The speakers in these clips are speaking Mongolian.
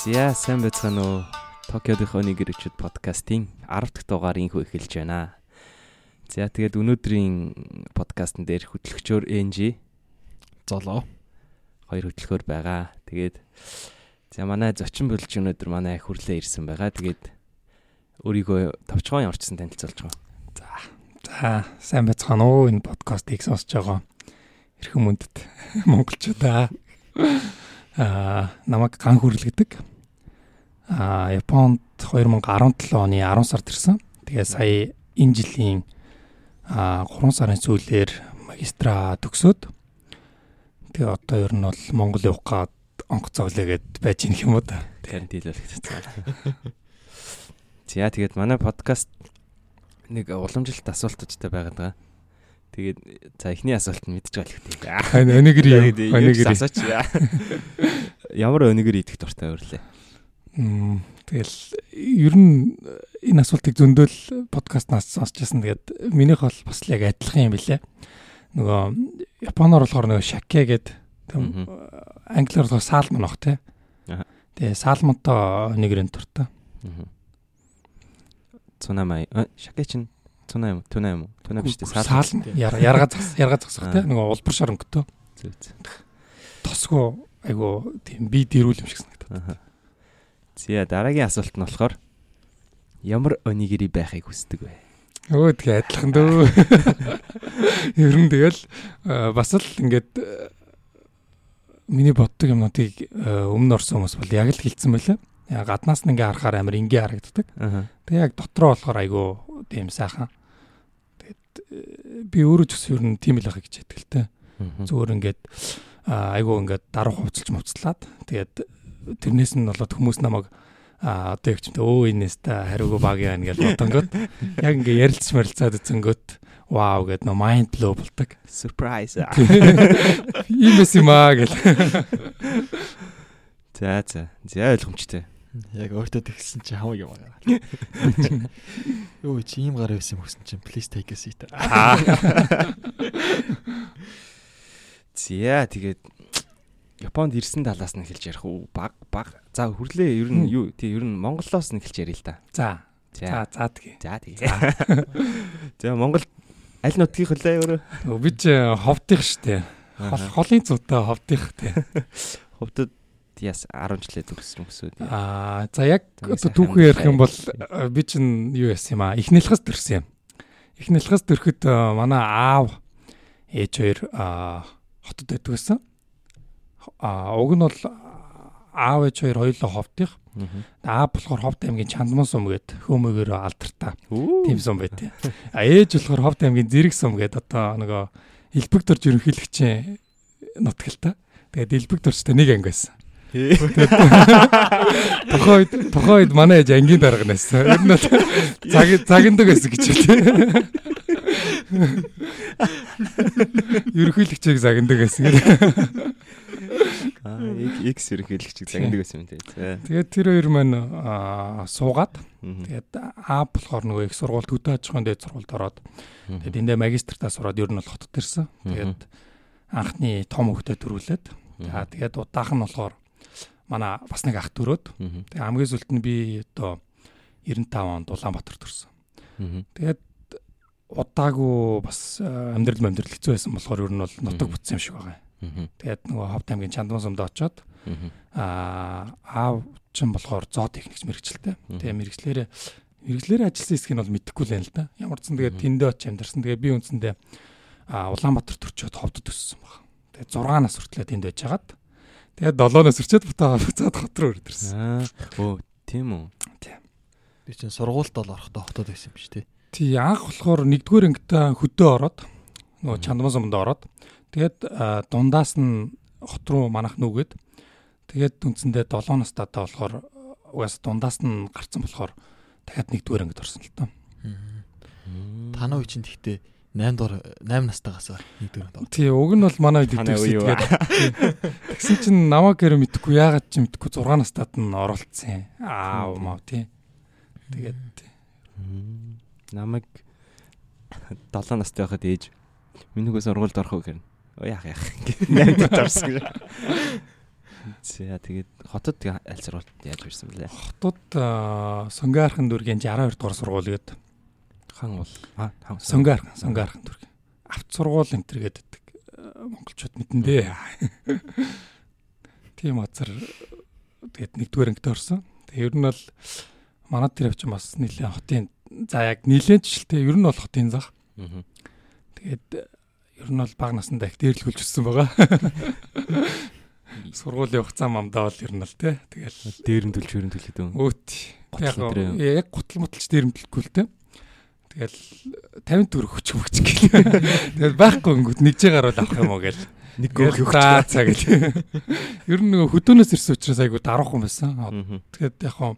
За сайн байцгаана уу. Токиодынхоо нэг иргэжүүд подкастын 10 дахь дугаар инхүү эхэлж байна. За тэгээд өнөөдрийн подкастн дээр хөтлөгчөөр NG золоо хоёр хөтлөхөр байгаа. Тэгээд за манай зочин бүлж өнөөдөр манай хүрлээ ирсэн байгаа. Тэгээд өөрийгөө товчхон орчсон танилцуулж байгаа. За. За сайн байцгаана уу энэ подкастыг сонсож байгаа. Эрхэм мөндөд монголчуудаа аа намайг ган хүрлэгдэг. Аа Японд 2017 оны 10 сард ирсэн. Тэгээ сая энэ жилийн аа 3 сарын сүүлээр магистра төгсөөд тэгээ одоо ер нь бол Монгол явах гээд онгоцоолээ гэд байж гэх юм уу да. Тэгэхээр дийлүүлэх. За тэгээд манай подкаст нэг уламжилт асуултуудтай байгаад байгаа. Тэгээд за эхний асуулт нь мэдчих гал ихтэй. Өнөөгөр юу? Өнөөгөр асууч. Ямар өнөөгөр идэх дуртай өөрлөө. Тэгэл ер нь энэ асуултыг зөндөөл подкастнаас сонсчихсан. Тэгээд минийх бол бас л яг адилхан юм билэ. Нөгөө Японоор болохоор нөгөө шаке гэдэг англиар болохоор салмон ах тий. Тэгээ салмонтой нэгрэн дуртай. Цунамай. Шаке юм уу? Түнаа биш дээ. Саалн ярга ярга загсах тий. Нөгөө улбар зүг. Тосгоо айгу тийм би дэрүүл юм шиг санагдав. За дараагийн асуулт нь болохоор ямар онигири байхыг хүсдэг вэ? Өө тэгээ адилхан дөө. Ер нь тэгэл бас л ингээд миний боддог юмнуудыг өмнө орсон хүмүүс бол яг л хилцсэн байлаа. Яг гаднаас нь ингээ харахаар амар ингээ харагддаг. Тэгээ яг дотроо болохоор айгу тийм сайхан. Тэгээд би өөрөө ч гэсэн ер нь тийм л байхыг гэж яддаг л те. Зүгээр ингээд айгу ингээд даруй хувцалж мовцлаад тэгээд тэрнээс нь болоод хүмүүс намайг а одоо яг ч юм өө энэс та хариугүй баг яа гэж бодонгот яг ингээ ярилцж марилцаад үзэнгөт вау гэд нөө майнд блоу болдог. Surprise. Ийм эс юм аа гэл. За за. За ойлгомжтой. Яг өөртөө тэгсэн чи хамаг юм аа. Юу чи ийм гар байсан юм хөсөн чинь please take a seat. За тэгээд Японд ирсэн талаас нь хэлж ярих уу? Баг баг. За хүрлээ ер нь юу тий ер нь Монголоос нь хэлж ярил л да. За. За за тэгээ. За тэгээ. За Монгол аль нутгийн хөлөө өөрөө? Би ч ховдих штэ. Холын зүйтэй ховдих тий. Ховдод яс 10 жилээ төгссөн гэсэн үү? Аа за яг одоо түүхэн ярих юм бол би чинь юу яасан юм аа? Эхнэлхээс төрсөн юм. Эхнэлхээс төрөхөд манай аав ээж хоёр хотод байдаг гэсэн а уг нь бол аав ээж хоёр хоёулаа ховдих. Аа болохоор Ховд аймгийн Чандман сум гээд хөөмөгөөр алдартай. Тийм сум байт. А ээж болохоор Ховд аймгийн Зэрэг сум гээд одоо нөгөө элбэг дорж ерөнхийлөгчийн нутгалтай. Тэгээд элбэг дорчтой нэг анги байсан. Тухайд тухайд манай ээж ангийн дарга нэсэн. Ер нь цаг цагиндаг байсан гэж хэлээ. Ерөнхийлөгчийг загиндаг байсан гэдэг. X ерөнхийлөгчийг загиндаг байсан юм тий. Тэгээд тэр хоёр маань суугаад тэгээд А болохоор нөгөө их сургууль төдөө аж ахуйн дээд сургуульд ороод тэгээд эндээ магистртаа сураад ер нь бол хотод ирсэн. Тэгээд анхны том хөлтөд төрүүлээд за тэгээд удаахан нь болохоор манай бас нэг ах төрөөд тэгээд хамгийн сүлд нь би одоо 95 онд Улаанбаатар төрсэн. Тэгээд удаагүй бас амьдрал амьдрал хэцүү байсан болохоор ер нь бол нутаг бүтсэн юм шиг байгаа. Тэгээд нөгөө Ховд аймгийн Чандман сумд очоод аа аав ч юм болохоор зоо техникч мэрэгчлээ. Тэгээ мэрэгчлэрээ мэрэгчлэрээ ажилласан хэсгийг нь бол мэдэхгүй л байна л да. Ямар ч сан тэгээд тэндээ очиж амьдарсан. Тэгээ би үндсэндээ аа Улаанбаатар төрчөөд Ховдод өссөн баг. Тэгээ 6 нас хүртлээр тэнд байж хагаад тэгээд 7 нас хүрчээд бутаа буцаад хот руу өрдөрсөн. Аа өө тийм үү. Тийм. Би чинь сургуульд бол орохдоо хотод байсан юм биш тий. Тий анх болохоор нэгдүгээр ангитай хөдөө ороод нөгөө Чандман сумд ороод Тэгээд дундаас нь хот руу манах нүгэд тэгээд үндсэндээ 7 настай та болохоор угаас дундаас нь гарцсан болохоор дахиад нэгдүгээр ангид орсон л тоо. Танаа үе чинь тэгтээ 8 дор 8 настайгаас нэгдүгээр ангид. Тий, уг нь бол манай үед идэвхтэй. Тэгсэн чинь намайг гэрэ мэдхгүй яагаад ч мэдхгүй 6 настайд нь оролцсон. Аа маа тий. Тэгээд намайг 7 настай байхад ээж минийгөө сургуульд орох уу гэнэ яах яах. Найдад орсон. За тэгээд хотод аль сургуульд яаж ирсэн бэлээ? Хотод Сонгаархан дүргийн 62 дугаар сургууль гээд хан бол аа Сонгаархан Сонгаархан дүргийн авт сургууль энэ төр гэдэг монголчууд мэдэн дээ. Тийм азар тэгээд нэгдүгээр ангид орсон. Тэгээ ер нь бол манай тэр явч бас нэлээд хотын за яг нэлээд жишэлтэй ер нь бол хотын зах. Тэгээд ер нь бол баг насндаа их дээрлгүүлж өссөн байгаа. Сургуулийн хугацаа мамдаа бол ер нь л тий. Тэгэл дээрэмдүүлж хөрөмдүүлээд юм. Өөт. Яг гутал муталж дээрэмдэлгүй л тий. Тэгэл 50 төгрөг хүч мөгч гэл. Тэгэл байхгүй өнгөт нэгжээр бол авах юм уу гэл. Нэг гол хаа цаа гэл. Ер нь нөгөө хөдөөнөөс ирсэн учраас айгу даруухан байсан. Тэгээд яг хаа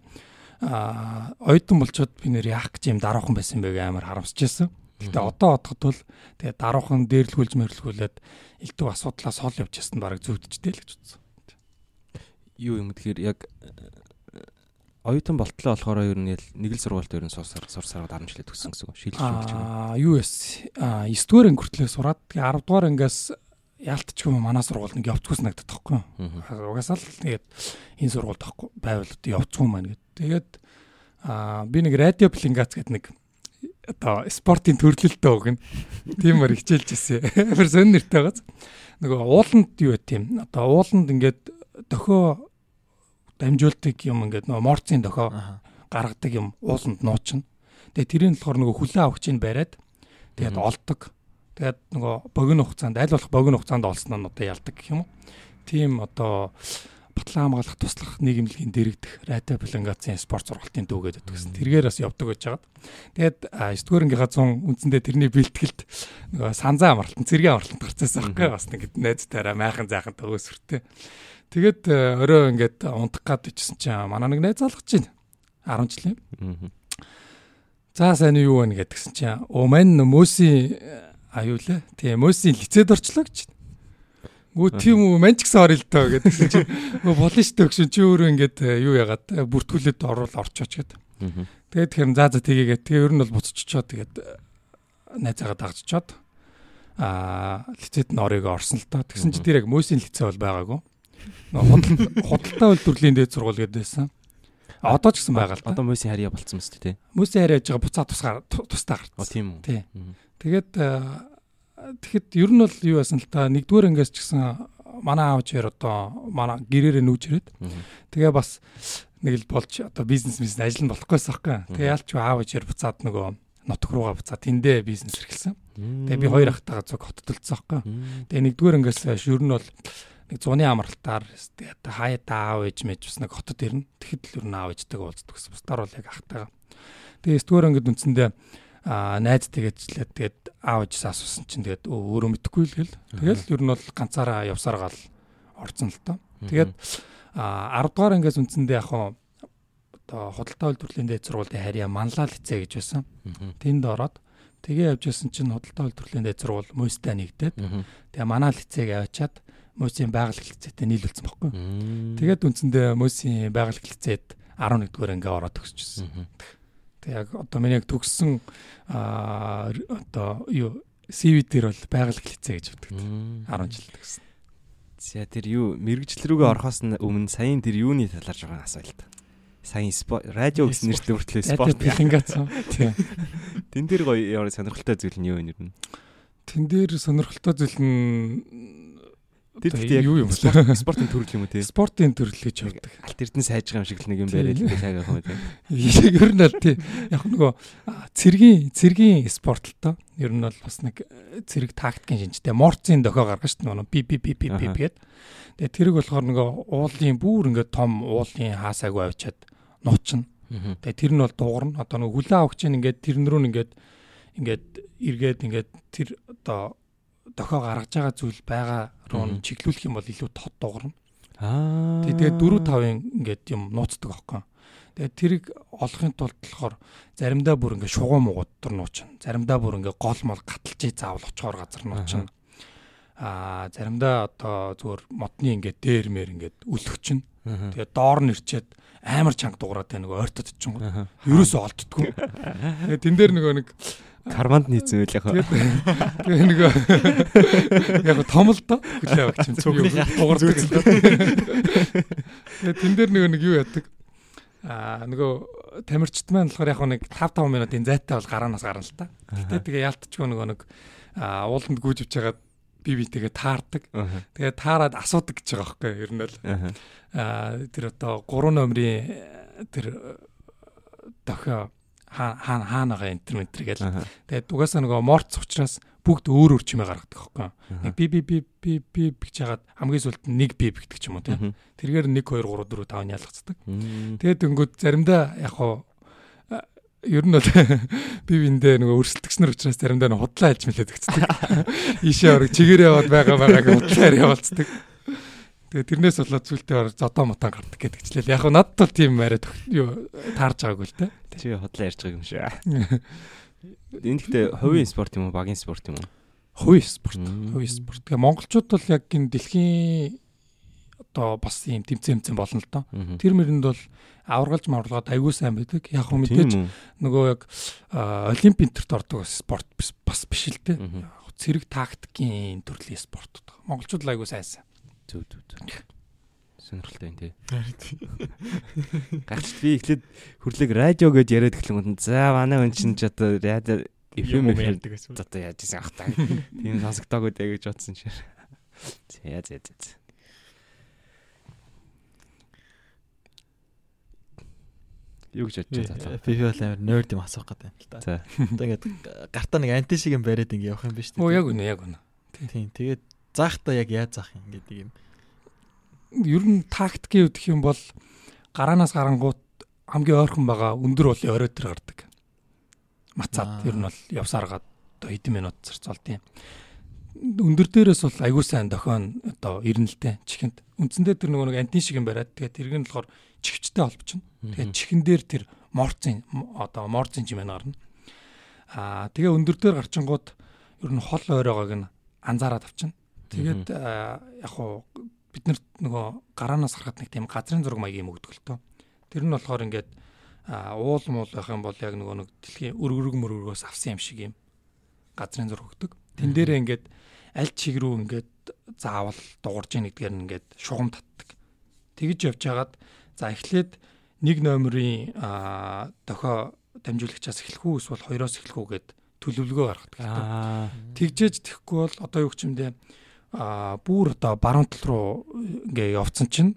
а оюутан болчоод би нэр яах гэж юм даруухан байсан бэ амар харамсаж байсан. Гэтэ одоо бодоход бол тэгээ даруухан дээрлгүүлж мэрлгүүлээд элдв асуудлаа сол явж ясна бараг зүвдчтэй л гэж үзсэн. Юу юм тэгэхээр яг э, оюутан болтлоо болохоор ер нь нэг л сургуульд ер нь суусаар сурсаар 10 жилээ төгссөн гэсэн үг гэж байна. Аа юу эс 9 дугаар анги хүртлээр сураад тэгээ 10 дугаар ангиас яалтчгүй манай сургууль нэг явцгүй санагдаад тахгүй. Угаасаа л тэгээд энэ сургууль тахгүй байвал явцгүй маань гэд. Тэгээд аа би нэг радио плингац гэдэг нэг одоо спортын төрлөлтөө өгнө. Тиймэр хичээлж ирсэн. Амар сонир нэртэй байгааз. Нөгөө ууланд юу байт юм. Одоо ууланд ингээд дохио дамжуулдаг юм ингээд нөгөө морцын дохио гаргадаг юм ууланд нуучна. Тэгээ тэрийн болохоор нөгөө хүлэн авахчийг бариад тэгээд олдог. Тэгээд нөгөө богино хугацаанд аль болох богино хугацаанд олсноо нь одоо ялдаг гэх юм уу. Тийм одоо батлан хамгаалах туслах нийгэмлэгийн дэрэгдэх радио плангацийн спорт сургалтын дүүгээд гэсэн. Тэргээр бас явдаг гэж хагаад. Тэгээд 9 дугаар ангийнхаа 100 үндсэндээ тэрний бэлтгэлд нөгөө санзаа амралтан, цэргийн амралтанд гарцсан байхгүй бас нэг найзтайраа майхан зайхан төгөөсөртэй. Тэгээд орой ингээд унтах гад ичсэн чинь манай нэг найз алгаж байна. 10 жилийн. За сайн юу вэ гэдгсэн чинь оо мань мөсийн аюу лээ. Тийм мөсийн лицед орчлоо гэж. Гүү тийм үү мань ч гэсэн орё л тоо гэдгсэн чинь гөө болно шүү дээ өгшин чи өөрөө ингээд э, юу ягаад э, бүртгүүлээд орвол орчооч гэд. Тэгээд тэгэхээр за за тгийгээ тэгээ ер нь бол буцчихоо тэгээд э, найзаагаа дагччоод аа лицэд н орёг орсон л тоо. Тэгсэн чи тэр яг мөсийн лицээ бол байгаагүй. Худалдаа үйлдвэрлэлийн дээд сургууль гэдээсэн. Одоо ч гэсэн байгаа л да. Одоо мөсийн харьяа болцсон мэт тий. Мөсийн харьяа яж байгаа буцаа тусгаар тустаа гарсан. Тийм үү. Тэгээд Тэгэхэд ер нь бол юу байсан л та нэгдүгээр ангиас ч гэсэн манай аав чир одоо манай гэрээрээ нүүж ирээд тэгээ бас нэг л болж одоо бизнес бизнес ажил нь болохгүйсэн байхгүй. Тэгээ ялч аав чир буцаад нөгөө нутг руугаа буцаад тэндээ бизнес эрхэлсэн. Тэгээ би хоёр ахтайгаа зүг хоттолцсон байхгүй. Тэгээ нэгдүгээр ангиас ер нь бол нэг зуны амралтаар тэгээ хаяа аав ээж мэж бас нэг хотод ирнэ. Тэгэхэд л ер нь аав ээжтэйгээ уулздаг гэсэн. Бусдаар бол яг ахтайгаа. Тэгээ 9 дугаар ангид үндсэндээ найз тэгээчлээ тэгээд аав ээжээс асуусан чинь тэгээд өөрөө мэдэхгүй л гэл. Тэгэл ер нь бол ганцаараа явсаар гал орцсон л тоо. Тэгээд а 10 дугаар ангиас үндсэндээ яг одоо худалдаа үйлдвэрлэлийн дээд сургуулийн харьяа манлаа лицей гэж байсан. Тэнд ороод тэгээ явж байсан чинь худалдаа үйлдвэрлэлийн дээд сургууль мөстэй нэгдээд тэгээ манай лицейг авчаад мөсийн байгаль лицейтэй нийлүүлсэн баггүй. Тэгээд үндсэндээ мөсийн байгаль лицейд 11 дугаар анги ороод төгсчихсэн. Тэг яг одоо миний яг төгссөн аа одоо юу CV дээр бол байгаль лицей гэж өгдөг. 10 жил төгссөн. За тэр юу мэрэгжил рүүгээ орохоос өмнө саяын тэр юуны талаар жоохон асуулт. Саяын радио гэсэн нэртэй хүртлээ спорт пихингацсан. Тийм. Тэн дээр гоё сонирхолтой зүйл нь юу юм? Тэн дээр сонирхолтой зүйл нь Тэр гэхдээ юу юм бэ? Спортын төрөл юм уу те? Спортын төрөл гэж боддог. Алт эрдэнэ сайжгаа юм шиг л нэг юм барай л таагаад юм те. Ер нь л тий. Яг нөгөө цэргийн цэргийн спорт л тоо. Ер нь бол бас нэг цэрэг тактикийн шинжтэй морцын дохио гаргаж шүү дээ. Би би би би би гэд. Тэгээ тэрэг болохоор нөгөө уулын бүр ингээд том уулын хаасаагүй авчиад нуучна. Тэгээ тэр нь бол дуурна. Одоо нөгөө хүлэн авахч ингээд тэрэн рүү ингээд ингээд эргээд ингээд тэр одоо дохио гаргаж байгаа зүйл байгаа руу нь чиглүүлэх юм бол илүү тод дуурна. Аа. Тэгээд 4 5-ын ингээд юм нууцдаг аахгүй. Тэгээд тэрийг олохын тулд болохоор заримдаа бүр ингээд шугуу муугуудтар нуучна. Заримдаа бүр ингээд гол мол гаталжээ заавал очихоор газар нуучна. Аа заримдаа одоо зүгээр модны ингээд дээр мэр ингээд өлөгчин. Тэгээд доор нь ирчээд амар чанга дуурайтай нөгөө ойртод чинь. Ерөөсөө олддгүй. Тэгээд тэн дээр нөгөө нэг карманд нийцэн үйл яг. Тэгээ нэг яг том л доо хүлээ авч юм. Цүгний дуурдаг. Тэгээ тэн дээр нэг нэг юу яадаг. Аа нөгөө тамирчид маань болохоор яг нэг 5 5 минутын зайтай бол гараанаас гарна л та. Гэтэ тэгээ ялтчгүй нөгөө нэг аа ууланд гүйжвч хагаад би битэйгээ таардаг. Тэгээ таарад асуудаг гэж байгаа байхгүй ер нь л. Аа тэр одоо 3 номерын тэр дохио хаана хаана байгаа энтер ментер гэл. Тэгээд угаасаа нөгөө морц учраас бүгд өөр өөр чимээ гаргадаг байхгүй. Нэг би би би би би гэж яагаад хамгийн сүлд нэг би бигдэг ч юм уу тийм. Тэргээр 1 2 3 4 5 ялгацдаг. Тэгээд өнгөд заримдаа яг хуу ер нь бол би биндээ нөгөө өрсөлдөгчнөр учраас заримдаа худлаа альж мэлээд өгцдөг. Ийшээ орог чигээрээ яваад байгаа байгааг худлаар явуулцдаг. Тэгээ тэрнээс болоод зүйлдээ зодоо мотон гардаг гэдэгчлээ. Яг нь надад бол тийм яриад юу таарж байгаагүй л те. Чи худлаа ярьж байгаа юм шиг. Энэ гэхдээ хувийн спорт юм уу, багийн спорт юм уу? Хувийн спорт. Хувийн спорт. Тэгээ монголчууд бол яг энэ дэлхийн одоо бас юм тэмцээн болно л доо. Тэр мэрэнд бол аваргалж мавралгаад аягүй сайн байдаг. Яг хөө мэдээж нөгөө яг олимпийн төрт ордог спорт бас биш л дээ. Цэрэг тактикийн төрлийн спорт. Монголчууд л аягүй сайнсан. Зүг зүг зүг сонирхолтой юм тий. Гарч би эхлээд хөрлөг радио гэж яриад эхлэнгүүт за манай хүн чинь ч одоо радио FM ярьдаг гэсэн. Одоо яаж ийсэн ах та. Тийм сонсогдоогүй дээ гэж бодсон чинь. За за за. Юу гэж бодож байгаа та? FIFA бол амар нерд юм асуух гэдэг юм л та. За. Одоо ингээд гартаа нэг анти шиг юм бариад ингэ явах юм биш үү? Оо яг үнэ яг үнэ. Тийм. Тэгээд заахтаа яг яаж заах юм гэдэг юм ер нь тактикийн үдх юм бол гараанаас гарангуут хамгийн ойрхон байгаа өндөр уулын орой төр гардаг. Мацаад ер нь бол явсаргаад одоо хэдэн минут зарцуулт юм. Өндөр дээрээс бол аягүй сайн дохион одоо ирнэлтэй чихэнд. Үндсэндээ тэр нөгөө нэг антин шиг юм бариад тэгээд тэрг нь болохоор чихчтэй холбочно. Тэгээд чихэн дээр тэр морцын одоо морцын жимэн гарна. Аа тэгээ өндөр дээр гарчингууд ер нь хол ойройгоог нь анзаараад авчна. Тэгээд яг хуу бид нарт нөгөө гараанаас харахад нэг тийм газрын зураг маягийн юм өгдөг л тоо. Тэр нь болохоор ингээд уул муул байх юм бол яг нөгөө нэг дэлхийн өргөрөг мөргөргөөс авсан юм шиг юм газрын зураг өгдөг. Тэн дээрээ ингээд аль чиг рүү ингээд заавал дуурж яах нэгдгээр нь ингээд шугам татдаг. Тэгж явж хагаад за эхлээд нэг номерын дохио дамжуулагчаас эхлэх үү эсвэл хоёроос эхлэх үү гэд төлөвлөгөө гаргадаг. Тэгжээж тэхгүй бол одоо юу ч юм дэ а бүр одоо баруун тал руу ингээ явцсан чинь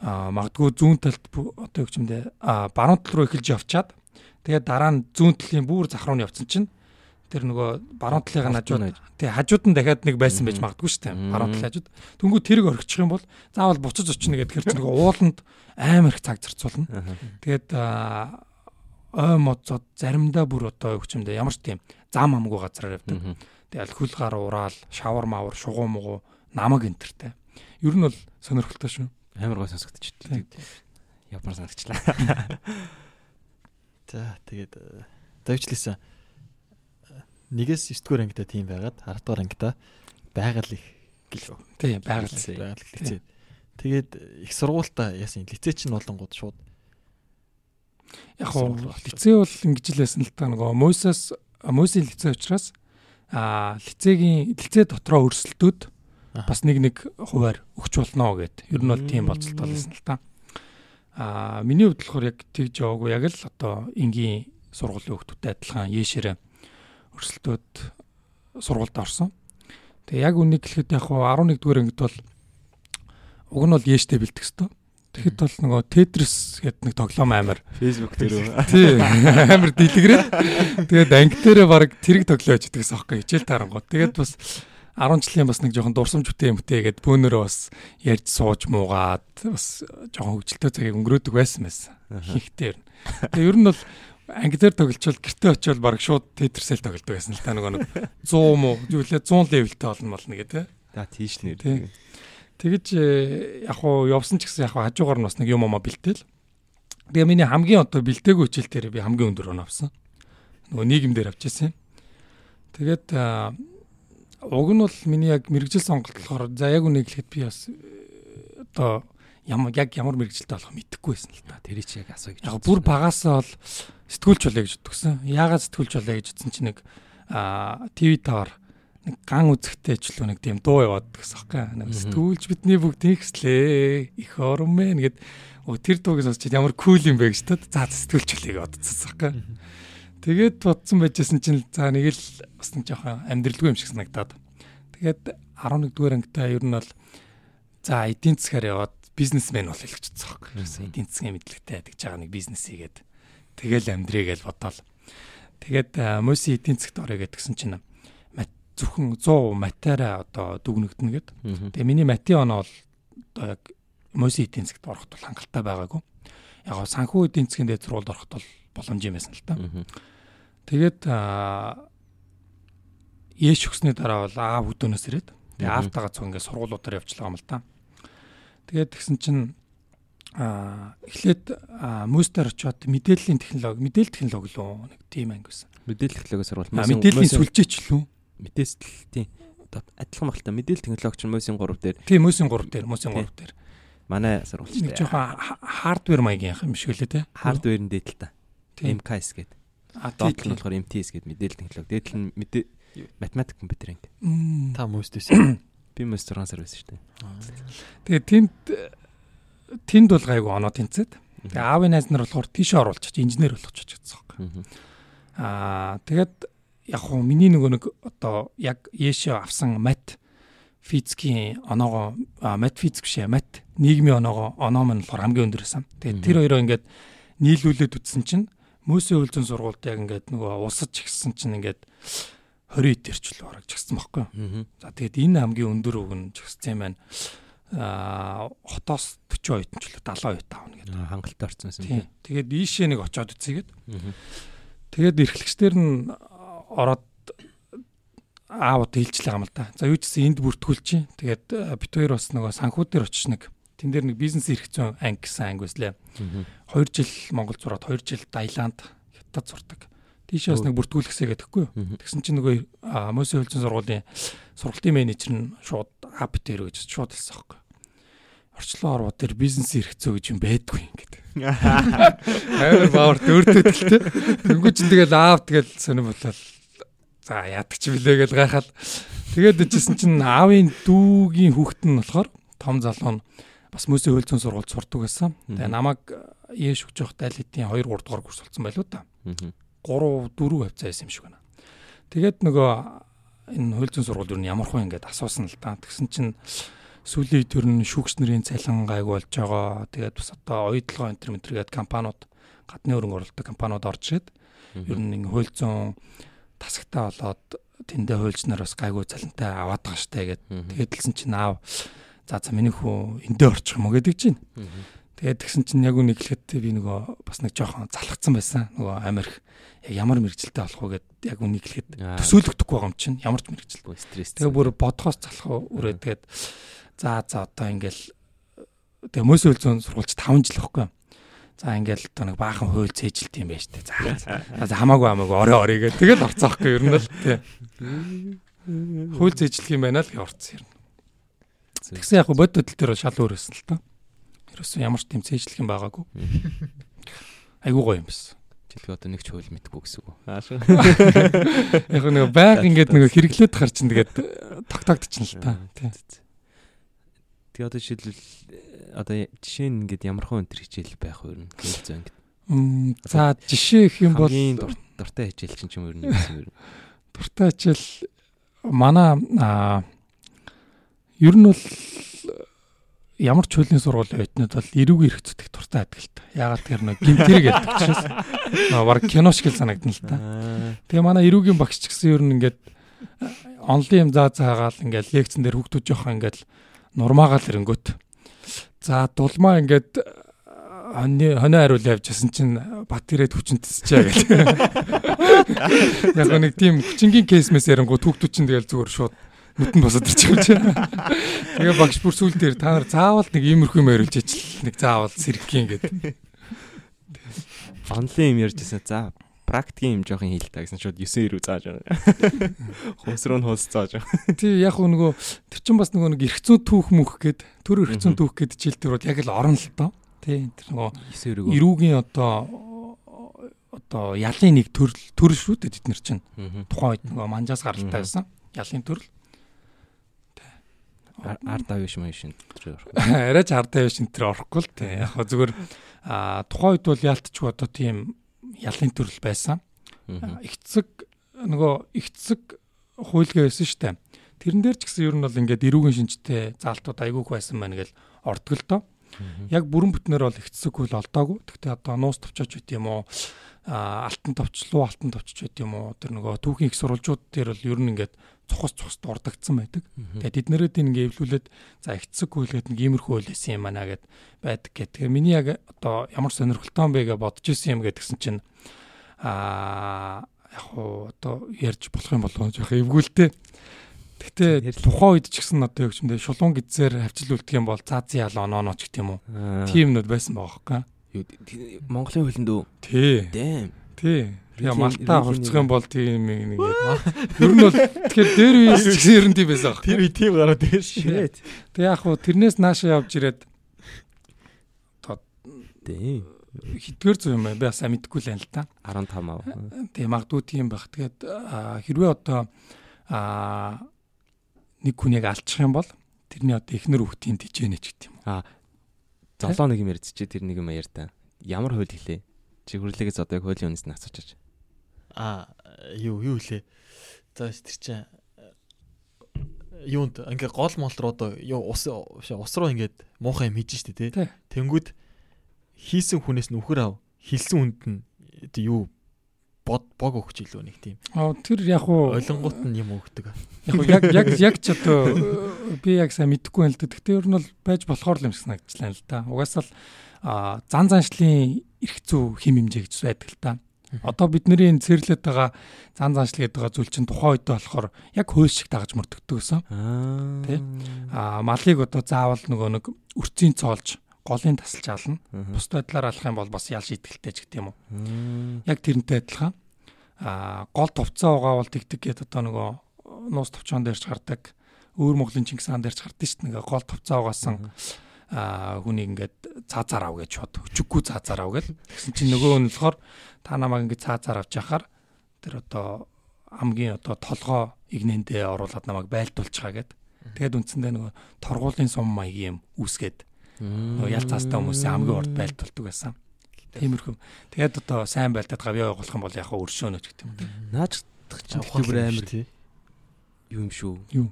а магадгүй зүүн талд одоо юу гэмдэ а баруун тал руу эхэлж явчаад тэгээд дараа нь зүүн талын бүр зах руу явцсан чинь тэр нөгөө баруун талын хажууд тий хажууд нь дахиад нэг байсан байж магадгүй шүү дээ баруун талын хажууд. Түнгүү тэрэг орхичих юм бол заавал буцаж очно гэхээр чинь нөгөө ууланд амар их цаг зарцуулна. Тэгээд ой моцод заримдаа бүр одоо гэмдэ ямар ч тийм зам амгүй газараар явдаг Тэгэл хөл гар ураал, шавар мавар, шугуу мугуу, намаг энтертэй. Ер нь бол сонирхолтой шүү. Амар гой сонсогдчихлээ. Ямар санагчлаа. За тэгээд давчлээсэн нэгээс 9 дугаар ангитай тийм байгаад 10 дугаар ангитай байгаль их гэлөө. Тийм байгаль байгаль лицей. Тэгээд их сургуультай яасан лицей чинь болонгууд шууд яг хоо лицей бол ингэж л байсан л та нөгөө Мойсес Мойсийн лицей учраас а лицейгийн лицей дотроо өрсөлдөөд бас нэг нэг хуваар өгч болно гэд. Ер нь бол тийм болцолтой байсан л та. А миний хувьд болохоор яг тэгж яваагүй яг л одоо энгийн сургуулийн хүүхдүүдтэй адилхан Ешээрээ өрсөлдөөд сургуульд орсон. Тэгээ яг үнийг хэлэхэд яг 11 дугаар ангид бол уг нь бол Ештэй бэлдэх хэвээр Тэгэхэд бол нөгөө Tetris гэдэг нэг тоглоом амар Facebook дээр? Тий. Амар дэлгэрээ. Тэгээд анги дээрээ баг тэрэг тоглоож идэгс аахгүй хичээл тарангууд. Тэгээд бас 10 жилийн бас нэг жоохон дурсамж үтэй юмтэй гээд бөөнөрөө бас ярьж сууж муугаад бас жоохон хөвгөлтөө цагийг өнгөрөөдөг байсан байсан. Хихтээр. Тэгээ ер нь бол анги дээр тоглолчвол гэртээ очивол баг шууд Tetris-эл тоглодог байсан л та нөгөө нэг 100 муу юу лээ 100 левелтэй болно болно гэдэг. За тийш нэр. Тэгэж э, яг хуу явсан ч гэсэн яг хажуугаар нь бас нэг юм омоо бэлдээл. Тэгээ миний хамгийн одоо бэлдээгүй хичээл дээр би хамгийн өндөр оноо авсан. Нөгөө нийгэмдэр авчихсан юм. Тэгээд уг нь бол миний яг мэрэгжил сонголт болохоор за яг үнийг хэлэхэд би бас э, одоо ямар яг ямар мэрэгжилтэй болох мэдэхгүй байсан л та. Тэр чи яг асууя гэж. Яг бүр багасаа бол сэтгүүлч болоё гэж бодгсон. Яагаад сэтгүүлч болоё гэж утсан чинь нэг ТV тавар нэг ган үзэхтэй ч л нэг тийм дуу яваад гэсэн хэрэг. Нэг сэтгүүлч бидний бүгд ихслээ. Их орон мэн гэд тэр дууг сонсч ямар кул юм бэ гэж тад за сэтгүүлч болоё бодсон хэрэг. Тэгээд бодсон байжсэн чинь за нэг л бас нэг жоохон амьдралгүй юм шиг санагдаад. Тэгээд 11 дугаар ангитай ер нь бол за эдийн засгаар яваад бизнесмен гэж бодсон хэрэг. Эдийн засгийн мэдлэгтэй гэж байгаа нэг бизнес хийгээд тэгэл амьдрий гэж бодоол. Тэгээд мөси эдийн засгт орё гэдгсэн чинь зөвхөн 100 матаараа одоо дүгнэгдэнэ гэд. Тэгээ миний мати оноо бол одоо яг мөси эдийн засгт ороход бол хангалттай байгаагүй. Яг гоо санхүү эдийн засгийн дээд сургуульд ороход бол боломж юм байсан л та. Тэгээд ээш өгсний дараа бол аав хөдөөнөөс ирээд тэгээ аавтайгаа цог ингээд сургуулиудаар явчлаа юм л та. Тэгээд тэгсэн чинь а эхлээд мөстер очоод мэдээллийн технологи мэдээлэл технологи лөө нэг тим анги байсан. Мэдээлэл технологи сурвалж мэдээллийн сүлжээч лүү мэдээлэлтийн адилхан багтаа мэдээлэл технологи чинь мөсийн 3 дээр. Тийм мөсийн 3 дээр, мөсийн 3 дээр. Манай сурвалж. Нэг жоохон хардвер маягийн юм шиг үлээ те. Хардверын дээдэл та. MKS гэдэг. А доотлол нь болохоор MTS гэдэг мэдээлэл технологи. Дээдэл нь мэдээ математик компьютер анги. Та мөстэйс. Би мөс 6 сар байсан шүү дээ. Тэгээ тэнд тэнд бол гайгүй оноо тэнцээд. Тэгээ аавын найз нар болохоор тийшээ оруулчих инженер болгоч гэсэн юм. Аа тэгээд яг хуу миний нөгөө нэг одоо яг яашаа авсан мат физикийн оноогоо мат физик биш мат нийгмийн оноогоо оноо мань болохоор хамгийн өндөр байсан. Тэгээд тэр хоёроо ингээд нийлүүлээд үтсэн чинь мөсөө хөлзөн сургуульд яг ингээд нөгөө усаж гисэн чинь ингээд 20 дэрчл бараг жигсэн баггүй. За тэгээд энэ хамгийн өндөр өгн жигсэн юм байна. Аа хотоос 40 оюутан ч л 70 оюутан авна гэдэг. Хангалттай орсон юм. Тэгээд ийшээ нэг очиод үзьгээд. Тэгээд эрхлэгчдэр нь ороод аавд хэлжлээ юм л да. За юу ч гэсэн энд бүртгүүлчих. Тэгээд бит хоёр бас нөгөө санхүү дээр очиж нэг тэн дээр нэг бизнес эрх зүйн анги гэсэн анги байсан лээ. 2 жил Монгол зураад 2 жил Таиланд хятад зурдаг тийшээ бас нэг бүртгүүлэхсэй гэдэггүй юу. Тэгсэн чинь нөгөө Мөсийн хөлжин сургуулийн сургалтын менежер нь шууд ап дээр гэж шууд хэлсэн байхгүй. Орчлон орвоо дээр бизнес эрхцөө гэж юм байдгүй ингээд. Амар баавар дөрөвтэй тэлтэй. Тэнгүү чинь тэгэл аав тэгэл сонир болол за яадаг ч билээ гэж гайхаад тэгээд ичсэн чинь аавын дүүгийн хүүхэд нь болохоор том залуу нь бас Мөсийн хөлжин сургуульд сурдаг байсан. Тэгээ намайг ээш өгч явах дайлитын 2 3 дугаар курс болсон байлуу да. 3 4 хавцаа байсан юм шиг байна. Тэгээд нөгөө энэ хуульцэн сургууль юу ямар хөө ингээд асуусан л та. Тэгсэн чинь сүүлийн төр нь шүүгч нарын цалин гайг болж байгаа. Тэгээд бас одоо оюутлогоо энтер ментэргээд компаниуд гадны хөрөнгө оруулалттай компаниуд орж ирээд ер нь ингээ хуульцэн тасагтаа болоод тэндээ хуульч нар бас гайгүй цалинтай аваад байгаа штэ гэд. Тэгээд хэлсэн чинь аав за за миний хүү эндээ орчих юм уу гэдэг чинь. Тэгээд тэгсэн чинь яг үнийг хэлэхэд би нөгөө бас нэг жоохон залхацсан байсан. Нөгөө Америк яг ямар мэрэгжилтэй болох вэ гэд яг үнийг хэлэхэд төсөөлөгдөхгүй байгаа юм чинь ямар ч мэрэгжилтэй стресс. Тэгээ бүр бодхоос залах үрээ тэгээд за за одоо ингээл тэгээ мөс хөлзөн сургуульч 5 жил байхгүй. За ингээл одоо нэг баахан хууль цээжилт юм байна штэ. За за хамаагүй хамаагүй орой орой гэдэг тэгэл орцоохгүй ер нь л тий. Хууль цээжилт юм байна л орцсон ер нь. Тэгсэн яг бод хөдөл дээр шал өөрөөсөн л та. Ерөөсөн ямар ч тийм цээжлэх юм байгаагүй. Айгуу гоё юм байсан. Жилгээ одоо нэг ч хууль мэдгүй гэсэн үг. Яг нэг байг ингээд нэг хэрэглээд хар чинь тэгээд тогтоогдчихно л та. Тэгээ одоо жишээлбэл одоо жишээ нь ингээд ямар хон өнтер хичээл байх вэ? Хэл зөө ингээд. За жишээ их юм бол дуртай хичээл чинь ч юм уу юм юм. Дуртай хичээл манай ер нь бол ямар ч хуулийн сургуулийн оюутнууд бол эрүүг эрх зүтгэх туртай адилтай. Яагаад тэр нэг гинтэрэг яддаг учраас баг кино шиг санагдана л та. Тэгээ манай эрүүгийн багш ч гэсэн ер нь ингээд онлын юм заа заагаал ингээд лекцэн дээр хүүхдүүд жоохон ингээд нурмаагаал ирэнгүүт. За дулмаа ингээд хоны хоны хариул явжсэн чинь бат ирээд хүчин тсчээ гэх. Яг нэг тийм хүчингийн кейсмэс ярингуу хүүхдүүд чинь тэгэл зүгээр шууд нүтэн босоод ирчих юм чи. Тэгээ багш бүр сүүл дээр та нар заавал нэг иймэрхүү юм яриулж ичл нэг заавал сэрхийн гэдэг. Онлайн юм ярьжсэн. За практикийн юм жоохон хийлтаа гэсэн шууд 9 ирүү зааж байгаа. Хус руу нь хус зааж байгаа. Тий яг нөгөө тэр чин бас нөгөө нэг зүйн түүх мөх гээд төр зүйн түүх гээд жилтэрүүд яг л орно л доо. Тий тэр нөгөө 9 ирүү. Ирүүгийн одоо одоо ялын нэг төрөл төрөл шүү дээ тэд нар чинь. Тухайн үед нөгөө манжаас гаралтай байсан. Ялын төрөл. ард авь шим шин тэр арайч ард авь шин тэр орохгүй л тий. Яг зүгээр тухайн үед бол яалтч одоо тийм ялын төрөл байсан. Игцэг нөгөө игцэг хуйлгаа байсан штэ. Тэрэн дээр ч гэсэн ер нь бол ингээд эрүүгийн шинжтэй заалтууд айгүйх байсан байна гэл ордог л доо. Яг бүрэн бүтнээр бол игцэг хөл олдоогүй. Гэхдээ одоо нуус товчооч үт юм уу? Алтан товчлуу алтан товчч байт юм уу тэр нөгөө түүхийн их сурвалжууд дээр бол ер нь ингээд цухас цухас дурдагдсан байдаг. Тэгээд эднэрээд ингээ эвлүүлээд за ихцэг хүлгээд нэг иймэрхүү хөлөөсөн юм аа гэд байдаг. Тэгэхээр миний яг одоо ямар сонирхолтой юм бэ гэж бодож исэн юм гэдгсэн чинь аа яг уу одоо ярьж болох юм болов жоох эвгүүлтэй. Гэтэ тухайн үед ч гэсэн одоо яг чимдээ шулуун гизээр хавчил үлдэх юм бол цааз ял онооноч гэх юм уу. Тийм нүд байсан байгаа хөөхгүй. Монголын хөлөнд үү? Тий. Тий. Тэгээ малта хурцах юм бол тийм нэг ер нь бол тэгэхээр дээр үеэс ч гэсэн ер нь тийм байсан. Тэр үе тийм гараад дээр шээ. Тэгээ яг хуу тэрнээс наашаа явж ирээд тий хитгэр зүй юм би бас мэдгүй л байна л та. 15 ав. Тий магадгүй тийм байх. Тэгээд хэрвээ одоо нэг хүнийг алчих юм бол тэрний одоо эхнэр хүүхдийн тижээнэ ч гэдэг юм. А золоо нэг юм ярьж чи тэр нэг юм ярьа та. Ямар хууль хэлээ? Чи хүрлэгээс одоо яг хуулийн үнэс нь асуучаач. Аа юу юу лээ. За тэр чинь юунд ингээ гол мол руу одоо юу ус ус руу ингээд муухай юм хийж штэ тий. Тэнгүүд хийсэн хүнээс нүхэр ав. Хилсэн хүнд нь юу бод бог өгч илүү нэг тийм. Аа тэр яг уу ойлгонгууд нь юм өгдөг. Яг яг яг ч одоо би яг сайн мэдэхгүй юм л да. Гэхдээ ер нь бол байж болохоор л юм шиг санагдлаа л да. Угаасаа л зан заншлын эрх зүй хим хэмжээ гэж байдаг л да. Одоо бидний цэрлээд байгаа зан заншил гэдэг байгаа зүйл чинь тухайн үед болохоор яг хууль шиг дагаж мөрдөгдөг гэсэн. Тэ? Аа малыг одоо заавал нөгөө нэг өрцийн цоолж голын тасалж ална. Бус байдлаар алах юм бол бас ял шийтгэлтэй ч гэдэг юм уу. Яг тэрнтэй адилхан. Аа гол товцоо байгаа бол тэгдэг гэдэг одоо нөгөө нуус товчоон дээрч гардаг. Өөр Монголын Чингис хаан дээрч гардаг шүү дээ. Ингээ гол товцоо угаасан аа хүнийг ингээд цаазаар ав гэж бод. Өчиггүй цаазаар ав гэл. Тэгсэн чинь нөгөө нь болохоор та намайг ингээд цаазаар авч яхаар тэр одоо хамгийн одоо толгоо игнэндээ оруулаад намайг байлдуулчихаа гэд. Тэгэд үндсэндээ нөгөө торгуулийн сум маягийн юм үүсгээд нөгөө ял цаастай хүмүүсийн хамгийн урд байлдуулдаг байсан. Тиймэрхүү. Тэгээд одоо сайн байлдаад гавьяа явуулах юм бол яг өршөөнөч гэдэг юм. Наач чинь бүр амар юу юм шүү. Юу?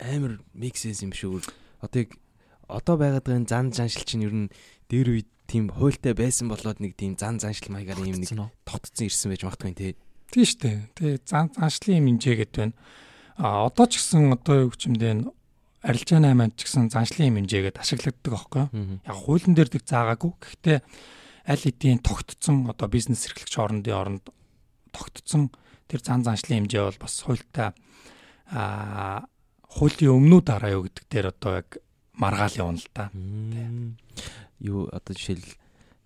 Амар миксэс юм шүү. Одоо яг одоо байгаад байгаа зан заншил чинь ер нь дээр үед тийм хуйлтай байсан болоод нэг тийм зан заншил маягаар юм нэг тогтцсон ирсэн байж магадгүй тий. Тийм шүү дээ. Тэгээ зан заншлын юм инжээ гэдэг байна. А одоо ч гэсэн одоо юу гэмдээ арилжааны айманд ч гэсэн заншлын хэмжээгээд ашиглагддаг аахгүй? Яг хуулийн дээр дэг заагаагүй. Гэхдээ аль хэдийн тогтцсон одоо бизнес эрхлэгч орнодын оронд тогтцсон тэр зан заншлын хэмжээ бол бас хуультай а хуулийн өмнүү дараа юу гэдэг дээр одоо яг маргаал явна л да. Юу одоо жишээл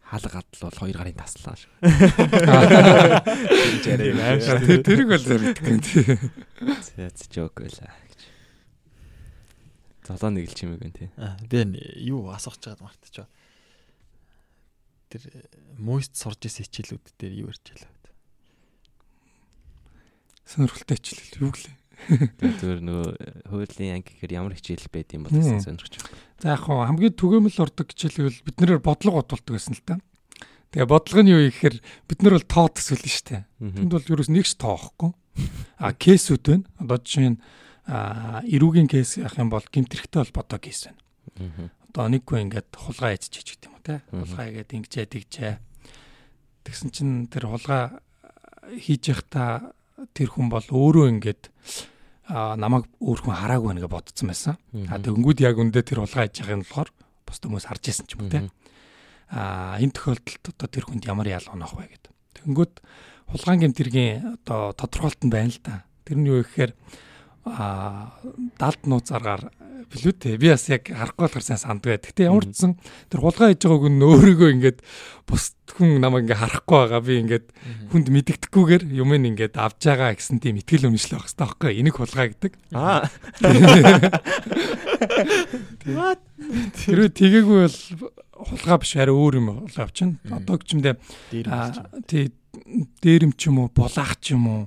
хаалга гадал бол хоёр гарын таслаа шүү. Тэр тэрийг бол зэрэгдэх юм. Зэц жок байла Золоо нэгэлч юм уу тий. Аа би юу асуух чад мартчихоо. Тэр мост сурж исэн хичээлүүд дээр юу ярьж байлаа. Сонирхолтой хичээл юу гэлээ. Тэгэхээр нөгөө хуулийн анги гэхээр ямар хичээл байд юм бол гэсэн сонирхож байна. За яг хоо хамгийн түгээмэл ордог хичээлэл бид нэр бодлого бодулдаг байсан л та. Тэгээ бодлого нь юу гэхээр бид нар бол тоо төсвөл нь штэ. Тэнд бол ерөөс нэгч тоохгүй. А кейсүүд байна. Одоо жишээ нь эрүүгийн кейс явах юм бол гимтэрхтэй холбоотой кейс байна. Одоо нэггүй ингээд хулгай ээжчих гэдэг юм уу те. Хулгай игээд ингэжээ тэгжээ. Тэгсэн чинь тэр хулгай хийж явахдаа тэр хүн бол өөрөө ингээд а намайг өөр хүн хараагүй нэгэ бодсон байсан. А тэгэнгүүт яг үндэ тэр хулгай хийж байгаа юм болохоор бус хүмүүс харж исэн ч юм уу те. А энэ тохиолдолд одоо тэр хүнд ямар ял онох вэ гэдэг. Тэгэнгүүт хулгаан гэмтэргийн одоо тодорхойлт нь байна л да. Тэр нь юу гэхээр далд нууцаргаар билүү те би бас яг харахгүй болохоор сайн санддаг. Гэтэ ямар ч сан тэр хулгай хийж байгааг нь өөрийгөө ингээд бус хүн намайг ингээд харахгүй байгаа би ингээд хүнд мэддэхгүйгээр юм ин ингээд авж байгаа гэсэн тийм ихтгэл үнэмшил байх хэрэгтэй байхгүй энийг хулгай гэдэг. Аа. Тэр тэгээгүй бол хулгай биш арай өөр юм хулгай авчин. Одоо гчимдээ тий дээрэм ч юм уу булаах ч юм уу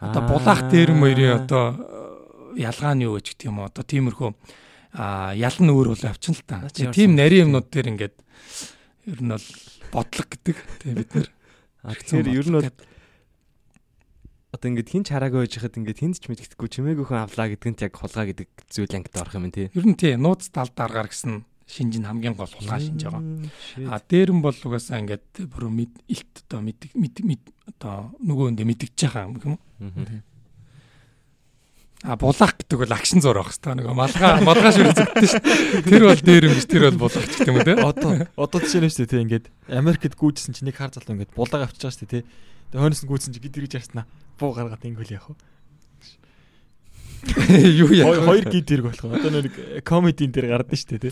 Одоо булаах дээрэм хоёрын одоо ялгаа нь юу гэж гэх юм одоо тиймэрхүү а ял нь өөр бол авчин л та. Тийм нарийн юмнууд дээр ингээд ер нь бол бодлого гэдэг тийм бид нэр. Тэгэхээр ер нь бол одоо ингээд хин ч хараагүй байж хахад ингээд хинд ч мэддэхгүй чимээгүйхэн авлаа гэдэг нь яг хулгай гэдэг зүйл ангид орох юм тий. Ер нь тий нууц тал даргаар гэсэн шинж нь хамгийн гол хулгай шинж байгаа. А дээр нь бол угаасаа ингээд бүр мэд илт одоо мэд мэд одоо нөгөө өндө мэдгэж байгаа юм юм? А булаах гэдэг бол акшн зур байх хэвээр нэг малгай малгай шиг үзэгдэн шүү. Тэр бол дээр юм биш тэр бол булаах гэх юм үү те. Одоо одоо жишээ нь шүү те ингээд Америкт гүйжсэн чинь нэг хар залуу ингээд булааг авчиж байгаа шүү те. Тэгээ хойноос нь гүйсэн чинь гид ирж ярьснаа. Буу гаргаад ингүүл яах вэ? Юу яа. Хоёр гид ирг болох. Одоо нэг комедийн дээр гардаг шүү те.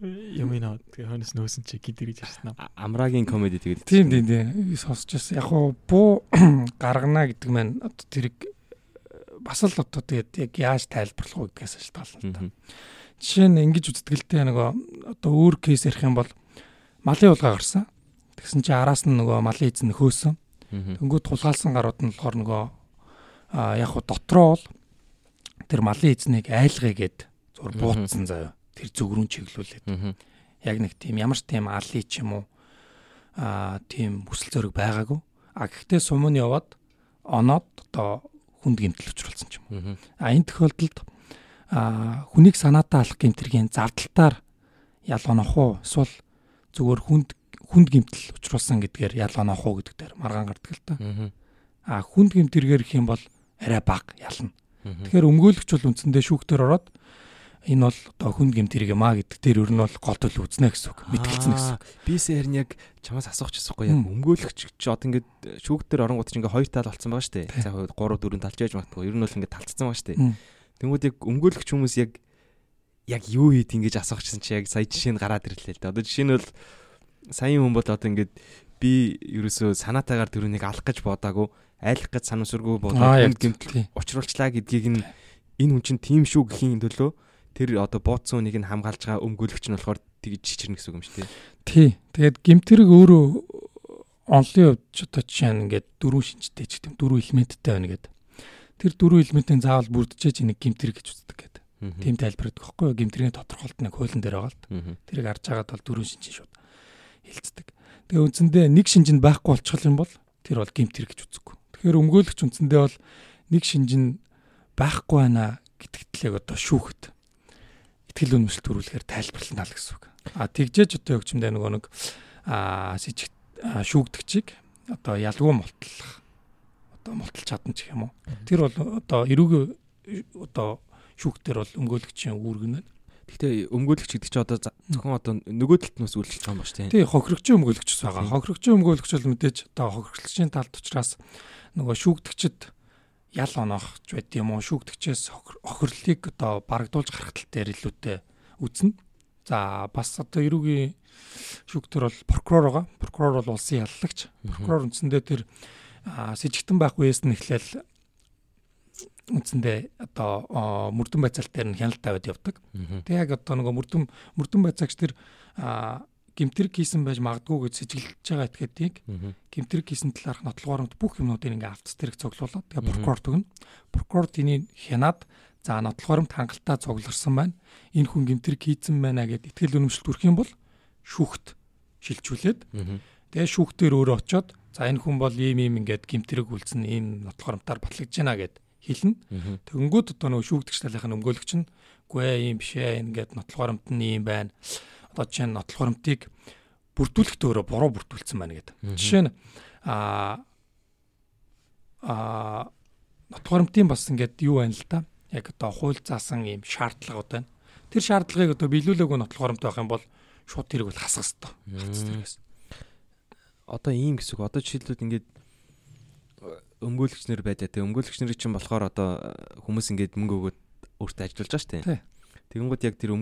Юм аа тэгээ хойноос нөөсөн чи гид ирж ярьснаа. Амрагийн комеди тэгээд. Тийм тийм тийм. Сонсч байсан. Яг хуу буу гаргана гэдэг маань одоо тэрийг бас л одоо тэгээд яг яаж тайлбарлах вэ гэдгээс шалтгаална л та. Жишээ нь ингэж үздэгэлтэй нөгөө одоо өөр кейс ярих юм бол малын улгаа гарсан. Тэгсэн чи араас нь нөгөө малын эзэн хөөсөн. Тэнгүүд тулгаалсан гарууд нь болохоор нөгөө яг хуу дотроо бол тэр малын эзнийг айлгыгээд зур буутсан заяа. Тэр зүг рүү чиглүүлээд. Яг нэг тийм ямар ч тийм алли ч юм уу а тийм хүсэл зориг байгаагүй. А гэхдээ сумын яваад оноод одоо хүнд гэмтэл учруулсан ч юм уу. А энэ тохиолдолд а хүнийг санаатаа алах гэмтэргийн зардалтаар ял онох уу эсвэл зүгээр хүнд хүнд гэмтэл учруулсан гэдгээр ял онох уу гэдэг дээр маргаан гардаг л та. А хүнд гэмтэргээр их юм бол арай бага ялна. Тэгэхээр өмгөөлөгч бол үндсэндээ шүүхтэр ороод энэ бол одоо хүн гэмтэрэг юм а гэдэг дээр ер нь бол голдол үзнэ гэсэн үг. Мэтгэлцэн гэсэн. Би сэрн яг чамаас асуух гэсэхгүй яг өмгөөлөгч ч одоо ингээд шүүгтэр оронгууд чинь ингээд хоёр тал болцсон байгаа шүү дээ. За 3 4 талж байж магадгүй. Ер нь бол ингээд талцсан байгаа шүү дээ. Тэнгүүд яг өмгөөлөгч хүмүүс яг яг юу хийд ингэж асуух гэсэн чи яг сая жишээ нь гараад ирлээ л дээ. Одоо жишээ нь бол саяын хүн бол одоо ингээд би ерөөсөө санаатаагаар төрөнийг алах гэж бодаагүй айлах гэж санамсаргүй бодоод гэмтэл учруулчлаа гэдгийг нь энэ хүн чинь тийм шүү гэхийн төлөө тэр одоо бууцсан үнийг нь хамгаалж байгаа өмгөөлөгч нь болохоор тэгж чичирнэ гэсэн үг юм шүү дээ. Тий. Тэгээд гимтэрэг өөрөө онлын хувьд ч одоо жишээ нь ингээд дөрвөн шинжтэй ч гэдэм дөрвөн элементтэй байна гэдэг. Тэр дөрвөн элементийн заавал бүрдчихэж энийг гимтэрэг гэж үздэг гэдэг. Тийм тайлбардаг байхгүй юу? Гимтэргийн тодорхойлт нэг хуулийн дээр байгаа л. Тэрийг харж байгаад бол дөрвөн шинж шууд хилцдэг. Тэгээ үндсэндээ нэг шинжинд байхгүй болчихвол юм бол тэр бол гимтэрэг гэж үзэхгүй. Тэгэхээр өмгөөлөгч үндсэндээ бол нэг шинж нь байхгүй байна гэдэгт л яг одоо шүүхэд ихтгэл үнэмшил төрүүлэхээр тайлбарлана л гэсэн үг. А тэгжээж одоо яг чимдээ нөгөө нэг а сэжиг шүүгдэгчийг одоо ялгүй мултлах одоо мулталж чадна ч юм уу. Тэр бол одоо эрүүгийн одоо шүүгтэр бол өмгөөлөгчийн үүрэг нь Гэхдээ өмгөөлөгч гэдэг чинь одоо зөвхөн одоо нөгөө талд нь бас үйлчлэж байгаа юм ба шүү дээ. Тий, хохирогчийн өмгөөлөгч байгаа. Хохирогчийн өмгөөлөгч бол мэдээж одоо хохирогчийн талд учраас нөгөө шүүгдэгчд ял оноохч байд юм уу шүүгдэгчээс охирлыг одоо барагдуулж гарах тал дээр илүүтэй үзнэ. За бас одоо эрүүгийн шүүгтэр бол прокурор байгаа. Прокурор бол улсын яллагч. Прокурор үндсэндээ тэр сэжигтэн байх үеэс нь эхлээл үндсэндээ одоо мөрдөн байцаалт дээр нь хяналт тавиад явдаг. Тэг яг одоо нөгөө мөрдөн мөрдөн байцаагч тэр гимтэрэг хийсэн байж магадгүй гэж сэжиглэж байгаа этгээдийг гимтэрэг хийсэн талаарх нотлогоорт бүх юмнуудыг ингээ автц тэрэг цуглуулад тэгээ прокурор төгнө. Прокурор тэнийг хянаад за нотлогоромт хангалттай цугларсан байна. Энэ хүн гимтэрэг хийсэн байна гэд итгэл үнэмшилт хүрэх юм бол шүүхт шилжүүлээд тэгээ шүүхтэр өөрөө очиод за энэ хүн бол ийм ийм ингээд гимтэрэг үлдсэн ийм нотлогоромтаар батлагдж байна гэд хэлнэ. Тэгэнгүүт одоо нөгөө шүүгдэгч талынхаа өмгөөлөгч нь гүй ийм биш ээ ингээд нотлогоромт нь ийм байна одоо жишээ нь нотлох хуримтыг бүрдүүлэхдээ өөрөө буруу бүрдүүлсэн байна гэдэг. Жишээ нь а а нотлох хуримтын бас ингээд юу байна л да. Яг одоо хууль заасан ийм шаардлагууд байна. Тэр шаардлагыг одоо биелүүлээгүй нотлох хуримт байх юм бол шууд тэрийг бол хасах хэрэгтэй. Хацс тэргээс. Одоо ийм гэсэн үг. Одоо жишээлбэл ингээд өмгөөлөгчнөр байдаг. Тэгээ өмгөөлөгчнөр чинь болохоор одоо хүмүүс ингээд мөнгө өгөөд өөртөө ажиллаж байгаа шүү дээ. Тэгэнгүүт яг тэр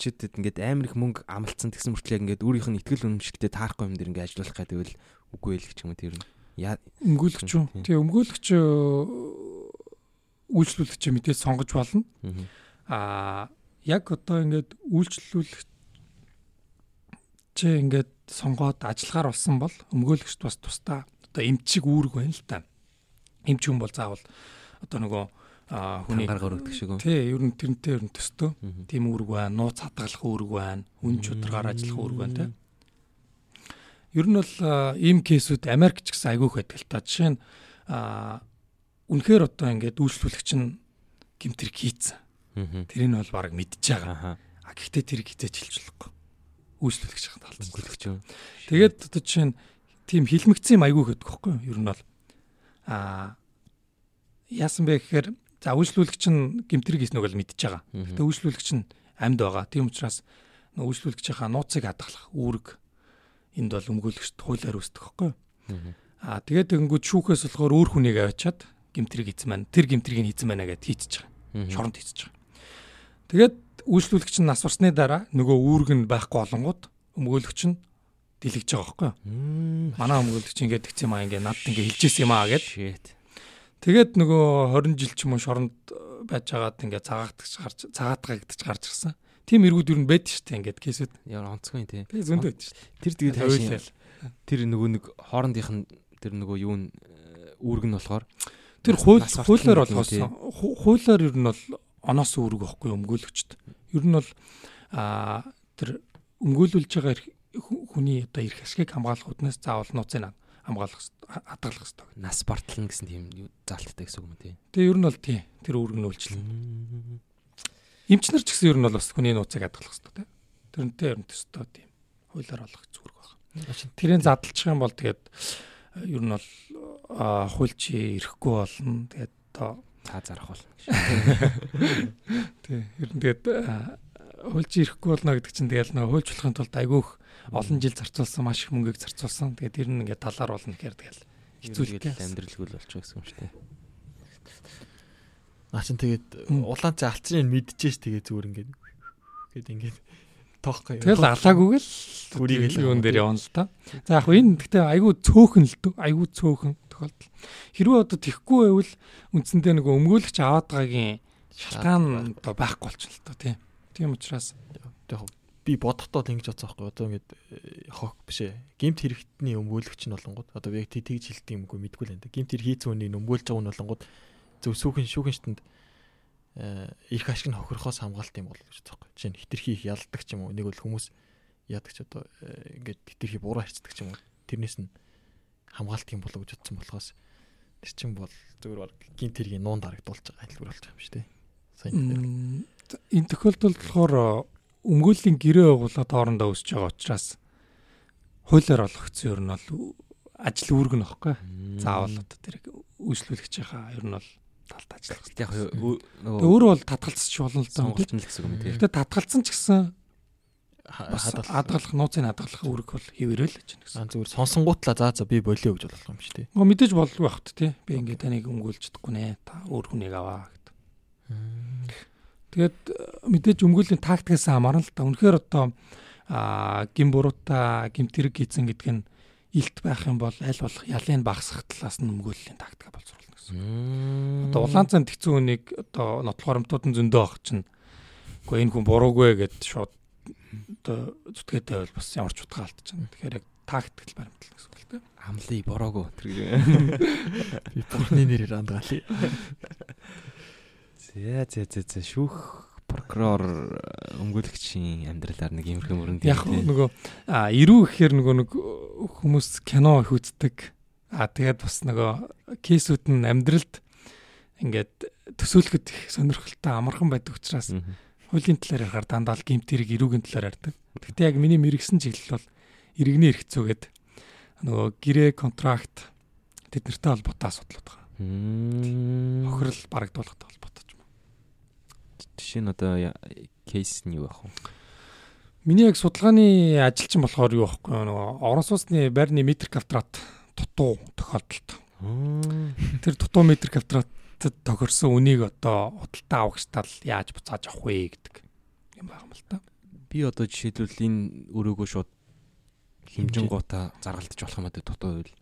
өмгөөлөгччдэд ингээд амар их мөнгө амлцсан гэсэн мөртлөө ингээд өөрийнх нь ихтгэл үнэмшигтэй таарахгүй юм дэр ингээд ажиллах гэдэг л үгүй л гэж юм тэр нь. Яа өмгөөлөгч үү? Тэгээ өмгөөлөгч үйлчлүүлэгч мэдээ сонгож болно. Аа яг одоо ингээд үйлчлүүлэгч ингээд сонгоод ажиллагаар болсон бол өмгөөлөгчд бас тусдаа одоо эмчиг үүрэг байна л та. Эмч хүн бол заавал одоо нөгөө хүний гаргаар өгдөг шиг үү? Тий, ер нь тэрнтэй ер нь төстөө. Тийм үүрэг байна, нууц хадгалах үүрэг байна, үн чударгаар ажиллах үүрэг байна тий. Ер нь бол ийм кейсүүд Америк ч гэсэн айгүйх байдаг л та. Жишээ нь үнэхээр одоо ингээд үйлчлүүлэгч нь гимтэр хийцэн. Тэрийг нь бол баг мэдж байгаа. А гэхдээ тэрийг хизээч хэлж болохгүй. Үйлчлүүлэгч хахад алдчихлаа. Тэгээд одоо жишээ нь тийм хилмигцэн юм айгүй гэдэг хөхгүй юу? Ер нь бол аа яасан бэ гэхээр за үйлчлүүлэгч нь гимтрийг хийснэг бол мэдчихэж байгаа. Гэтэ үйлчлүүлэгч нь амьд байгаа. Тийм учраас үйлчлүүлэгчийнхаа нууцыг хадгалах үүрэг энд бол өмгөөлөгчд хуулиар үүсдэг хөхгүй юу? Аа тэгээд тэгэнгүүт шүүхээс болохоор өөр хүнийг аваачаад гимтрийг хийсэн маань тэр гимтрийг хийсэн байна гэдээ хийчихэж байгаа. Шоронд хийчихэж байгаа. Тэгээд үйлчлүүлэгч нь нас барсны дараа нөгөө үүрэг нь байхгүй болонгууд өмгөөлөгч нь дэлгэж байгаа юу? Манай өмгөөлөгч ингээд гэх юм аа ингээд надад ингээд хэлжсэн юм аа гэд. Тэгээд нөгөө 20 жил ч юм уу шоронд э, байж байгаад ингээд цагаатгаж гарч цагаатгагдаж гарч ирсэн. Тим эргүүд юу байд штэ ингээд кейсэд. Яа онцгой тий. Би зөнд байд штэ. Тэр тэгээд хайшаа. Тэр нөгөө нэг хоорондынх нь тэр нөгөө юу н э, үүрэг нь болохоор тэр хууль хуулиар болгосон. Хуулиар ер нь бол оноос үүрэг واخгүй өмгөөлөгчд. Ер нь бол аа тэр өмгөөлүүлж байгаа хүний одоо эрх ашгийг хамгаалахуднаас заавал нууцын ад хамгаалах хадгалах хэрэгтэй. Нас бартална гэсэн тийм заалттай гэсэн үг юм тий. Тэгээ ер нь бол тий. Тэр үүрэг нь үйлчлэн. Эмчнэр ч гэсэн ер нь бол бас хүний нууцыг хадгалах хэрэгтэй тий. Тэрнтэй ер нь төстэй тийм хуулиар олох зүрх байна. Тэрийн задлчих юм бол тэгээд ер нь бол хуульчи ирэхгүй болно. Тэгээд одоо цаа зарах болно. Тий. Ер нь тэгээд хуульчи ирэхгүй болно гэдэг чинь тэгэл нөө хуульчлахын тулд айгүйх олон жил зарцуулсан маш их мөнгөийг зарцуулсан. Тэгээд тэр нь ингээд талаар болно гэхээр тэгэл хэцүүлээ амьдралгүй болчих гэсэн юм шүү дээ. Наа чин тэгээд улаан цай алдсан юм мэдчихэж тэгээд зүгээр ингээд гээд ингээд тоохгүй. Тэгэл алаагүйг л бүрийг л юун дээр явна л та. За яг энэ гэхдээ айгүй цөөхөн л дөө айгүй цөөхөн тохиолдол. Хэрвээ одоо тэхгүй байвал үндсэндээ нөгөө өмгөөлөгч аваад байгаагийн шалтгаан одоо байхгүй болчихно л та тийм. Тийм учраас яг би бодохдоо ингэж бодсон байхгүй. Одоо ингэж э, хог биш ээ. Гимт хэрэгтний өмгөөлөгч нь болонгууд одоо яг тэгж хэлдэг юмгүй мэдгүй л энэ гимт хэрэг хийцэн үнийг өмгөөлж байгаа нь болонгууд зөв сүүхэн шүүхэн штанд их ашиг нь хохирохоос хамгаалт юм бол гэж бодсон байхгүй. Жишээ нь хитрхи их ялдаг ч юм уу нэг бол хүмүүс яадаг ч одоо э, ингээд хитрхи буруу харцдаг ч юм уу тэрнээс нь хамгаалт юм болоо гэж бодсон болохоос тэр чин бол зөвөр баг гимт хэргийн нуун дарагдуулж байгаа хэлбэр болж байгаа юм шүү дээ сайн энэ тохиолдолд болохоор өмгөөллийн гэрээ байгууллагад хоорондоо өсөж байгаа учраас хуулиар олгогдсон ер нь бол ажил үүрэг нь баггүй. Заавал одоо тэр үйлчлүүлэгчийнхаа ер нь бол талд ажиллах хэрэгтэй. Яг нөгөө өөрөө бол татгалцчих болно л да. Сонголт нь л гэсэн юм тийм. Гэтэ татгалцсан ч гэсэн хадгалах нууцыг хадгалах үүрэг бол хэвээрэл гэж байна гэсэн. Зүгээр сонсонгуутлаа заа за би болио гэж болох юм шүү дээ. Гоо мэдээж болгүй багт тий. Би ингээд таныг өмгөөлж чадахгүй нэ. Та өөр хүнийг аваа гэдэг. Тэгээд э, мэдээж өмгөөлийн тактикаас хамаарна л та. Үнэхээр одоо гим буруута гимтэрэг хийцэн гэдэг нь илт байх юм бол аль болох ялын багасгах талаас нь өмгөөлийн тактика боловсруулна гэсэн. Одоо улаан цанд хэцүү хүнийг одоо нотлохоромтууд нь зөндөө авах чинь үгүй энэ хүн буруугүй гэд шууд одоо зүтгээтэй бол бас ямар ч утга алдчихна. Тэгэхээр яг тактикл баримтлал гэсэн үг л дээ. Амлын бороогүй тэр би бурхны нэрээр андгаалъя. За за за за шүүх. Прокурор өмгөөлөгчийн амьдралаар нэг юмрхэн мөрөнд яг нөгөө а ирүү гэхээр нөгөө нэг хүмүүс кино их үздэг а тэгээд бас нөгөө кейсүүд нь амьдралд ингээд төсөөлөхөд их сонирхолтой амархан байдаг учраас хуулийн талаар ярихаар дандаа л гимт хэрэг ирүүгийн талаар ярьдаг. Гэхдээ яг миний мэрэгсэн чиглэл бол иргэний эрх зүйгээд нөгөө гэрээ контракт тэднэртэй холбоотой асуудлууд байгаа. Хохирол барагдуулгатай холбоотой жишээ нь одоо кейс нь юу байх вэ? Миний яг судалгааны ажилчин болохоор юу байхгүй нөгөө орон сууцны байрны метр квадрат дутуу тохиолдолд Тэр дутуу метр квадратад тохирсон үнийг одоо худалдаа авахч тал яаж буцааж авах вэ гэдэг юм байна юм л та. Би одоо жишээлбэл энэ өрөөгөө шууд хэмжингуудаа заргалдаж болох юм аа дутуу байвал.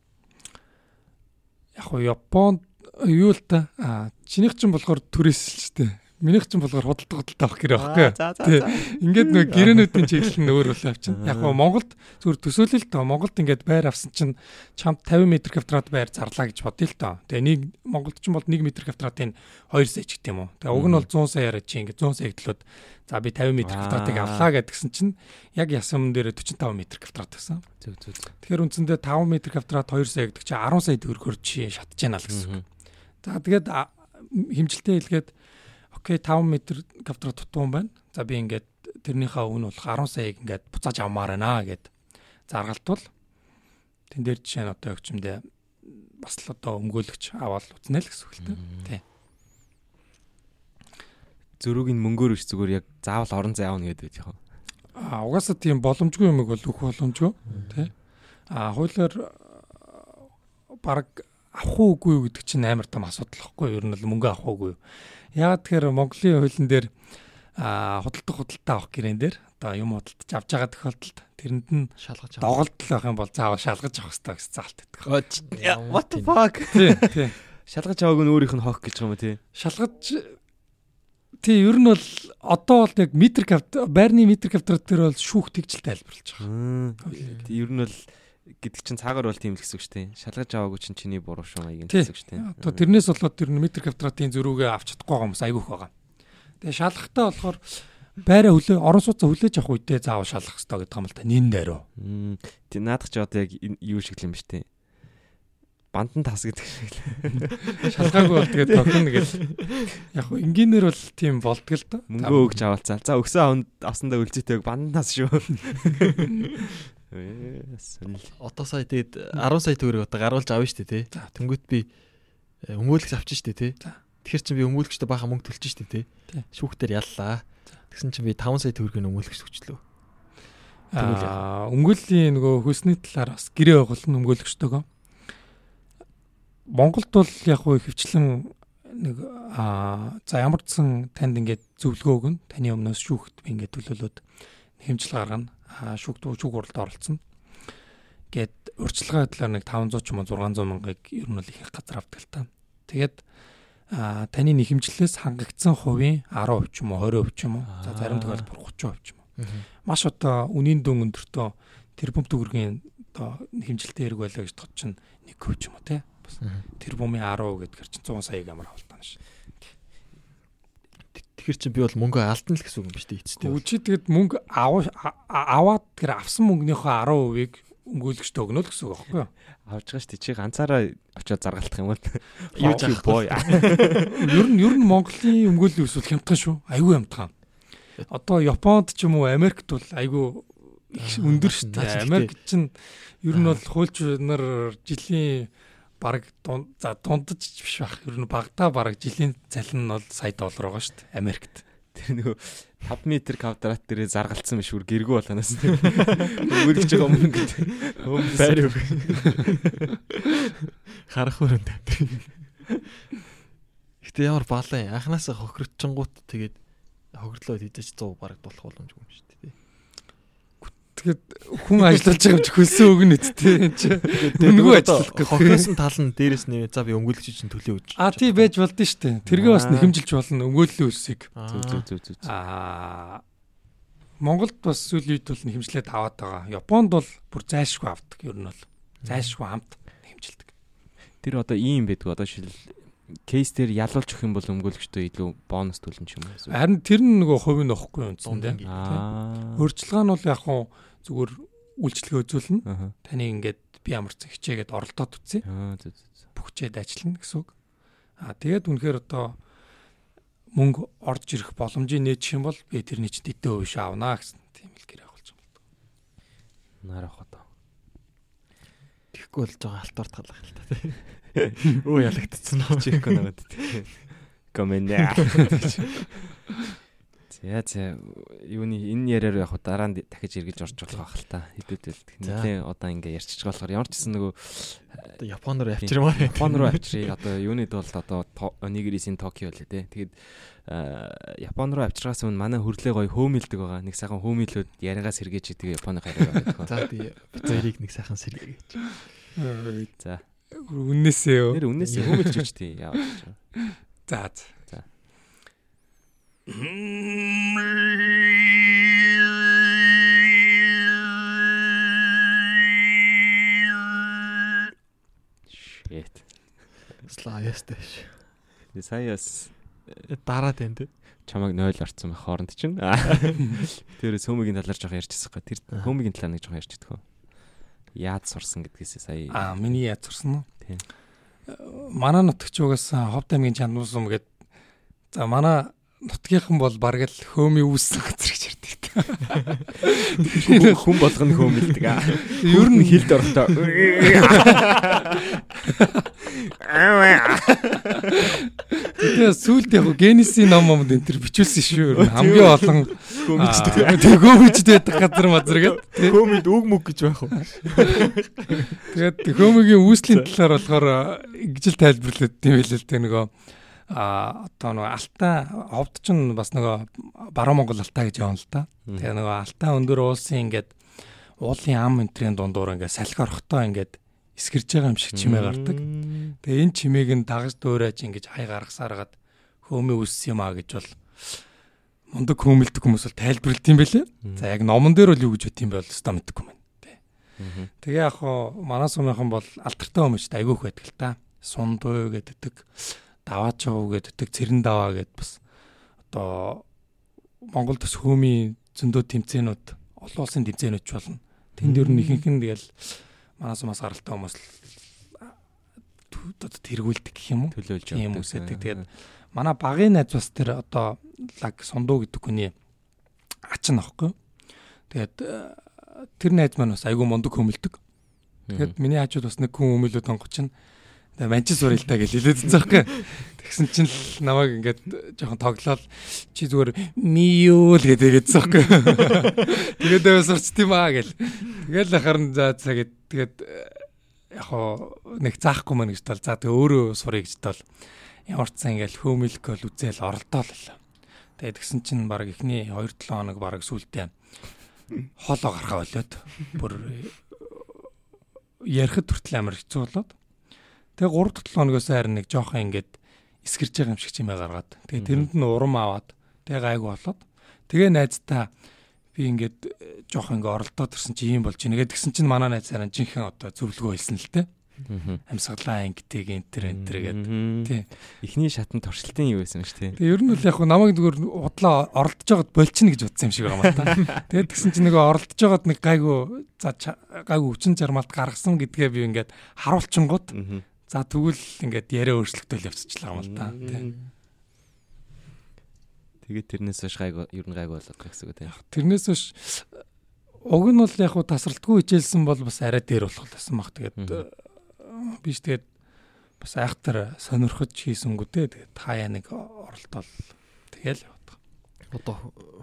Яг хуу Японд юу л та чинийх чинь болохоор тээ Минийх ч болохоор худалдаа худалдаа авах гэрээ байхгүй. За. Ингээд нөгөө гэрээнүүдийн чиглэл нь өөр болоо авчин. Яг гоо Монголд зүгээр төсөөлөл тоо Монголд ингээд байр авсан чинь чамд 50 м квадрат байр зарлаа гэж бодъё л тоо. Тэгээ нэг Монголд ч бол 1 м квадратын 2 сая ч гэдэм үү. Тэгээ уг нь бол 100 сая яриад чи ингээд 100 сая гэдлүүд за би 50 м квадратыг авлаа гэдгсэн чинь яг ясам дээр 45 м квадрат гэсэн. Зөв зөв. Тэгэхээр үндсэндээ 5 м квадрат 2 сая гэдэг чинь 10 сая төгрөгөөр чи шатж яана л гэсэн. За тэгээд хэмжилтээ хэлгээд Окей 5 м гавтар тутуун байна. За би ингээд тэрнийхээ үн болох 10 саяг ингээд буцааж авмаар байна гэд заргалтвал тэн дээр жишээ нь одоо өгчмдээ бас л одоо өмгөөлөгч аваад үтнэ л гэсэн үг л дээ. Тий. Зөрүүг нь мөнгөөр биш зүгээр яг заавал орон зай аавна гэдэг юм. Аа угаасаа тийм боломжгүй юм бол өөх боломжгүй тий. Аа хуулиар баг авах уугүй гэдэг чинь амар том асуудал واخгүй юу? Ер нь л мөнгө авах уугүй юу? Яагаад тэгэхээр Монголын хуулийн дээр худалдах худалдаа авах гэрэн дээр одоо юм худалдаж авч байгаа тохиолдолд тэрэнд нь шалгаж авах доголдол байх юм бол заавал шалгаж авах хэрэгтэй гэсэн заалт байдаг. What the fuck? Шалгаж авааг нь өөрийнх нь хоох гэж байгаа юм тий. Шалгаж тий ер нь бол одоо бол яг метр квадрат байрны метр квадрат дээр бол шүүх тэгжэл тайлбарлаж байгаа. Ер нь бол гэдэг чинь цаагаар бол тийм л гэсэн үг шүү дээ. Шалгаж аваагүй чинь чиний буруу шүү маяг гэсэн үг шүү дээ. Одоо тэрнээс болоод тэр метр квадратын зөрүүгээ авч чадахгүй байгаа хүмүүс айгүйх байгаа. Тэгээ шалгахтаа болохоор байраа хүлээ орон сууцаа хүлээж авах үедээ заавал шалгах хэрэгтэй гэдэг юм л та нин дээрөө. Тэг наадах ч одоо яг юу шиг юм биш үү? Бандан тас гэдэг шиг л. Шалгаагүй бол тэгээд тохино гэж. Яг хөө энгийнээр бол тийм болдго л доо. Мөнгөө өгч авалцаа. За өгсөн авсандаа үлзээтэй бандан тас шүү. Одоо сая тэгээд 10 сая төгрөг одоо гаруулж авна шүү дээ тий. Тэнгүүт би өмгөөлөгч авчин шүү дээ тий. Тэгэхээр чи би өмгөөлөгчтэй баха мөнгө төлчих шүү дээ тий. Шүүхтэр яллаа. Тэгсэн чинь би 5 сая төгрөгийн өмгөөлөгч өгчлөө. Аа өмгөөллийн нөгөө хөлсний талаар бас гэрээ байгуулна өмгөөлөгчтэйгөө. Монголд бол яг хөө хөвчлэн нэг аа за ямар ч сан танд ингээд зөвлөгөө өгнө. Таны өмнөөс шүүхт би ингээд төлөөлөд хэмжил гаргана шүүх шүүх уралд оролцсон. Гэт урьдчилгаа талаар нэг 500 ч юм уу 600 мянгаыг ер нь бол их газар авдаг л та. Тэгээд таны нэхэмжлээс хангагдсан хувийн 10% ч юм уу 20% ч юм уу. За зарим тохиолдолд 30% ч юм уу. Маш одоо үнийн дүн өндөртөө тэрбум төгрөгийн одоо нэхэмжилтэй хэрэг байлаа гэж тод чинь 1% ч юм уу те. Тэрбумын 10% гэдгээр чинь 100 саяг амар хавтана ш. Тэгэхээр чи би бол мөнгө алдна л гэсэн үг юм биш үү эцтэй. Үгүй тэгэд мөнгө аваад тэр авсан мөнгөнийхөө 10%-ийг өмгөөлөгчд өгнө л гэсэн үг байхгүй юу? Авж байгаа шүү дээ. Чи ганцаараа очиод заргалтах юм бол юу жаах боо. Ер нь ер нь Монголын өмгөөллийн өсвөл хямдхан шүү. Айгүй хямдхан. Одоо Японд ч юм уу Америкт бол айгүй өндөр шүү дээ. Америк чинь ер нь бол хуульч нар жилийн баг за дундаж биш байх. Ер нь багтаа баг жилийн цалин нь бол сая доллар байгаа шүү дээ. Америкт. Тэр нөгөө 5 м квадрат дээрээ заргалцсан биш үр гэргүү болоноос үргэлж байгаа мөнгө гэдэг. Байр үг. Харах өрөнд. Гэтэ ямар балан анханасаа хохирчингууд тэгээд хохирлоо хийжэж 100 бараг дулах боломжгүй юм шүү. Тэгэхэд хүн ажиллаж байгаа ч хөлсөн өгнө үү тээ чи. Үнгүү ажиллах гэх. Хохирсон тал нь дээрээс нэ за би өнгөлөгч чинь төлөө өгч. А тий байж болд нь штэ. Тэргээ бас нэхэмжилж болно өнгөөллийн үсийг. Зүг зүг зүг зүг. Аа Монголд бас сүүлийн үед бол нэхэмжлээд аваад байгаа. Японд бол бүр зайлшгүй авдаг. Ер нь бол зайлшгүй хамт нэхэмжилдэг. Тэр одоо ийм байдаг. Одоо шил кейс дээр ялуулж өгөх юм бол өмгөөлөгчдөө илүү бонус төлнө ч юм уу. Харин тэр нь нөгөө хувийн ахгүй үнцэн дээ. Өөрчлөлгөө нь бол яг хуу зүгээр үйлчлэгээ үзүүлнэ. Таны ингээд би ямар ч хичээгээд оролдоод үтсэ. Бүхчээд ажиллана гэсэн үг. Аа тэгээд үнэхээр одоо мөнгө орж ирэх боломжийг нээчих юм бол би тэрний чинь дэдэн хувь авнаа гэсэн тийм л болж байгаа юм бол. Нарах одоо. Тэгэхгүй болж байгаа алтуурт галах л та. Өө ялагдсан уу? Чихгүй надад. Комэнэ. За за юуны энэ яриаар яг дараа нь дахиж эргэж орж болох байх л та. Хэдүүдэд нэлээ одоо ингээ ярьчих болохоор ямар ч гэсэн нөгөө Япон руу авчирмаар Япон руу авчирыг одоо юунид бол одоо Onigiri-ийн Токио лээ те. Тэгээд Япон руу авчиргаас өмнө манай хөрлөө гоё хөөмилдэг байгаа. Нэг сайхан хөөмилүүд яриагаас сэргээж идэг Японы хараа байдаг. За тий бицэрийг нэг сайхан сэргээж. За. Үннээсээ юу? Нэр үннээсээ хөөмилж гэж тий. Яа. За. Shit. Слаястэш. Саяас дараа тань тэ. Чамайг 0 орцсон байх хооронд чинь. Тэрээс хөмөгийн талаар жоох ярьчихсан гоо. Тэр хөмөгийн талаар нэг жоох ярьчихдаг хөө. Яаж сурсан гэдгээс сая. Аа, миний яаж сурсан уу? Тийм. Манай нутагч угаас Ховд аймгийн Чандуусум гээд за манай нутгийнхан бол бараг л хөөми үүссэн газар гэж ярьдаг. Хүн болгоно хөөмилдэг аа. Ер нь хилд орохдоо. Тэгээ сүүлд яг генесийн ном ном энэ төр бичүүлсэн шүү. Хамгийн олон хөөмичтэй. Тэгээ хөөмичтэй байдаг газар мазар гэдэг. Хөөмид үг мүг гэж байх уу? Тэгээд хөөмигийн үүслийн талаар болохоор ингэж л тайлбарлаад дээ нөгөө а одоо нөгөө алтаа ховд ч бас нөгөө баруун Монгол алтаа гэж явна л да. Тэгээ нөгөө алтаа өндөр уулсын ингээд уулын ам энтрийн дундуур ингээд салхи орохтой ингээд эсгэрж байгаа юм шиг чимээ гардаг. Тэгээ энэ чимээг нь дагаж дөөрэж ингэж хай гаргасааргаад хөөмөө үссэн юм а гэж бол мундаг хөөмөлдөг хүмүүс бол тайлбарлалт юм бэлээ. За яг номон дээр бол юу гэж үт юм бол өстой мэддэг юм. Тэгээ яг хоо манай сумынхан бол алтартай хүмүүс айгүйх байдаг л та. Сундуу гэдэг даваач уу гэдэг цэрэн даваа гэд бас одоо Монгол төс хөөмийн зөндөө тэмцээнүүд олон улсын тэмцээнүүд ч болно. Тэнд дэр нь ихэнх нь тэгэл манаас мас гаралтай хүмүүс одоо тэргүүлдэг гэх юм уу? Төлөөлж юм үсэдэг. Тэгээд манай багын найз бас тэр одоо лаг сундуу гэдэг хүний ач нөхгүй. Тэгээд тэр найз маань бас айгүй мундаг хөмөлдөг. Тэгээд миний хажууд бас нэг хүн өмөлөд онгоч нь манчис суралтай гэж хэлээд байгаа байхгүй. Тэгсэн чинь л намайг ингээд жоохон тоглоод чи зүгээр мию л гэдэг байсан байхгүй. Тэгээд дэвэ сурч тийм аа гэл. Тэгэл харин за цагэд тэгээд яг хоо нэг заахгүй мэн гэж тал за тэг өөрөө сурыг гэж тал ямар ч сан ингээл хөөмөлк бол үзэл оролдоол л. Тэгээд тэгсэн чинь баг эхний 2 7 хоног баг сүултээ хоолоо гарахаа болоод бүр ярихд хүртэл амар хэцүү болоод Тэгээ 3 дахь 7 хоногоос харин нэг жоохон ингээд эсгэрж байгаа юм шиг чимээ гаргаад. Тэгээ тэрэнд нь урам аваад тэгээ гайгүй болоод тэгээ найздаа би ингээд жоохон ингээд оролдоод ирсэн чи юм болж байна. Тэгээд тэгсэн чинь манай найз харин жинхэнэ одоо зөвлөгөө хэлсэн л те. Амьсгалаа ангитэг энтер энтер гэдэг. Тий. Эхний шатанд туршилтын юу байсан шүү дээ. Тэгээ ер нь л яг намайг зүгээр удлаа оролдож байгаад болчихно гэж бодсон юм шиг байгаа юм та. Тэгээд тэгсэн чинь нөгөө оролдож байгаад нэг гайгүй за гайгүй хүчин чармаалт гаргасан гэдгээ би ингээд харуулчингууд За тэгвэл ингээд яриа өөрчлөгдөөл явцчихлаа юм л та тий. Тэгээд тэрнээс хойш гайг ер нь гайг болоод байгаа гэсэн үг тий. Тэрнээс хойш уг нь бол яг хуу тасралтгүй хичээлсэн бол бас арай дээр болох байсан баг. Тэгээд биш тэгээд бас айхтар сонирхож хийсэнгүү те. Тэгээд хаяа нэг оролдол тэгэл яваад. Одоо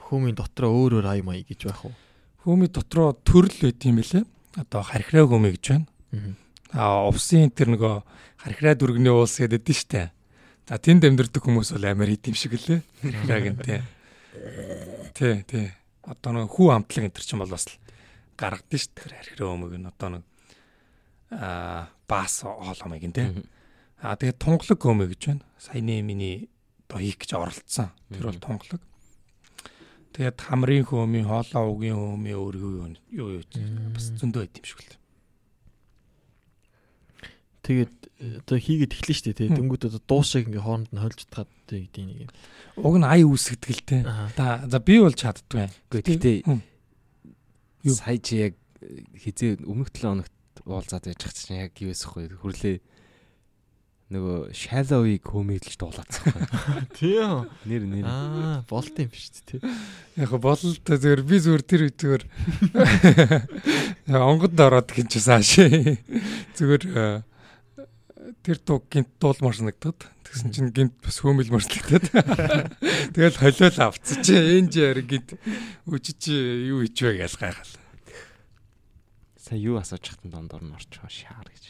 хөөмийн дотроо өөр өөр ай маяг гэж байх уу? Хөөмийн дотроо төрөл байт юм бэлээ. Одоо хархираа хөөмэй гэж байна. А увсын тэр нөгөө хархираа дүргний уус гэдэг дээ штэ. За тэнд амьдэрдэг хүмүүс бол амар хит юм шиг лээ. Яг энэ тий. Тий. Одоо нэг хүү амтлаг энэ чинь бол бас гаргадсан штэ. Тэр хархираа өмөг нь одоо нэг аа бас хооломыг нь тий. А тэгээд тунгалаг өмөг гэж байна. Саяны миний одоо хийх гэж оролцсон. Тэр бол тунгалаг. Тэгээд хамрын хөөмийн хоолоо угийн хөөмийн өөргөө юу юу бас зөндөө байт юм шиг л. Тэгээд одоо хийгээд эхлэн штэ тий. Тэнгүүд одоо дуус шиг ингээ хооронд нь хольж таад гэдэг нэг юм. Уг нь ай үүсгдэг л тий. Та за би бол чаддгүй. Гэхдээ сая чи яг хизээ өмнөх 7 хоногт уулзаад яж чинь яг юу эсэхгүй хүрлээ нөгөө shallow-ыг хөмөглөж дуулаацсан. Тийм. Нэр нэр. Аа, болт юм шүү дээ. Яг го болол та зүгээр би зүгээр тэр зүгээр онгод ороод гинч цааш. Зүгээр тэр дуу гинт дуулмаар санагдаад тэгсэн чинь гинт бас хөөмөлмөр санагдаад тэгэл холиол авцсан чи энэ жаар гинт үжиж юу хийж вэ гэж гайхал. Сая юу асууж хатан дондор нь орчихоо шаар гэж.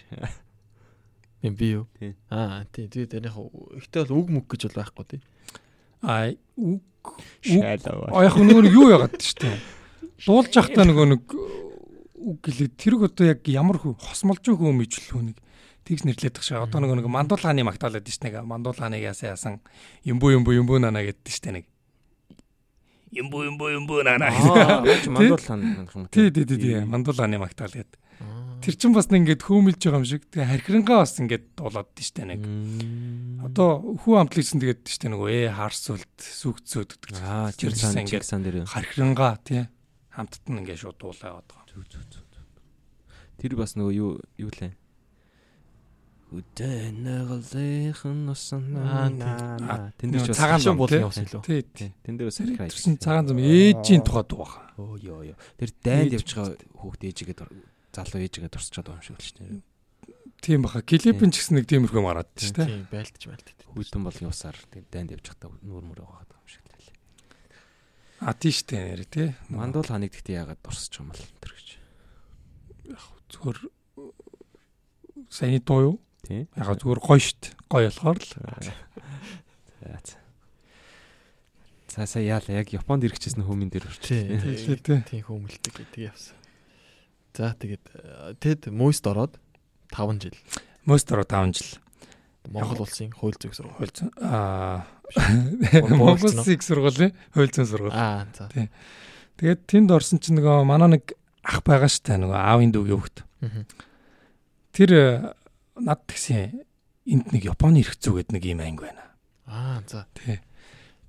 Эм би юу? Аа тий тэгээд энэ яг ихтэй бол үг мүг гэж бол байхгүй тий. Аа үг Аа яг нөгөө юу яагаад штэ. Дуулж явахдаа нөгөө нэг үг гэлээ тэрг одоо яг ямар хөө хосмолж өгөө мэжлүү нэг тэгс нэрлээд тах шээ. Одоо нэг нэг мандуулааны магтаалаад диш нэг мандуулааныг яасан яасан юмбу юмбу юмбу нана гэддэг штэ нэг. Юмбу юмбу юмбу нана гэдэг. Мандуулаан юм. Тий, тий, тий, мандуулааны магтаал гэдэг. Тэр чин бас нэг ингээд хөөмөлж байгаа юм шиг. Тэгээ хархирангаа бас ингээд дуулаад диштэй нэг. Одоо хүү амтлагсан тэгээд диштэй нэг ээ харсуулт сүгцөөд гэдэг. Аа тэр сан ингээд сан дээр. Хархирангаа тий хамтд нь ингээд шууд дуулаа байгаа. Зүг зүг зүг. Тэр бас нөгөө юу юу лээ Үдэнэглэхэн усан наа. Тэн дээр ч цагаан буулгын ус илүү. Тий. Тэн дээр арих хайж. Цагаан зам ээжийн тухай дуу баха. Өө ёо ёо. Тэр дайнд явж байгаа хүүхд ээжигээд залуу ээжигээд дурсчаад байгаа юм шиг л ш нь. Тийм баха. Клипэн ч гэсэн нэг тиймэрхүү мараад ч тий. Тийм байлдаж байлдаж. Хүйтэн болгын усаар дайнд явж байхдаа нүүр мөр байгаа юм шиг л. А тийш дээ нэр тий. Мандуул ханыг гэхдээ яагаад дурсч юм бол тэр гэж. Яг зүгээр саяны дуу юу? Тийм. Яг зүгээр гоё штт. Гоё болохоор л. За. За сая яала яг Японд ирэхчээс нь хүмүүн дээр орчих. Тийм. Тийм хүмүүлдэг гэдэг явсан. За тэгээд тэд Мөст ороод 5 жил. Мөст ороод 5 жил. Монгол улсын хууль зүйн сургууль. Хууль зүйн аа Монгол улсын сургуулийн хууль зүйн сургууль. Аа за. Тийм. Тэгээд тэнд орсон чинь нөгөө манай нэг ах байгаа штэ нөгөө аавын дүүгийн хөвгт. Тэр над тэгсэн энд нэг Японы хэрэгцүү гэдэг нэг юм анги байна. Аа за. Тий.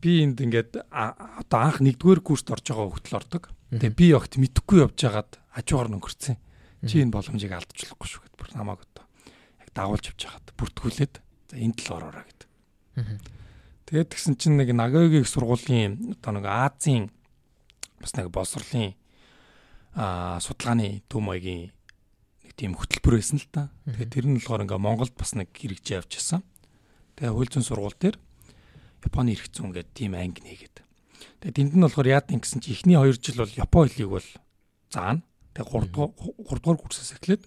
Би энд ингээд одоо анх нэгдүгээр курст орж байгаа хөлтөл ордог. Тэгээ би огт мэдхгүй явж хагаад хажуугаар нөнгөрцөн. Чи энэ боломжийг алдчихлахгүй шүү гэд бүр намайг одоо яг дагуулж явж хагаад бүртгүүлээд за энд л ороорой гэд. Тэгээд тэгсэн чинь нэг Нагогийн их сургуулийн одоо нэг Азийн бас нэг боловсролын аа судалгааны төв маягийн тийм хөтөлбөр байсан л та. Тэгээ тэр нь болохоор ингээ Монголд бас нэг хэрэгжиж явж байсан. Тэгээ хууль зүйн сургууль дээр Японы эрх зүйн гэдэг тийм анги нэгээд. Тэгээ тэнд нь болохоор яад гэсэн чи эхний 2 жил бол Японы хэлийг бол заана. Тэгээ 3 дугаар 3 дугаар курсээс эхлээд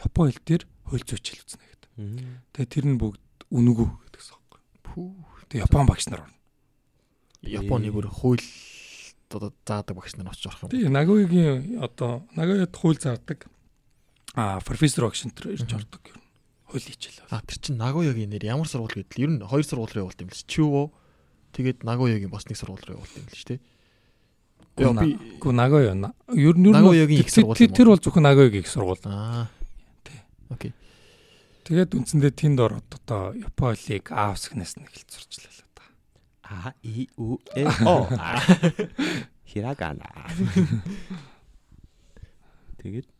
Японы хэл дээр хууль зүйч хэл үзнэ гэдэг. Тэгээ тэр нь бүгд үнэгүй гэдэгсэн байхгүй. Пүү. Тэгээ Япон багш нар орно. Японы бүр хууль одоо заадаг багш нар очиж орох юм. Тэгээ Нагогийн одоо Нагояд хууль заадаг А профессор багш энэ ирж ордог юм. Хууль хичээл. А тэр чин Нагоягийн нэр ямар сургууль гэдэл ер нь хоёр сургууль руу явуулт юм л чи. Чүво тэгээд Нагоягийн бас нэг сургууль руу явуулт юм л ч тий. Би гү Нагоя ер нь Нагоягийн их сургууль. Тэр бол зөвхөн Нагоягийн их сургууль. Аа. Тий. Окей. Тэгээд үндсэндээ тэнд ороод одоо Японыг аавсгнаас нь эхэлж сурчлаа л да. А и у э о. Хирагана. Тэгээд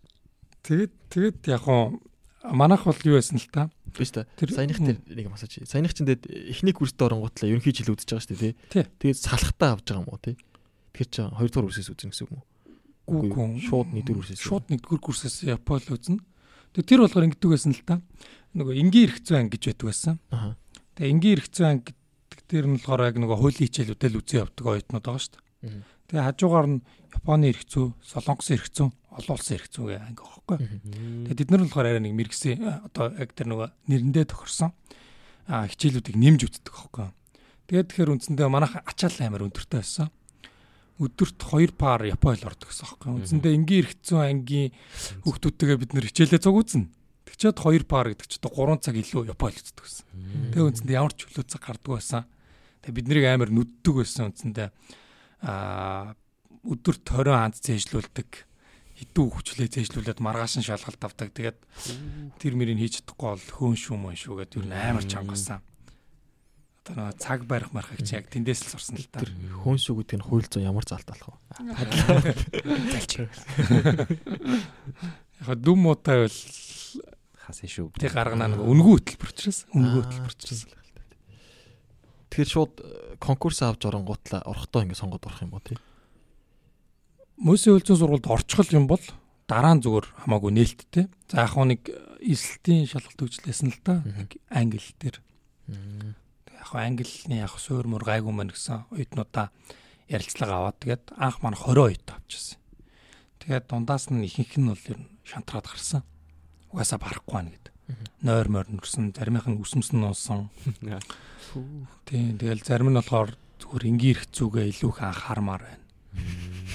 Тэгээд тэгээд яг хоо манайх бол юу байсан л та. Биш та. Саяных тэр нэг асууч. Саяных чинь тэгээд эхний курст оронгуутлаа ерөнхий жил үзэж байгаа шүү дээ тий. Тэгээд салхтаа авч байгаа юм уу тий. Тэр чинь 2 дугаар курсээс үзэн гэсэн юм уу? Үгүй шууд 1 дугаар курсээс. Шууд 1 дугаар курсээс Япон үзнэ. Тэгээд тэр болохоор ингэдэг байсан л та. Нөгөө энгийн эрхцэн анги гэж байдаг байсан. Аа. Тэгээд энгийн эрхцэн анги гэдэг тэр нь болохоор яг нөгөө хуулийн хичээлүүдэл үзэн явдаг оюутнууд байгаа шүү дээ. Тэгээд хажуугаар нь Японы эрхцүү, Солонгосын эрхцүү, олон улсын эрхцүү гэх анги байхгүй. Тэгээд бид нар нь болохоор арай нэг мэрэгсэн одоо яг тэр нөгөө нэрэндээ тохирсон хичээлүүдийг нэмж үздэг байхгүй. Тэгээд тэгэхээр үндсэндээ манайх ачаал амар өндөртэй байсан. Өдөрт 2 пар Япон хэл ордог гэсэн байхгүй. Үндсэндээ энгийн эрхцүү ангийн хүүхдүүдтэйгээ бид нэр хичээлээ цуг үзнэ. Тэгчээд 2 пар гэдэг чинь 3 цаг илүү Япон хэл үздэг гэсэн. Тэгээд үндсэндээ ямар ч чөлөө цаг гардаг байсан. Тэгээд бид нарыг амар нүддэг байсан үндсэндээ а өдөрт 20 ханд зээжлүүлдэг хідүү хүчлээ зээжлүүлээд маргааш нь шалгалт авдаг. Тэгээд тэр мөрийг хийж чадахгүй бол хөөн шүү мөн шүү гэдэг юу амар чангасан. Одоо нэг цаг барих мархаг чи яг тэндээс л сурсан л та. Тэр хөөн шүү гэдэг нь зүйн ямар залт болох вэ? Залч. Яг дүм муутай бол хасан шүү. Тэг гаргана нэг үнгүй хөтөлбөр учраас үнгүй хөтөлбөр учраас. Тэгэхээр шууд конкурс авч оронгуутлаа орохдоо ингэ сонгоод орох юм уу тий? Мөсийн хөлцөн сургуульд орчихол юм бол дараа нь зүгээр хамаагүй нээлттэй. За яг нэг эсэлтийн шалгалт үзлээсэн л да. Англи дээр. Яг англиний яг суур мөр гайгүй мэн гэсэн оюутнуудаа ярилцлага аваад тэгээд анх маань 20 оюут авчихсан. Тэгээд дундаас нь ихэнх нь бол ер нь шантраад гарсан. Угаасаа барахгүй байна гэдэг. Нойр морь нүрсэн, заримийнх нь үсмс нь нуусан. Тийм тэгэл зарим нь болохоор зүгээр энгийн ирэх зүгээ илүү их анхаармаар байна.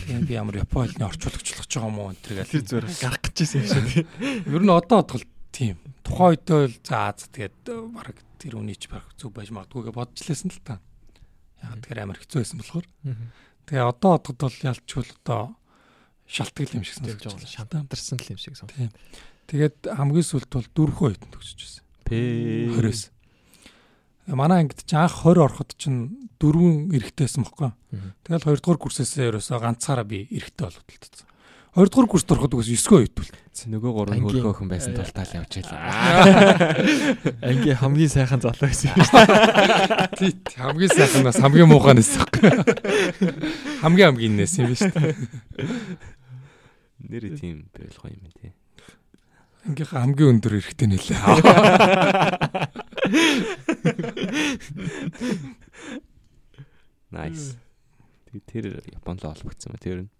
Тийм би ямар Японы орчуулагчлах гэж байгаа юм уу энэ тэргээл тэр зүгээр гарах гэж байсан юм шиг. Ер нь одоо бодвол тийм. Тухайн үедээ л за тэгээд баг тэр үний ч баг зүг байж магадгүй гэж бодж лээсэн л та. Яг тэгэхээр амар хэцүү байсан болохоор. Тэгээ одоо бодоход бол ялчгүй одоо шалтгаал юм шиг санагдаж байгаа. Шантарсан л юм шиг санагдав. Тэгээд хамгийн сүлд бол дөрвөн оюутан төгсөж байсан. Пэ 20-с. Манай ангид ч анх 20 ороход чинь дөрвөн эрэгтэйсэн бохгүй. Тэгэл 2 дугаар курсээсээ ерөөсөө ганцаараа би эрэгтэй болоод талцсан. 2 дугаар курст ороход угс 9 оюутвал. Нөгөө гурав хөргөө охин байсан тул таал явж байлаа. Анги хамгийн сайхан залуу байсан. Тий, хамгийн сайхан бас хамгийн муухай нэс бохгүй. Хамгийн хамгийн нэс юм биш үү? Нэр тийм байх юм тий. Ангийнхаа хамгийн өндөр эрэхтэй нэлээ. Nice. Тэгээ тэр Японд л олбогдсон ба тэр нь.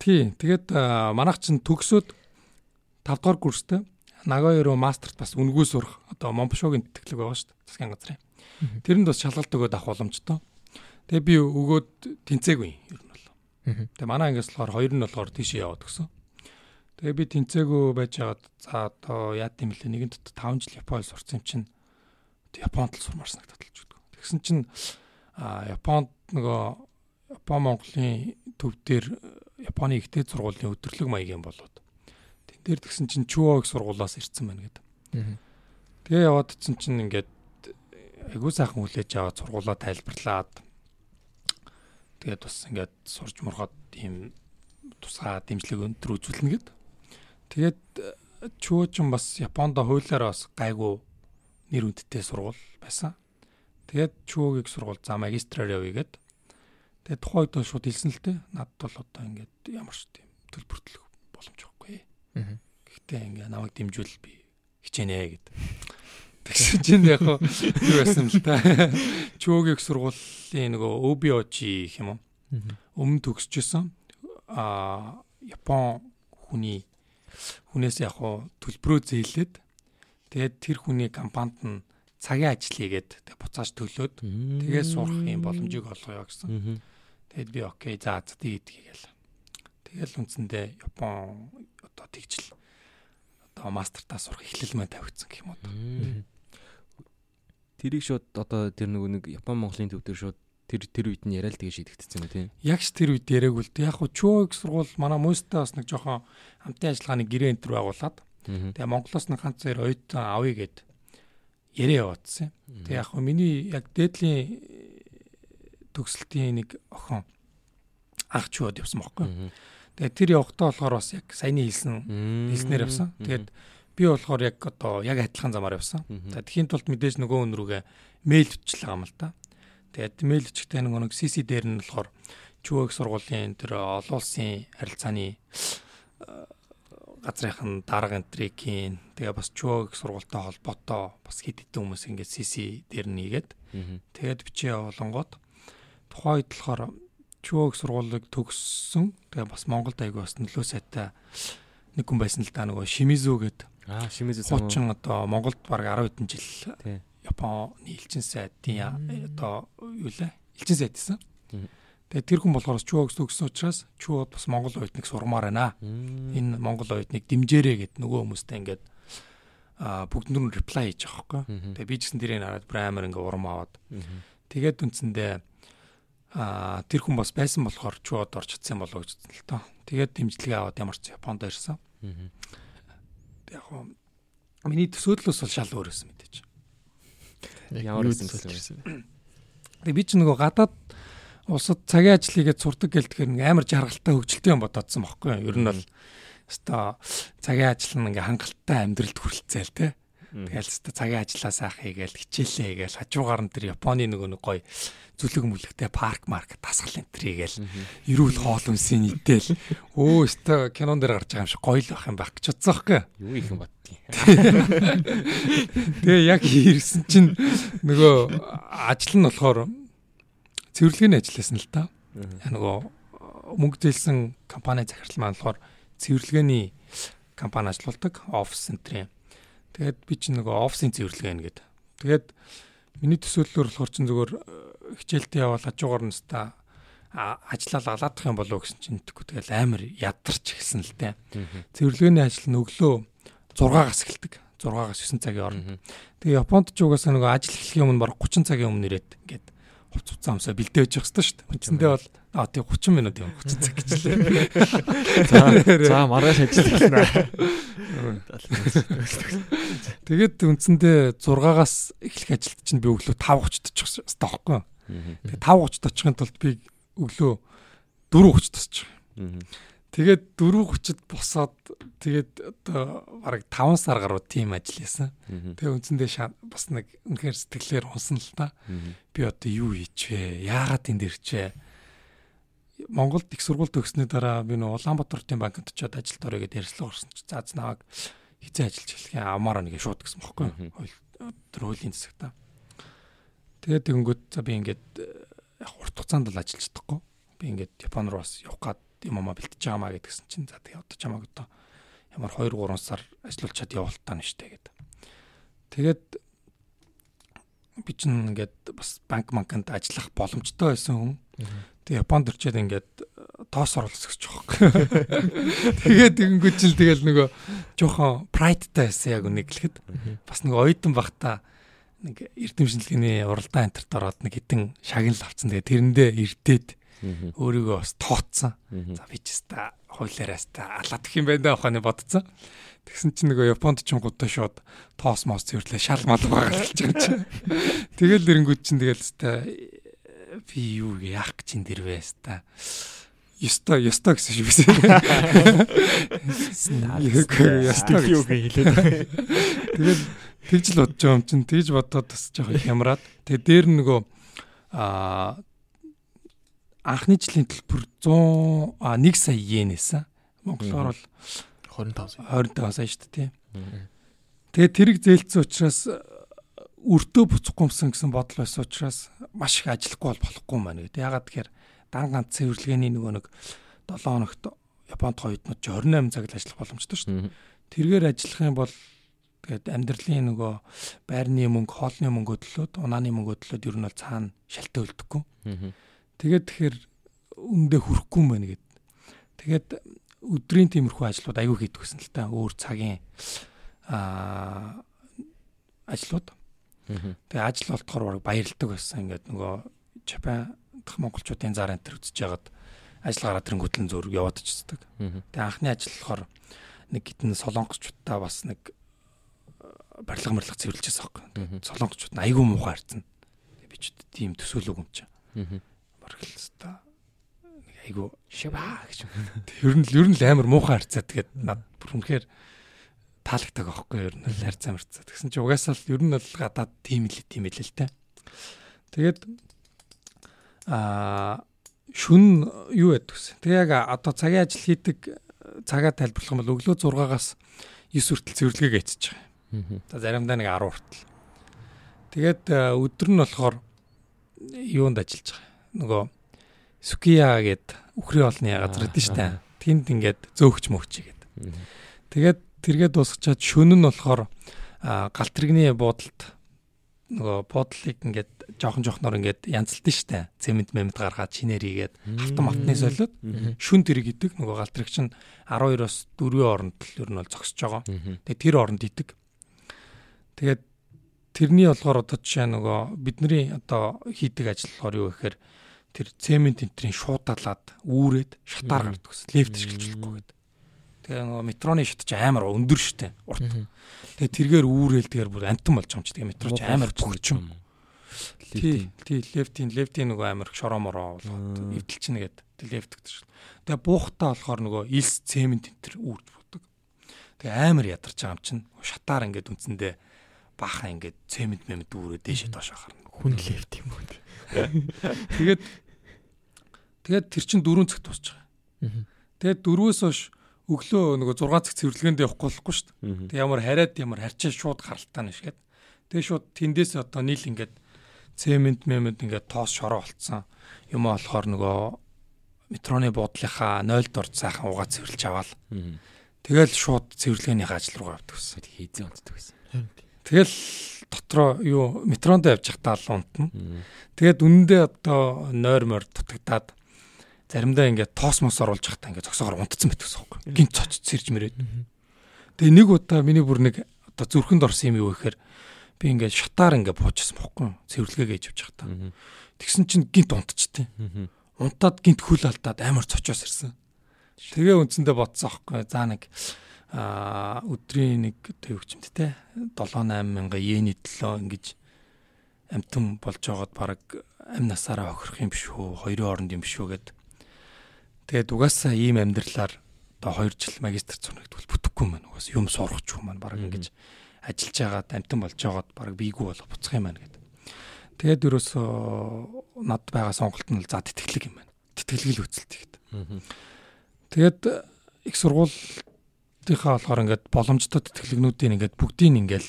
Тий, тэгээд манайх чинь төгсөөд 5 дугаар курстэй Нагоё руу мастерт бас үнгүү сурах одоо Монпшогийн тэтгэлэг байгаа шүү дээ. Засгийн газрын. Тэрэнд бас шалгалт өгөөд авах боломжтой. Тэгээ би өгөөд тэнцээгүй ер нь бол. Тэгээ манай ангиас болохоор хоёр нь болохоор тийшээ яваад гисэн. Тэгээ би тэнцээгүй байж байгаад за одоо яа гэм лээ нэгэн дот 5 жил Японд сурсан юм чинь Японд л сурмаар ч гэдэг. Тэгсэн чинь а Японд нөгөө Япон Монголын төв дээр Японы ихтэй сургуулийн өдөрлөг маягийн болоод тэн дээр тэгсэн чинь Чуо их сургуулаас ирсэн байна гэдэг. Тэгээ яваад чинь чинь ингээд айгуу сайхан хүлээж аваад сургуулаа тайлбарлаад тэгээд бас ингээд сурж мургаад тийм тусгай дэмжлэг өндөр үзүүлнэ гэд. Тэгээд Чуо ч бас Японд хуулиараа бас гайгүй нэр хүндтэй сургууль байсан. Тэгээд чүүгийг сургууль за магистраар явъя гэд. Тэгээд тухайн үед шууд хэлсэн л дээ. Надд бол одоо ингээд ямар ч тийм төлбөртлөх боломж байхгүй. Гэхдээ ингээд намайг дэмжүүл би хичээнэ гэд. Тэгсэн чинь яг юу байсан л та. Чүүгийг сургуулийн нөгөө OBOG гэх юм уу? Өмнө төгсөжсэн. Аа Япон хүний хүнээс яг төлбөрөө зээлээд Тэгээд тэр хүний компанид нь цагийн ажил хийгээд тэг буцааж төлөөд тэгээ сурах юм боломжийг олгоё гэсэн. Тэгэд би окей за за тэгээд гээл. Тэгэл үндсэндээ Япон одоо тэгжл одоо мастертаа сурах эхлэл мэн тавигдсан гэх юм уу. Тэрийг шууд одоо тэр нөгөө нэг Япон Монголын төв дээр шууд тэр тэр үед нь яриа л тэгээ шийдэгдсэн юм тийм. Яг ч тэр үед яриаг үл. Яг хуу чөөг сургууль манай мөстэй бас нэг жоохон хамтын ажиллагааны гэрээ энтер байгуулад Тэгээ Монголоос нь ганц зэр оюутан авъя гэд яриа яваадсан. Тэгээ яг хөө миний яг дээдлийн төгсөлтийн нэг охин анх чууд явсан байхгүй. Тэгээ тэр явахдаа болохоор бас яг саяны хэлсэн хэлснээр явсан. Тэгээд би болохоор яг одоо яг адилхан замаар явсан. За тхийн тулд мэдээж нөгөө өнрүүгээ мэйл бичлээ юм л та. Тэгээд мэйл бичихтэй нөгөө нэг CC дээр нь болохоор чүүг сургуулийн тэр олон улсын харилцааны газрынхан дарга энтрикийн тэгээ бас чөөг сургуультай холбоотой бас хэд хэдэн хүмүүс ингээд CC дээр нэгээд тэгээд бичээ явуулангууд тухайн үед болохоор чөөг сургуулийг төгссөн. Тэгээ бас Монголд аягүй бас нөлөө сайтай нэг хүн байсан л да нөгөө Шимизү гэдэг аа Шимизү хуучин одоо Монголд баг 10 хэдэн жил Японы элчин сайдын одоо юу лээ элчин сайд гэсэн Тэгээ тэр хүн болохоор чүү өгсөн өгсөн учраас чүү бас Монгол оюутныг сурмаар байна. Энэ Монгол оюутныг дэмжээрэй гэд нөгөө хүмүүстэй ингээд а бүгд нүр reply хийж байгаа байхгүй. Тэгээ би ч гэсэн тэрийг хараад амар ингээ урам аваад. Тэгээд үндсэндээ а тэр хүн бас байсан болохоор чууд орж чадсан болоо гэж хэлсэн л тоо. Тэгээд дэмжлэгээ аваад ямар ч Японд ирсэн. Яг гоо миний төсөөдлөөс бол шал өөр байсан мэдээж. Ямар байсан бэ? Тэгээ би ч нөгөө гадаад улсад цагийн ажил хийгээд сурдаг гэлтгэр ингээ амар жаргалтай хөгжилтэй юм бодоодсон бохоггүй юу. Ер нь бол өстой цагийн ажил нь ингээ хангалттай амьдралд хүрэлцээл те. Тэгэл ч цагийн ажиллаа сайхан хийгээл хичээлээ хийгээл хажуугаар нь тэр Японы нөгөө нэг гоё зүлэг мүлэгтэй парк марк тасгал энэ тρίгээл эрүүл хоол үнсийн идэл. Өө өстө кинон дээр гарч байгаа юм шиг гоё л байх юм байх гэж бодсон байхгүй юу их юм боддгийг. Тэгээ яг ирсэн чинь нөгөө ажил нь болохоор цэвэрлэгийн ажилласан л та. Нөгөө мөнгө зээлсэн компани захирал маань болохоор цэвэрлэгээний компани ажилуулдаг офис центрийн тэгээд би чинь нөгөө офисын цэвэрлэгээ нэгэд тэгээд миний төсөөллөөр болохоор чинь зүгээр хичээлдээ явал хажуугаар нь ста ажиллаа алаадах юм болов гэсэн чинь тэггүй тэгэл амар ядарч эхэлсэн л тээ. Цэвэрлэгээний ажил нь өглөө 6-аас эхэлдэг. 6-аас 9 цагийн орно. Тэгээ Японд ч угаасаа нөгөө ажил эхлэхийн өмнө баг 30 цагийн өмнө ирээд ингээд хувц хувцаа амсаа бэлдээ өгч явах хэрэгтэй шүү дээ. Үндсэндээ бол аа тий 30 минут юм 30 цаг гэж лээ. За за маргааш ажил эхэлнэ. Тэгээд үндсэндээ 6-аас эхлэх ажилд чинь би өглөө 5:30-д очих хэрэгтэй байхгүй юу? Тэгээ 5:30-д очихын тулд би өглөө 4:30-д очих. Тэгээд 4:30-д босоод тэгээд одоо бараг 5 сар гаруй тийм ажил хийсэн. Тэгээ үндсэндээ бас нэг үнэхээр сэтгэлээр унсан л та. Би одоо юу хийч вэ? Яагаад энэ дэр чэ? Монголд их сургууль төгснөний дараа би нөө Улаанбаатарын банкнд очиод ажилд орё гэдээ ярьслаа орсон чи заац наваг хизээ ажиллаж эхлэх юм амаараа нэг шууд гэсэн бохоггүй. Тэр хуулийн засаг та. Тэгээд тэгэнгүүт за би ингээд яг урт хугацаанд л ажиллаж чадахгүй. Би ингээд Япон руу бас явах гад юм аа бэлтэж байгаа маа гэдгсэн чинь за тэгээд одоо чамаг одоо ямар 2 3 сар ажиллуулчаад явуултаа нь штэ гэдэг. Тэгээд би чинь ингээд бас банк банкнд ажиллах боломжтой байсан хүн. Тэгээ Японд ирчээд ингээд тоос оруулах гэж байгаа. Тэгээд тэгэнгүүт чинь тэгэл нөгөө жоохон прайдтай байсан яг үнийг хэлэхэд бас нэг оюутан бахта нэг эрдэмшилгээний уралдаан энтерт ороод нэг хитэн шагнал авцсан. Тэгээ тэрэндээ эрдээд өөрийгөө бас тооцсон. За би ч та хуулиараас та алаадах юм байна аханы бодцсон. Тэгсэн чинь нөгөө Японд ч гудаа шууд тоос мос цэвэрлээ шал мал байгаа гэж байгаа чинь. Тэгэл нэрэнгүүд чинь тэгэл та би юу яах гэж ин дэр вэ ста. Ёстой, ёстой гэсэн шиг байсан. Ёстой юу гэж хэлээд. Тэгэл тэгж л бодож байгаа юм чинь тэгж бодоод бас жоохон хямраад. Тэгээ дээр нөгөө а анхны жилийн төлбөр 100 а 1 сая йен байсан. Монголоор бол 25 сая. 25 сая шүү дээ. Тэгээ тэрэг зээлцсэн учраас өртөө буцахгүй юмсан гэсэн бодол байсан учраас маш их ажиллахгүй бол болохгүй байна гэдэг. Ягаад тэгэхээр дан ганц цэвэрлэгээний нөгөө нэг 7 хоногт Японд хоёрднууд 28 цаг л ажиллах боломжтой шүү дээ. Тэргээр ажиллах юм бол тэгээд амьдралын нөгөө байрны мөнгө, хоолны мөнгө төлөөд, унааны мөнгө төлөөд ер нь бол цаана шалтаа үлдэхгүй. Тэгээд тэгэхээр үндэ хүрэхгүй юм байна гэд. Тэгээд өдрийн тиймэрхүү ажлууд аягүй хийдэг гэсэн л та өөр цагийн аа ажлууд. Тэгээ ажил болтохоор баг баярлдаг байсан. Ингээд нөгөө Жапан дах монголчуудын зар антер үзэж ягаад ажил гараад тэрэнгүүтлэн зөөр яваад очдаг. Тэгээ анхны ажил болохоор нэг гитэн солонгоччуудаа бас нэг барилга марлах цэвэрлжээс аахгүй. Солонгочууд айгүй муухай харцсан. Би ч тийм төсөөлөг юм чинь. Бараг л та нэг айгүй шиваа гэж. Ер нь ер нь амар муухай харцаа тэгээд над бүр үнэхээр таалагддаг аахгүй ер нь харьцаа марцаа. Тэгсэн чинь угаасаа л ер нь бол гадаад тийм л тийм л л те. Тэгээд аа шүн юу яддаг вэ? Тэгээ яг одоо цагийн ажил хийдэг цагаа тайлбарлах юм бол өглөө 6-аас 9 хүртэл цэвэрлэгээ хийчихэж байгаа. За заримдаа нэг 10 хүртэл. Тэгээд өдөр нь болохоор юунд ажиллаж байгаа. Нөгөө Сукия гээд үхрийн олны газар гэдэг нь штэ. Тэнд ингээд зөөгч мөгч гээд. Тэгээд тэргээд дуусчаад шөнө нь болохоор галт тэрэгний буудалд нөгөө буудлыг ингээд жоохон жоохноор ингээд янзлдсан штэ. Цемент мемд гаргаад шинээр хийгээд автом автны солиод шүн тэрэг идэг нөгөө галт тэрэг чинь 12-оос 4-ийн оронд л ер нь бол зогсож байгаа. Тэгээ тэр оронд идэг. Тэгээд тэрний болохоор одоо жишээ нөгөө бидний одоо хийдэг ажил болохоор юу гэхээр тэр цемент энтрийн шуудалаад үүрээд шатаар гардаг ус. Лефт шилжүүлэхгүй гэдэг. Тэгээ нөгөө метроны шат ч амар өндөр штэ урт. Тэгээ тэргээр үүрэл тэгэхээр бүр антан болж байгаа юм чи тэгээ метро ч амар бөгчм. Тий, тий, лефтийн лефтийн нөгөө амар шороомороо болгоод эвдэлчин нэгэд лефт гэдэг шүү. Тэгээ буухтаа болохоор нөгөө илс цемент энтер үүрд будаг. Тэгээ амар ядарч байгаа юм чин. Шатаар ингээд үндсэндээ баахан ингээд цемент мэмд дүүрээ дээшээ доош харна. Хүн лефт юм уу. Тэгээд тэгээд тэр чин дөрөв цагт дуусч байгаа. Тэгээд дөрвөөс хойш өглөө нөгөө 6 цаг цэвэрлэгэнд явахгүй болохгүй шүү дээ. Тэг ямар хараад ямар харчаа шууд гаралтаа нэшгээд. Тэгээ шууд тэндээс одоо нийл ингээд цемент мемент ингээд тоос шороо болцсон. Юм болохоор нөгөө метроны буудлынхаа 0 дорд сайхан угаа цэвэрлж аваал. Тэгэл шууд цэвэрлэгээний ажил руугаа явдаг гэсэн. Хийзээ унтдаг гэсэн. Тэгэл дотроо юу метронд явж захтаа л унтна. Тэгээд үнэндээ одоо нойр морь дутагдаад заримдаа ингээд тоос мос оруулж захтаа ингээд зөксөөр унтцсан байдаг гэсэн юм. Гинт цоц сэрж мэрээд. Тэгээ нэг удаа миний бүр нэг одоо зүрхэнд орсон юм юу гэхээр би ингээд шатаар ингээд буужсан бохгүй цэвэрлэгээ гэж явж захтаа. Тэгсэн чинь гинт унтчихдээ. Унтаад гинт хөл алдаад амар цочоос ирсэн. Тэгээ үндсэндээ бодсон аахгүй. За нэг а өдрийн нэг ч юм те 7 8 мянга йений төлөө ингэж амтан болж байгаад баг амь насаараа охирох юм биш үү хоёрын оронд юм биш үү гэд тэгээд угаасаа ийм амьдралаар одоо 2 жил магистр цунагдвал бүтэхгүй маань угаасаа юм сурах ч юм маань баг ингэж ажиллаж байгаад амтан болж байгаад баг бийгүү болох буцах юм маань гэд. Тэгээд ерөөсөө над байгаа сонголт нь за тэтгэлэг юм байна. Тэтгэлэг л үзэлт гэд тэгээд их Өөртөөхөө болохоор ингээд боломжтой тэтгэлэгнүүдийн ингээд бүгдийг ингээд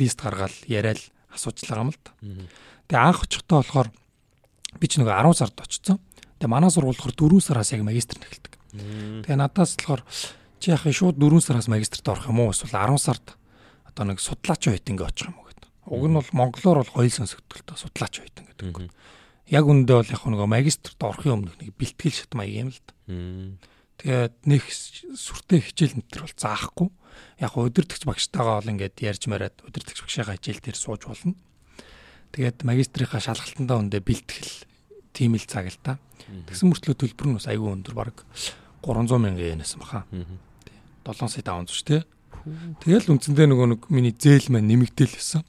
лист гаргаад яриад асууж байгаа юм л да. Тэгээ анх очихдоо болохоор би ч нэг 10 сард очсон. Тэгээ манай сургууль болохоор 4 сараас яг магистр эхэлдэг. Тэгээ надаас болохоор чи яхаа шууд 4 сараас магистрт орох юм уу эсвэл 10 сард одоо нэг судлаач байт ингээ очих юм уу гэдэг. Уг нь бол монголоор бол гоёл сонсогдтолтой судлаач байт гэдэг. Яг үндэ бол яг нэг магистрт орохын өмнө нэг бэлтгэл шат маяг юм л да. Тэгээд нэг сүртэй хичээл нэтер бол заахгүй. Яг өдөртөгч багштайгаа бол ингээд ярьж мараад өдөртөгч багшаагаа хичээл дээр сууж болно. Тэгээд магистрийнхаа шалгалтандаа өндөө бэлтгэл тийм л цаг л та. Тэгсэн мөртлөө төлбөр нь бас айгүй өндөр баг 300 мянган yen-ээс баха. 7 сая 500 шүү дээ. Тэгэл үндсэндээ нөгөө нэг миний зээл маань нэмэгдээл байсан.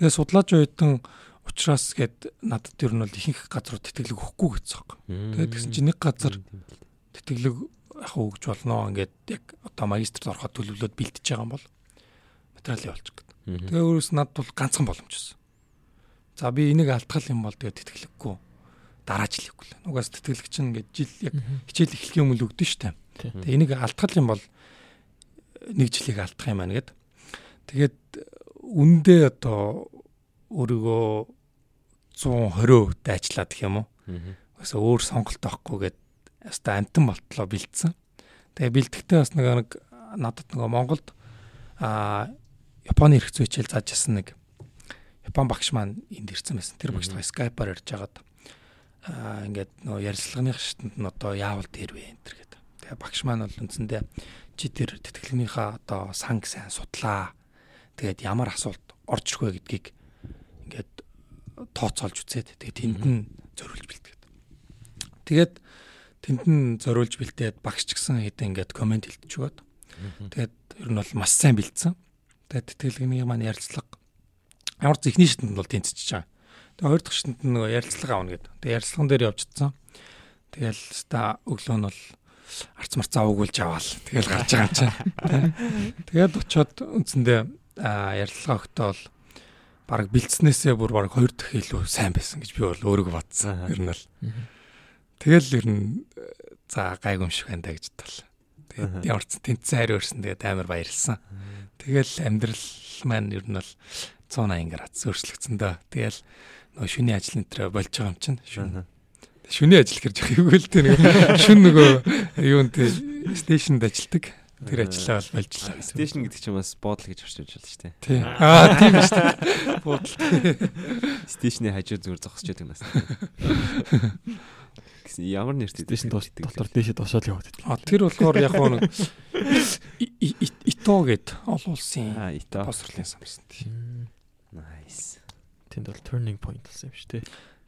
Тэгээ судлаач оюутан учраас гээд надад ер нь бол ихэнх газрууд тэтгэлэг өгөхгүй гэсэн юм. Тэгээд тэгсэн чинь нэг газар тэтгэлэг яг өгж болно. Ингээд яг одоо магистрт ороход төлөвлөлөд бэлтэж байгаа юм бол материал явуулж гэдэг. Тэгээ өөрөөс надад бол ганцхан боломж байсан. За би энийг алдгал юм бол тэгээ тэтгэлэггүй дараа жил хийхгүй л. Угаас тэтгэлэг чинь ингээд жил яг хичээл эхлэхийн өмнө өгдөн штэ. Тэгээ энийг алдгал юм бол нэг жилийг алдах юм байна гэд. Тэгээд үндэ одоо өөрийгөө 120% дайчлаад гэх юм уу. Угаас өөр сонголт авахгүй гэд яста амтан болтлоо бэлдсэн. Тэгээ бэлтгэхдээ бас нэг нэг надад нөгөө Монголд а Японы зүй хичээл зааж ирсэн нэг Япон багш маань энд ирсэн байсан. Тэр багштай скайпаар ярьж хагаад а ингээд нөгөө ярилцлагын шатнд нь одоо яавал дээр вэ энэ төр гэдэг. Тэгээ багш маань бол үндсэндээ чи тэр тэтгэлгнийхаа одоо санг сайн судлаа. Тэгээд ямар асуулт орж ирэх вэ гэдгийг ингээд тооцоолж үзээд тэгээд тэнд нь зориулж бэлтгээд. Тэгээд тэнд нь зориулж бэлдээд багш ч гэсэн хэдэн ингээд комент хэлтэж өгöd. Тэгээд ер нь бол маш сайн бэлдсэн. Тэгээд тэтгэлгийн маань ярилцлага ямар ч ихний шатнд бол тэнцэж байгаа. Тэгээд хоёр дахь шатнд нөгөө ярилцлага авна гэдэг. Тэгээд ярилцлаган дээр явжчихсан. Тэгэл ста өглөө нь бол арц марцаа өгүүлж аваал. Тэгэл гарч байгаа юм чинь. Тэгээд очиод үндсэндээ ярилцлага өгтөө бол баг бэлдснээсээ бүр баг хоёр дахь илүү сайн байсан гэж би бол өөрийгөө бодсон. Ер нь бол. Тэгэл ер нь за гайг юм шиг байна да гэж бодлоо. Тэгээд ямар ч тэнцсэн хариу өрсөн тэгээд амар баярлсан. Тэгэл амьдрал маань ер нь бол 180 градус өөрчлөгдсөн дөө. Тэгэл нөгөө шүний ажил нэтэр болж байгаа юм чинь. Шүн. Шүний ажил гэж яг юу гэлтэй нэг шүн нөгөө юунд стейшнд ажилдаг. Тэр ажиллаа бол болжлаа. Стейшн гэдэг чинь бас буудал гэж орчуулж байна шүү дээ. Тий. Аа тийм шүү дээ. Буудал. Стейшны хажуу зүгээр зогсож байдаг нас гэсэн ямар нэртэй дэшин дотор дэшээ дошоод яваад байдаг. А тэр болохоор яг нэг ито гэд олон улсын босрлын самсан. Nice. Тэнд бол turning point болсон юм шүү дээ.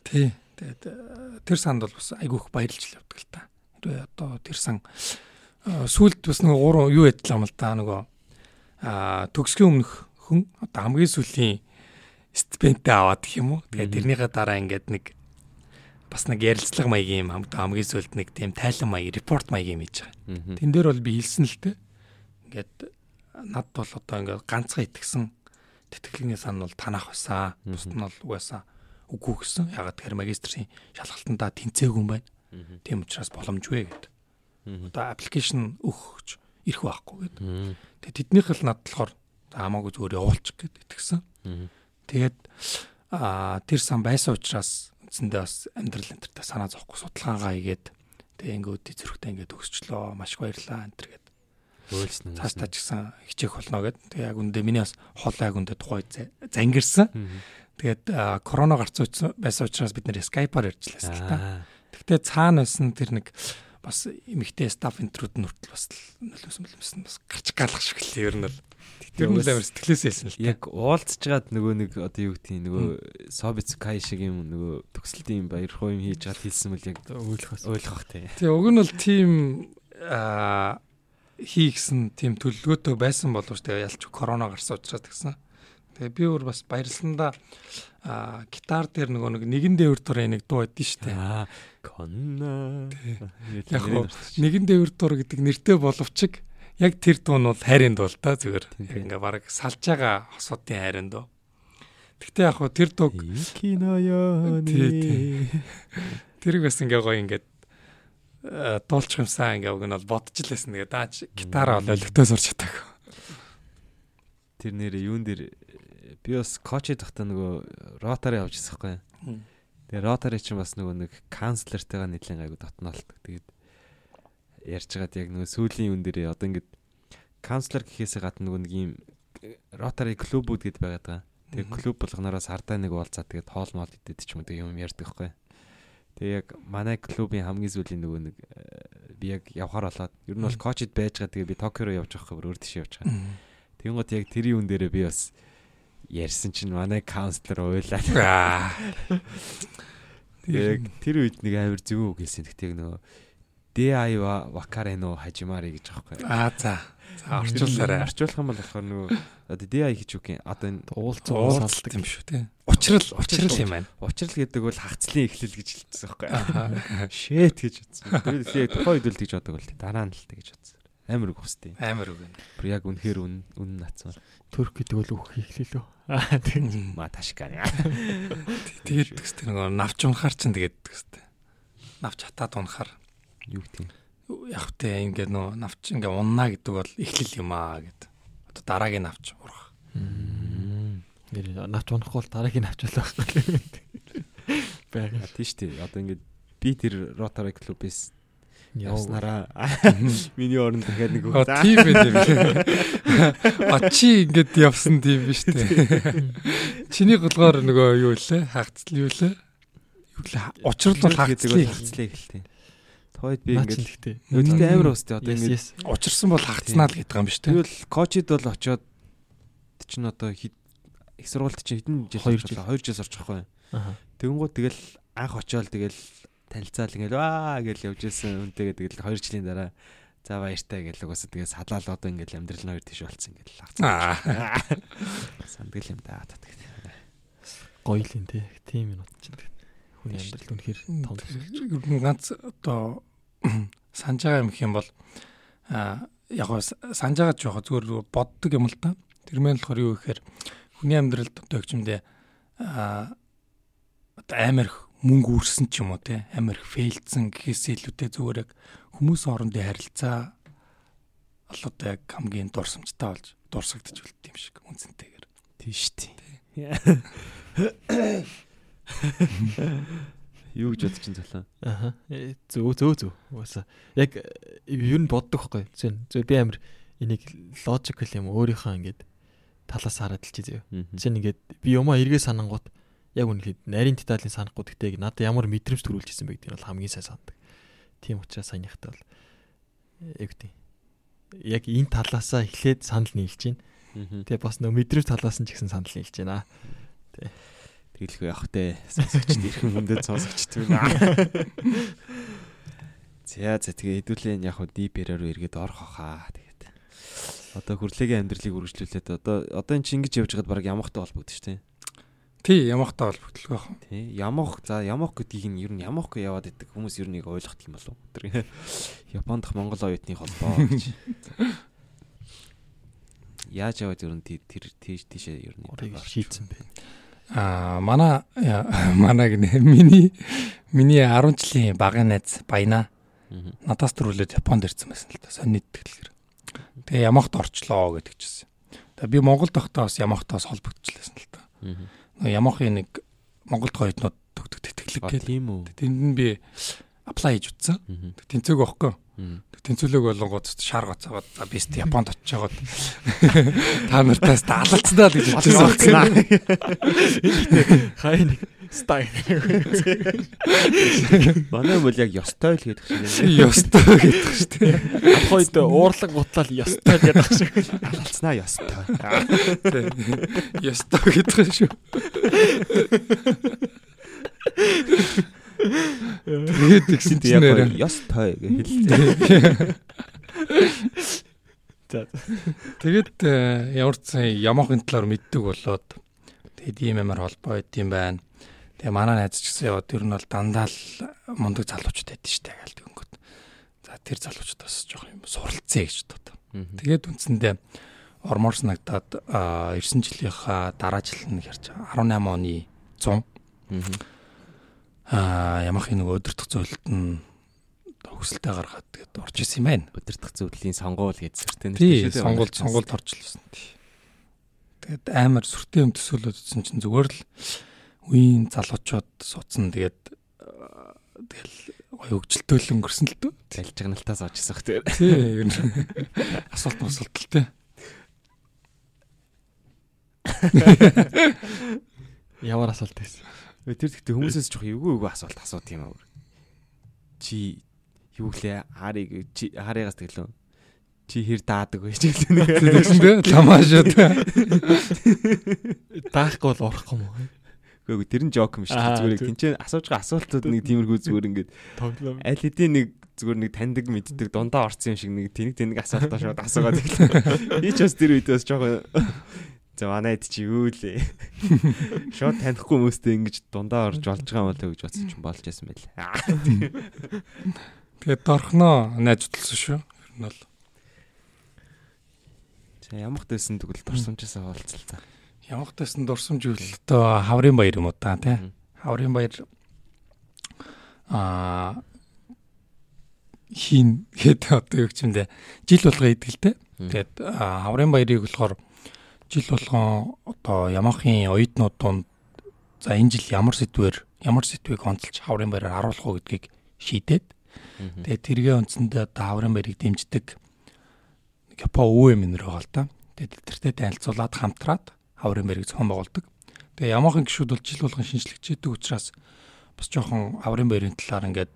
Тий. Тэгээд э, тэр санд бол бас айгүйх баярлж явдаг л та. Хэрвээ одоо тэр сан сүулт бас нэг гурван юу ядлаа юм л да нөгөө а төгсгийн өмнөх хүн одоо хамгийн сүүлийн стипендтэй аваад гэх юм уу. Тэгээд тэрнийхээ дараа ингээд нэг бас нэг ярилцлага маягийн юм хамгийн сүүлд нэг тийм тайлан маяг репорт маягийн юм хийж байгаа. Тэн дээр бол би хэлсэн л дээ. Ингээд над бол одоо ингээд ганцхан итгэсэн тэтгэлийн сан бол танах байсан. Бусд нь бол угаасаа үгүй гэсэн. Ягаад тэгэхээр магистрийн шалгалтандаа тэнцээгүй юм байна. Тийм учраас боломжгүй гэдэг. Одоо аппликейшн өгч ирэх байхгүй гэдэг. Тэгээ тэднийх л над болохоор хамаагүй зүгээр явуулчих гээд итгэсэн. Тэгээд аа тэр сан байсан учраас үндсэндээ бас амьдрал энтертэй санаа зовхгүй судалгаагаа хийгээд тэгээ ингээд зүрхтээ ингээд өгсчлөө маш баярлаа энтер гээд Өөлсөн. Цаастаа ч гэсэн хичээх болно гэд. Тэгээ яг үндэ миний бас хол яг үндэ тухай зангирсан. Тэгээд корона гарцсан байсан учраас бид нэр скайпаар ярьжлаа л та. Тэгтээ цаана байсан тэр нэг бас эмэгтэй стаф интрууд нь хүртэл бас нөлөөсөн бэлэмсэн бас гарч гаалах шиг л ер нь бол Тэр нь амар сэтгэлээс хэлсэн л яг уулзчаад нөгөө нэг одоо юу гэдгийг нөгөө Собиц Кай шиг юм нөгөө төгсөлтийн баяр хуу юм хийж гал хэлсэн мэл яг ойлгох ойлгох тий. Тэгээ уг нь бол тим аа хийгсэн тийм төлөвлөгөөтэй байсан боловч тэгээ ялч корона гарсан учраас тэгсэн. Тэгээ би өөр бас баярлсандаа а гитар дээр нөгөө нэг нэгэн дээвэр дурын нэг дуу байдсан шүү дээ. Аа конна. Яг нэгэн дээвэр дур гэдэг нэртэй боловч яг тэр дуу нь бол хайрын дуу л да зүгээр. Ингээ баг салж байгаа хосуудын хайрын дуу. Гэхдээ яг хөө тэр дууг киноё. Тэрийг бас ингээ гоё ингээд дуулчих юмсан ингээ уг нь бол бодож л байсан. Тэгээ даач гитараа бол олигтой сурч чадаагүй. Тэр нэрээ юун дээр би бас коч дахта нөгөө ротари авч ирсэн хгүй. Тэгээ ротари чинь бас нөгөө нэг канцлертайгаа нэлийн гайгүй дотноолдог. Тэгээд ярьж байгаад яг нөгөө сүүлийн юун дээр одоо ингээд канцлер гэхээсээ гадна нөгөө нэг юм ротари клубүүд гэдээ байгаад байгаа. Тэгээ клуб болгоноороос хардаа нэг уулзаад тэгээд хоол моол идэт ч юм уу юм ярьдаг хгүй. Тэгээ яг манай клубын хамгийн сүүлийн нөгөө нэг э, би яг явхаар болоод ер нь бол коучд байж байгаа тэгээ би Токио руу явж байгаа хөр өөр тийш явж байгаа. Тэнгууд яг тэрийн үн дээрээ би бас ярьсан чинь манай каунслер уйлаа. Яг тэр үед нэг амар зүг үг хэлсэн. Тэгтээ нөгөө DI Вакарено хажимари гэж аахгүй. Аа за. Орчуулаарай. Орчуулах юм бол болохоор нөгөө одоо DI гэж үг юм. Одоо энэ уулзсан уулзалт юм шүү те. Учрал учрал юм байна. Учрал гэдэг бол хагцлын эхлэл гэж хэлсэн байхгүй. Шэт гэж утсан. Тэгээд тухайн үед л тэгж бодог бол дараа нь л тэгж утсан. Амар үг хөстэй. Амар үг. Бүр яг үнэхээр үн үн нацсан. Турк гэдэг бол үг эхлэлөө. Аа тийм. Маташкан. Тэгээд тэгстэй нөгөө навч унахаар ч тэгээд тэгстэй. Навч хатаад унахаар юу гэдэг яг тэ ингээд нөө навч ингээ уннаа гэдэг бол эхлэл юм аа гэд. Одоо дараагийн навч урах. Нэр навч унахгүй бол дараагийн навч болох байхгүй. Бага. Шүү дээ. Одоо ингээд би тэр Rotary Club-ээс явснараа миний оронд дахиад нэг үг. Тийм байх. А чи ингээд явсан тийм биш үү? Чиний голгоор нөгөө юу лээ? Хагцл юу лээ? Юу лээ? Учрал бол хагцлыг хагцлыг хэлтэй. Тойд би ингээд. Өдөртөө амар уустай одоо ингээд учирсан бол хагцнаа л гэдэг юм биш үү? Тэгвэл коучид бол очоод чинь одоо их сургуульд чинь хэдэн жил 2 жил 2 жил сурч байгаа юм. Тэгэнгүүт тэгэл анх очоод тэгэл танилцаал ингээл аа гэж явж ирсэн үнтэйгээ тэгэл 2 жилийн дараа за баяртай гэл угаасаа тэгээ садлал одоо ингээл амьдрал нь хоёр тийш болцсон ингээл хагцсан. Сандгал юм даа татдаг. Гоё л юм те. Тийм юм утчихсан. Хүний амьдрал үнэхээр том ер нь ганц одоо санаж байгаа юм гэх юм бол а яг санаж байгаа жоохо зүгээр боддог юм л да. Тэр мэн болохоор юу гэхээр хүний амьдралд одоо хэмжимдээ а одоо амар мөнгө үрсэн ч юм уу те амар фейлдсэн гэхээс илүүтэй зүгээр яг хүмүүсийн хоорондын харилцаа ол одоо яг хамгийн дурсамжтай болж дурсагдчих үлдсэн юм шиг үнцэнтэйгээр. Тийш тий. Юу гэж бодож чинь золоо. Аха. Зөө зөө зөө. Угаасаа яг юу нь боддог байхгүй. Зэн. Зөө би амир энийг логикл юм өөрийнхөө ингээд талаас хараад л чи зөө. Зэн ингээд би юмаа эргээ санангууд яг үнэхээр нарийн деталийн санахгүй гэхдээ надад ямар мэдрэмж төрүүлж ирсэн бэ гэдэг нь бол хамгийн сайн сандаг. Тийм учраас саяхтай бол яг тийм. Яг энэ талаасаа эхлээд санал нийлж байна. Тэгээ бас нөө мэдрэмж талаас нь ч гэсэн санал нийлж байна. Тэ. Тэгэлгүй явах те. Сонсогчд ирхэн хүндэд сонсогчд байна. За за тэгээ хэдүүлээ яг хуу дипэрээр эргээд орох хаа. Тэгээд одоо хүрлэгийн амьдралыг үргэлжлүүлээд одоо одоо эн чинь ингэж явж байгаад баг ямахтай холбогдсон шүү дээ. Тий, ямахтай холбогдлоо байх. Тий, ямах за ямах гэдгийг нь ер нь ямахгүй яваад идэг хүмүүс ер нь ойлгох юм болов. Тэр Японд Монгол оюутны холбоо гэж. Яаж яваад ер нь тэр тийш тийшээ ер нь шийдсэн бэ? Аа манай манай гинэ миний миний 10 жилийн багын найз Баяна надаас төрүүлээд Японд ирсэн байсан л да. Сонны тэтгэлгэр. Тэгээ Ямахт орчлоо гэдэг чижсэн. Тэгээ би Монголд байхдаа бас Ямахтаас холбогдчихлээсэн л да. Нөгөө Ямахын нэг Монголд гоёднууд төгтөг тэтгэлэг гэдэг. Тийм үү. Тэнд нь би аплай хийж утсан. Тэнцээг байхгүй. Тэнцүүлэг болонгууд шар гоцоогоод за би тест Японд очиж байгаад та нартаас даалцдаа л гэж бодсон. Хай стайл. Манай бол яг ёстой л гэдэг шиг. Ёстой гэдэг шүү дээ. Хойд уурлаг бутлал ёстой гэдэг шиг. Алцнаа ёстой. Ёстой гэдэг шүү. Тэгээд тэгсэн чинь яг ёстой гэж хэллээ. За. Тэгээд э, ямар ч ямахын талаар мэддэг болоод тэгээд ийм ямар холбоо идэм байна. Тэгээ манай найз ч гэсэн яваад тэр нь бол дандаа л мундаг залуучууд байдсан шүү дээ гээл тэгэнгүүт. За тэр залуучуудаас жоох юм суралцъя гэж бодод. Тэгээд үндсэндээ ормоор санагдаад 9 жилийнхаа дараа жил нь хэрч 18 оны 100 аа ямахын нэг өдөртөх зөвлөлт нь хөсөлтөй гаргаад тэгээд орж исэн юм байна. Өдөртөх зөвлөлийн сонгуул гэж сүртэй нэр тийм сонгуул сонгуульд орчлсон. Тэгээд амар сүртэй юм төсөөлөдсөн чинь зүгээр л үеийн залуучууд суудсан тэгээд тэгэл гоё хөгжилтөөл өнгөрсөн л дөө. Залж гналтаас очсон хөх тэгээд. Тий, ер нь асуулт асуулт л тий. Ямар асуулт байсан? Тэр гэхдээ хүмүүсээс жоох эвгүй эвгүй асуулт асуух юм аа. Чи юу гэлээ харыг чи харыгаас тэглөө. Чи хэр даадаг вэ ч гэлээ. Тэгсэн дээ ламаашаа. Даахгүй бол орохгүй юм уу? Гэхдээ тэр нь жок юм шүү дээ. Зүгээр тэнцээ асууж байгаа асуултууд нэг тиймэрхүү зүгээр ингээд тоглоом. Аль хэдийн нэг зүгээр нэг таньдаг мэддэг дундаа орсон юм шиг нэг тэнэг тэнэг асуултаа шууд асуугаад ирлээ. Би ч бас тэр үед бас жоохон за манайд чи юу лээ. Шууд танихгүй хүмүүстэй ингэж дундаа орж болж байгаа юм болоо гэж бодсон чинь болж байсан байлээ. Тэгээд дорхноо найз удалсан шүү. Ер нь бол. За ямах дэсэн тэгвэл дурсамжсаа хаалцлаа. Ямах дэсэн дурсамж үл одоо хаврын баяр юм уу та тий. Хаврын баяр аа хийн гэдэг одоо юу ч юм дэ жил болго идэлтэй. Тэгээд хаврын баярыг болохоор жил болгон одоо Ямахын оюутнууд донд за энэ жил ямар сэдвэр ямар сэдвийг онцолж хаврын баяраар харуулах уу гэдгийг шийдээд тэгээд тэргээ үндсэндээ одоо хаврын баярыг дэмждэг Япон өвөө минь байгаа л да. Тэгээд тэртээ танилцуулаад хамтраад хаврын баярыг зохион байгуулдаг. Тэгээ Ямахын гişүүд бол жил болгон шинжлэгчээдэг учраас бас жоохон хаврын баярын талаар ингээд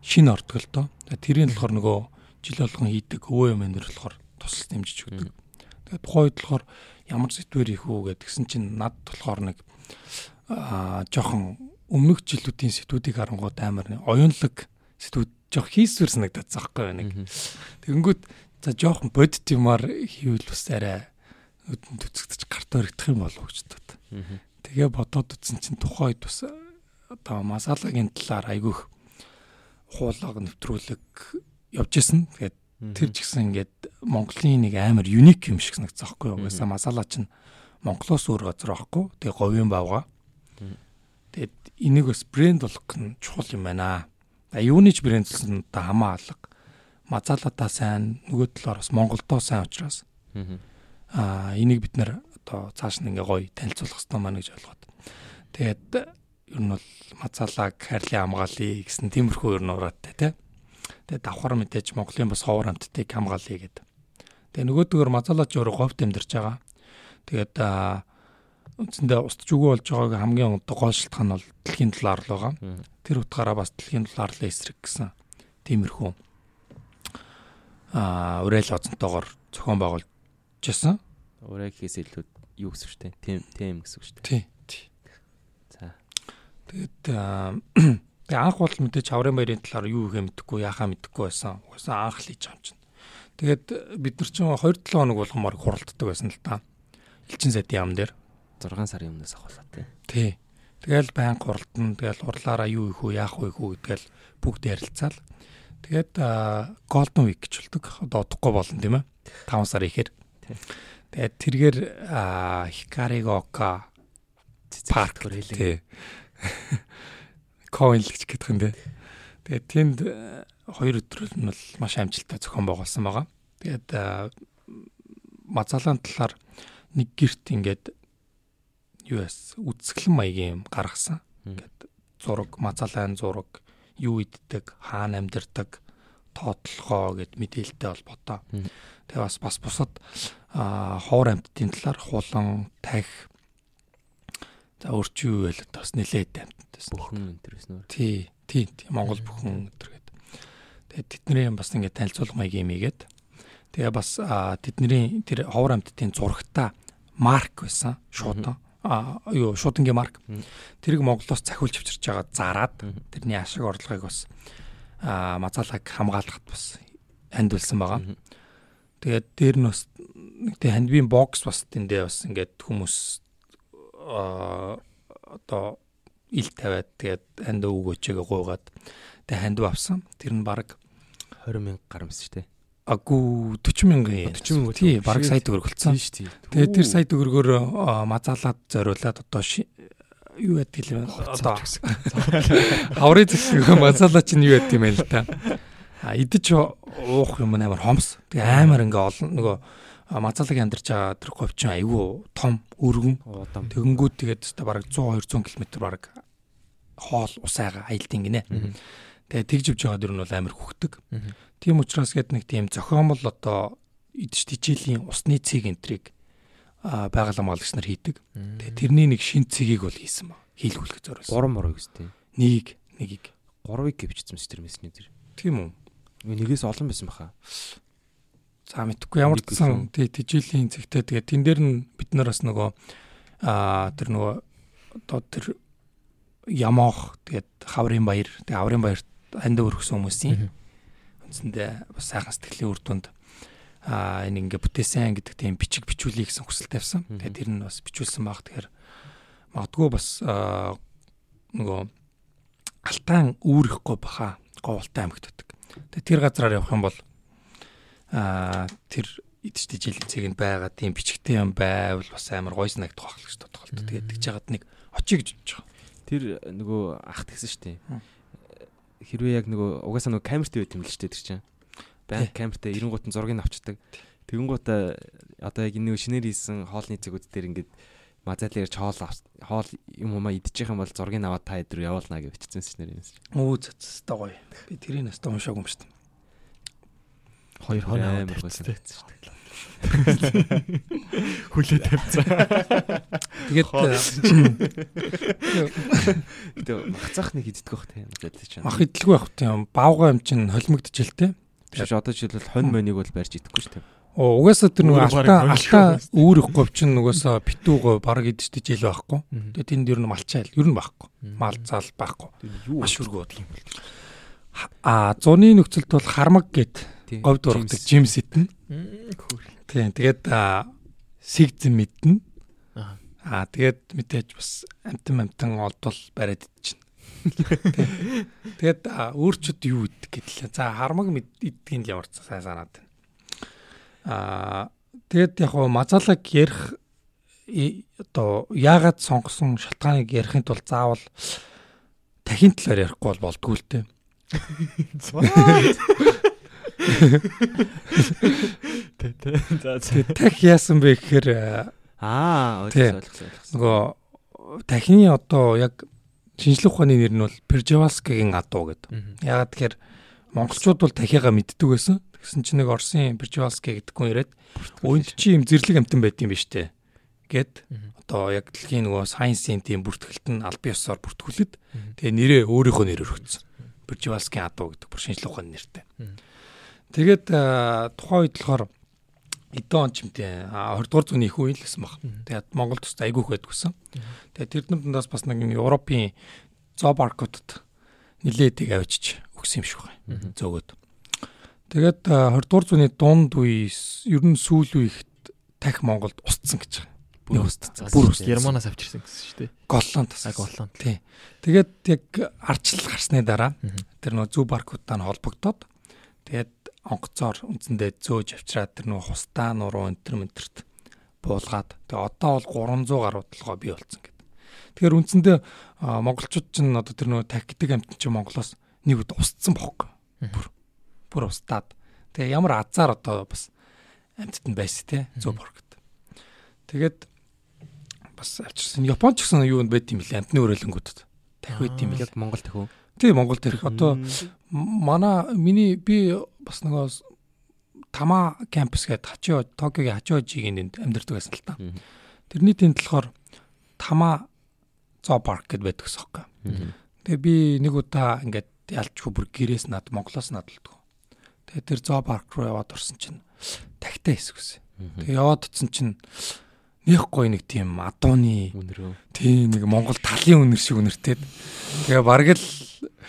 шин ордог л доо. Тэрийн болохоор нөгөө жил болгон хийдэг өвөө минь болохоор тусал дэмжиж өгдөг. Тэгээд тухайн үед болохоор ямар сэдвэр их үү гэдгсэн чинь над болохоор нэг аа жоохон өмнөх жилүүдийн сэдвүүдийг харангууд амар оюунлаг сэдвүүд жоох хийсвэр санагдаад заахгүй нэг. Тэгэнгүүт за жоохон бодит юмар хийвэл бас арай нүдэн төцөгдөж гарт өргөх юм болов гэж бод. Тэгээ бодоод үзсэн чинь тухайн үед бас одоо масалагийн талаар айгүйх хуулаг нэвтрүүлэг явж исэн. Тэгээд Тэр ч гэсэн ингээд Монголын нэг амар юник юм шиг санагдсан байхгүй юу? Угаасаа масала чинь Монголоос өөр газар байхгүй. Тэгээ говийн бавга. Тэгээд энийг бас брэнд болгох нь чухал юм байна. А юуны ч брэндлсэн та хамаа алга. Мазалатаа сайн нөгөө талаар бас Монголдоо сайн учраас. Аа энийг бид нэр одоо цааш нь ингээ гоё танилцуулах хэрэгтэй маань гэж ойлгоод. Тэгээд ер нь бол мазалаг хайрлын хамгаалъя гэсэн тиймэрхүү ер нь ураатай тий. Тэгээ давхар мэдээж Монголын бас ховор хамттыг хамгаалъя гэдэг. Тэгээ нөгөөдгөр мазалаач өөрөө говьт амьдарч байгаа. Тэгээд үндсэндээ устж үгүй болж байгааг хамгийн гол шалтгаан нь бол дэлхийн доллар л байгаа. Тэр утгаараа бас дэлхийн долларлын эсрэг гэсэн тиймэрхүү аа уриал оцонтойгоор зохион байгуулж байсан. Ураа гэхээс илүү юу гэсэн шүү дээ. Тим тим гэсэн шүү дээ. Тий. За. Тэгээд Тэгээ анх бол мэдээж хаврын баярын талаар юу ихэ мэдэхгүй яхаа мэдэхгүй байсан. Угаасаа анх л хийж байгаа юм чинь. Тэгээд бид нар чинь 2-7 хоног болгомоор хуралддаг байсан л та. Элчин сайдын ям дээр 6 сарын өмнөөс ахуулаад тий. Тий. Тэгэл байн хуралдан тэгэл урлаараа юу их үү яах вэ хүү гэдгээл бүгд ярилцаал. Тэгээд Golden Week гэж болдог. Одоо удахгүй болно тийм ээ. 5 сар ихээр. Тэгээд тэргээр Хикаригока парк хэлээ. Тий. Коинлэгч гэдэг юм дээ. Тэгээд тэнд хоёр өдрөл нь бол маш амжилттай зохион байгуулсан байгаа. Тэгээд мазалаан талаар нэг герт ингээд яс үсгэлэн маягийн юм гаргасан. Ингээд зураг, мазалаан зураг, юу иддэг, хаана амьдардаг, тоотлогоо гэд мэдээлэлтэй холбоотой. Тэгээ бас бас бусад ховор амьтдын талаар хулан, тах за өрчүү юу вэ л бас нэлээд амьтдсан. Бүхэн энэ нөр. Тий, тий, Монгол бүхэн энэ гээд. Тэгээ тэдний бас ингээд танилцуулга маяг юм ийгээд. Тэгээ бас тэдний тэр ховор амьтдын зурагта марк байсан шуудан а юу шуудангийн марк. Тэрийг Монголоос цахиулж авчирч байгаа зараад тэрний ашиг орлогыг бас а мазаалаг хамгаалахад бас хандвалсан байгаа. Тэгээд дээр нь бас нэг тэг хандвийн бокс бас тэндээ бас ингээд хүмүүс одоо ил тавиад тэгээд ханд өгөөчөөгөө гуйгаад тэг хандв авсан. Тэр нь баг 20 мянга гарамс шүү дээ. Агу 40 мянган 40 мянган тий баг сая төгрөг болсон. Тий. Тэгээд тэр сая төгрөгөөр мазаалаад зориулаад одоо юу яддаг юм одоо хаврын зэсэг масала чинь юу яддаг юм бэ л та. А идэж уух юм амар хомс. Тэгээ амар ингээ олон нөгөө мацалаг амьдарч байгаа тэр говь чинь айгүй том өргөн. Тэгэнгүүт тэгээд өста бараг 100 200 км бараг хоол усайга аялдیں۔ гинэ. Тэгээ тэгжвж байгаа дэр нь бол амар хөхтөг. Тийм учраас гээд нэг тийм зохиомл одоо идэж тижээлийн усны цэг энтрийг байгаль хамгаалагч нар хийдэг. Тэгээ тэрний нэг шин цэгийг бол хийсэн ба. Хийлгүүлэх зориулсан. Гурван морог үстэй. Нэг, нэгийг. Гурвыг мэт тэр мессений тэр. Тийм үү? Нэгээс олон байсан баха. За мэдхгүй ямар ч сан тий тижилийн зэгтээ тэгээ тэн дээр нь бид нар бас нөгөө аа тэр нөгөө одоо тэр ямоох тэгээд хаврын баяр тэгээ хаврын баярт ханд өргөсөн хүмүүсийн үндсэндээ бас сайхан сэтгэлийн үр дүнд а энэ ингээ бүтээсэн гэдэг тийм бичиг бичүүлэе гэсэн хүсэл тавьсан. Тэгээд тэр нь бас бичүүлсэн баг. Тэгэхээр магадгүй бас нөгөө алтаан үүрэхгүй баха говьлтай амьд байдаг. Тэгээд тэр газраар явах юм бол а тэр идэж дэжилийн цэгэнд байгаа тийм бичгтэй юм байвал бас амар гойс нагдах байх л гэж тодорхойлдог. Тэгээд тэгж яагаад нэг очиг гэж бодож байгаа. Тэр нөгөө ахт гэсэн шүү дээ. Хэрвээ яг нөгөө угаасаа нөгөө камерт байт юм л шүү дээ тэр чинь банк камертай 90 гутан зургийг авчдаг. Тэгэн гута одоо яг энэ шинээр хийсэн хоолны цэгүүд дээр ингээд мазаал ярьж хоол юм уу идчих юм бол зургийг аваад та өдөр явуулна гэж бичсэн шинээр юм. Өө цэцтэй гоё. Би тэрийг настаа уншаагүй юм шүү дээ. Хоёр хон шүү дээ. Хүлээ тавьцаа. Тэгээд тэгээ махцах нэг иддэг бах тийм гэдэг чинь. Мах идэлгүй байх тийм. Баавга юм чинь холимогдчихэл тийм. Биш одоо жишээлбэл хонь монийг бол барьж идэхгүй шүү дээ. Оо угаасаа тэр нөгөө алтаа алтаа үүрэх говь чинь угаасаа битүүгөө баг идэж ижил байхгүй. Тэгээ тэнд ер нь малчаал ер нь байхгүй. Мал зал байхгүй. Маш өргөө бодлоо юм бол. А зуны нөхцөлд бол хармаг гэд говь дургадаг жимс итэн. Тийм тэгээд сигзэн мэднэ. Аа тэгээд мэдээж бас амтан амтан олдвол бариад идчихнэ. Тэгээд өөрчөд юу идэх гэдэлээ. За хармаг иддгийн л ямар ч сайн санаад байна. Аа тэгэд яг хоо мазалаг ярих одоо яагаад сонгосон шалтгааныг ярихын тулд заавал тахин талаар ярихгүй бол болдгүй л дээ. За тах яасан бэ гэхээр аа ойлгосон ойлгосон. Нөгөө тахины одоо яг шинжлэх ухааны нэр нь бол Пржевалскигийн адуу гэдэг. Ягаад тэгэхээр монголчууд бол тахигаа мэддэг байсан. Тэгсэн чинь нэг Оросын Пржевалский гэдэг хүн ирээд өөнд чи юм зэрлэг амтан юм биш үү? гэд одоо яг дэлхийн нөгөө сайенсийн тийм бүртгэлт нь аль биесээр бүртгүүлээд тэгээ нэрээ өөрийнхөө нэрээр өгсөн. Пржевалскийн адуу гэдэг бүр шинжлэх ухааны нэртэй. Тэгээд тухайн үед болохоор эдэн он чимтэй 20 дугаар зууны их үеийн л гэсэн баг. Тэгээд Монгол төс айгүйх байдгүйсэн. Тэгээд тэр дундаас бас нэг Европын зоопаркуудад нилээд тийг авчиж өгсөн юм шиг байна. Зөөгөөд. Тэгээд 20 дугаар зууны дунд үеэс ер нь сүүл үеигт тах Монголд устсан гэж байна. Бүр устсан. Бүр Германаас авчирсан гэсэн шүү дээ. Голланд тас. Голланд. Тий. Тэгээд яг арчлал гарсны дараа тэр нөө зүү паркуудтай холбогдоод тэгээд онгоцоор үндсэндээ зөөж авчираад тэр нөх хустаа нуруу энтер мэнтерт буулгаад тэгээ одоо бол 300 гаруй толгой бий болсон гэдэг. Тэгэхээр үндсэндээ монголчууд ч одоо тэр нөгөө тактик амт чинь Монголоос нэг үд устсан бохоггүй. Бүр бүр устдаад. Тэгээ ямар азар одоо бас амттд нь байсан те зөв боргод. Тэгээд бас авчирсан Японч гэсэн юу байд юм бэлээ амтны өрөөлөнгүүдэд. Тахив байд юм бэлээ Монгол тахив. Тийм Монгол тэрх одоо манай миний би бас нөгөө Тама кампус гэдэг Хачио Токиогийн Хачиожигийн амьдардаг байсан л та. Тэрний тэнд болохоор Тама зоо парк гэдээ байдаг гэсэн юм. Тэгээ би нэг удаа ингээд ялчгүй бүр гэрээс над Монголоос надалдаг. Тэгээ тэр зоо парк руу яваад орсон чинь тагтаа хэсгүсэн. Тэгээ яваад утсан чинь нэх гой нэг тийм адууны үнэрөө. Тийм нэг Монгол талын үнэр шиг үнэртэй. Тэгээ бараг л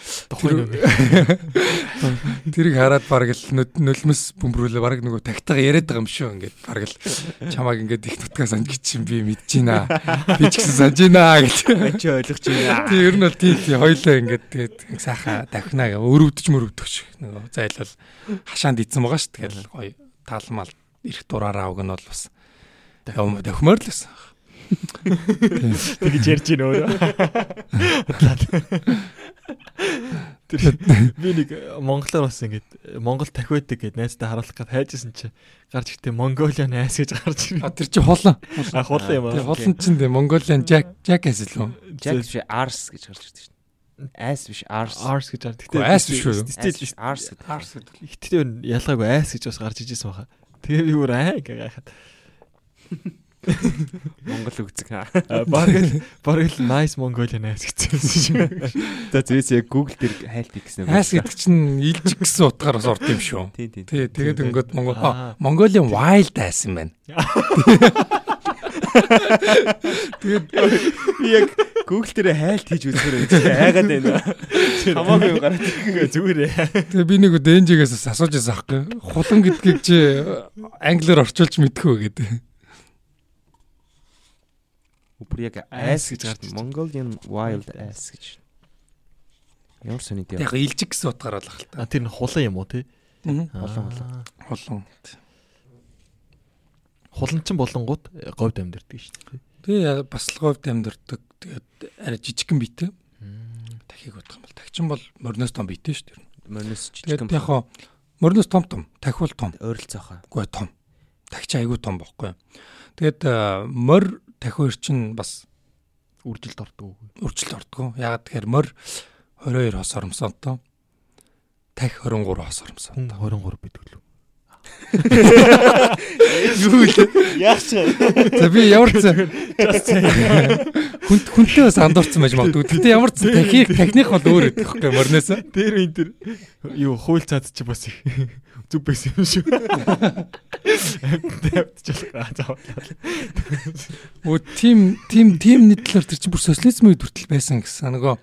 Тэрийг хараад бараг л нулимс бөмбөрүүлээ бараг нөгөө тагтаага яриад байгаа юм шүү ингээд бараг л чамааг ингээд их нутгаа санаж чинь би мэдэж байна. Би ч гэсэн санаж байна гэж. Чи ойлгож байна. Тийм ер нь бол тийм хоёлоо ингээд тэгээд сайхан давхнаа гэ өрөвдөж мөрөвдөх шиг нөгөө зайлвал хашаанд идсэн байгаа шүү. Тэгэл гоё таалмал ирэх дураараа уг нь бол бас давхмаар л байсан. Тэгж ярьж гин өөрөө. Тэр би нэг монголоор бас ингэж монгол тахиудаг гэд найзтай харуулах гэж хайжсэн чи гарч ихтэй Mongolian ass гэж гарч ирээ. А тэр чи хулан. А хулан юм аа. Тэр хулан чин дээ Mongolian jack jack ass л үү? Jack биш ars гэж гарч ирдэг шүү дээ. Ass биш ars. Ars гэж гардаг. Гэтэ ass биш үү? Стил биш ars гэдэг. Ars гэдэг. Гэтэ ялгаагүй ass гэж бас гарч ижсэн баха. Тэгээ би бүр аа гэж гайхаад. Монгол үгзэг. Бараг бараг л nice Mongolian ass гэсэн шүү. За зөөс яг Google дээр хайлт гэсэн юм. Ass гэдэг чинь илжиг гэсэн утгаар бас орд юм шүү. Тий, тий. Тэгээд ингээд Монгол Mongolian wild ass юм байна. Тэгээд яг Google дээр хайлт хийж үзэхээр айгаад байна. Хамаагүй гараад зүгээр. Тэгээ би нэг дэнжигээс асууж байсан аахгүй. Хулан гэдгийг чи англиар орчуулж мэдхүү гэдэг. Бүр яг ass гэж гарч Mongolian wild ass гэж. Ямар сони дээ. Яг илжиг гэсэн утгаар болох л та. Тэр нь хулан юм уу те? Хулан хулан. Хулан. Хуланчин болонгууд говьд амьдэрдэг шүү дээ. Тэгээ бас л говьд амьдэрдэг. Тэгээд арай жижигхэн биетэй. Дахийг бодох юм бол тагчин бол мориноос том биетэй шүү дээ. Мориноос жижигхэн. Тэгээд яг хоо мориноос том том, тахиул том. Ойролцоохоо. Үгүй том. Тагч айгүй том бохгүй. Тэгээд морь тахиур чинь бас үржилд ордог. Үржилд ордог. Ягаад тэгэхээр морь 22 хос оромсонтой. Тах 23 хос оромсонтой. 23 бидэг лөө. Юу л яах ч. За би ямар ч хүнт хүнтэй бас андуурсан байж магадгүй. Гэтэ ямар ч техник техник бол өөр өгөх байхгүй морноос. Тэр энэ тэр юу хууль цаад чи бас их зүг байсан юм шүү. Тавьчихлаа. Өө тим тим тим нийтлэр тэр чинь бүр социализм үед хүртэл байсан гэсэн нөгөө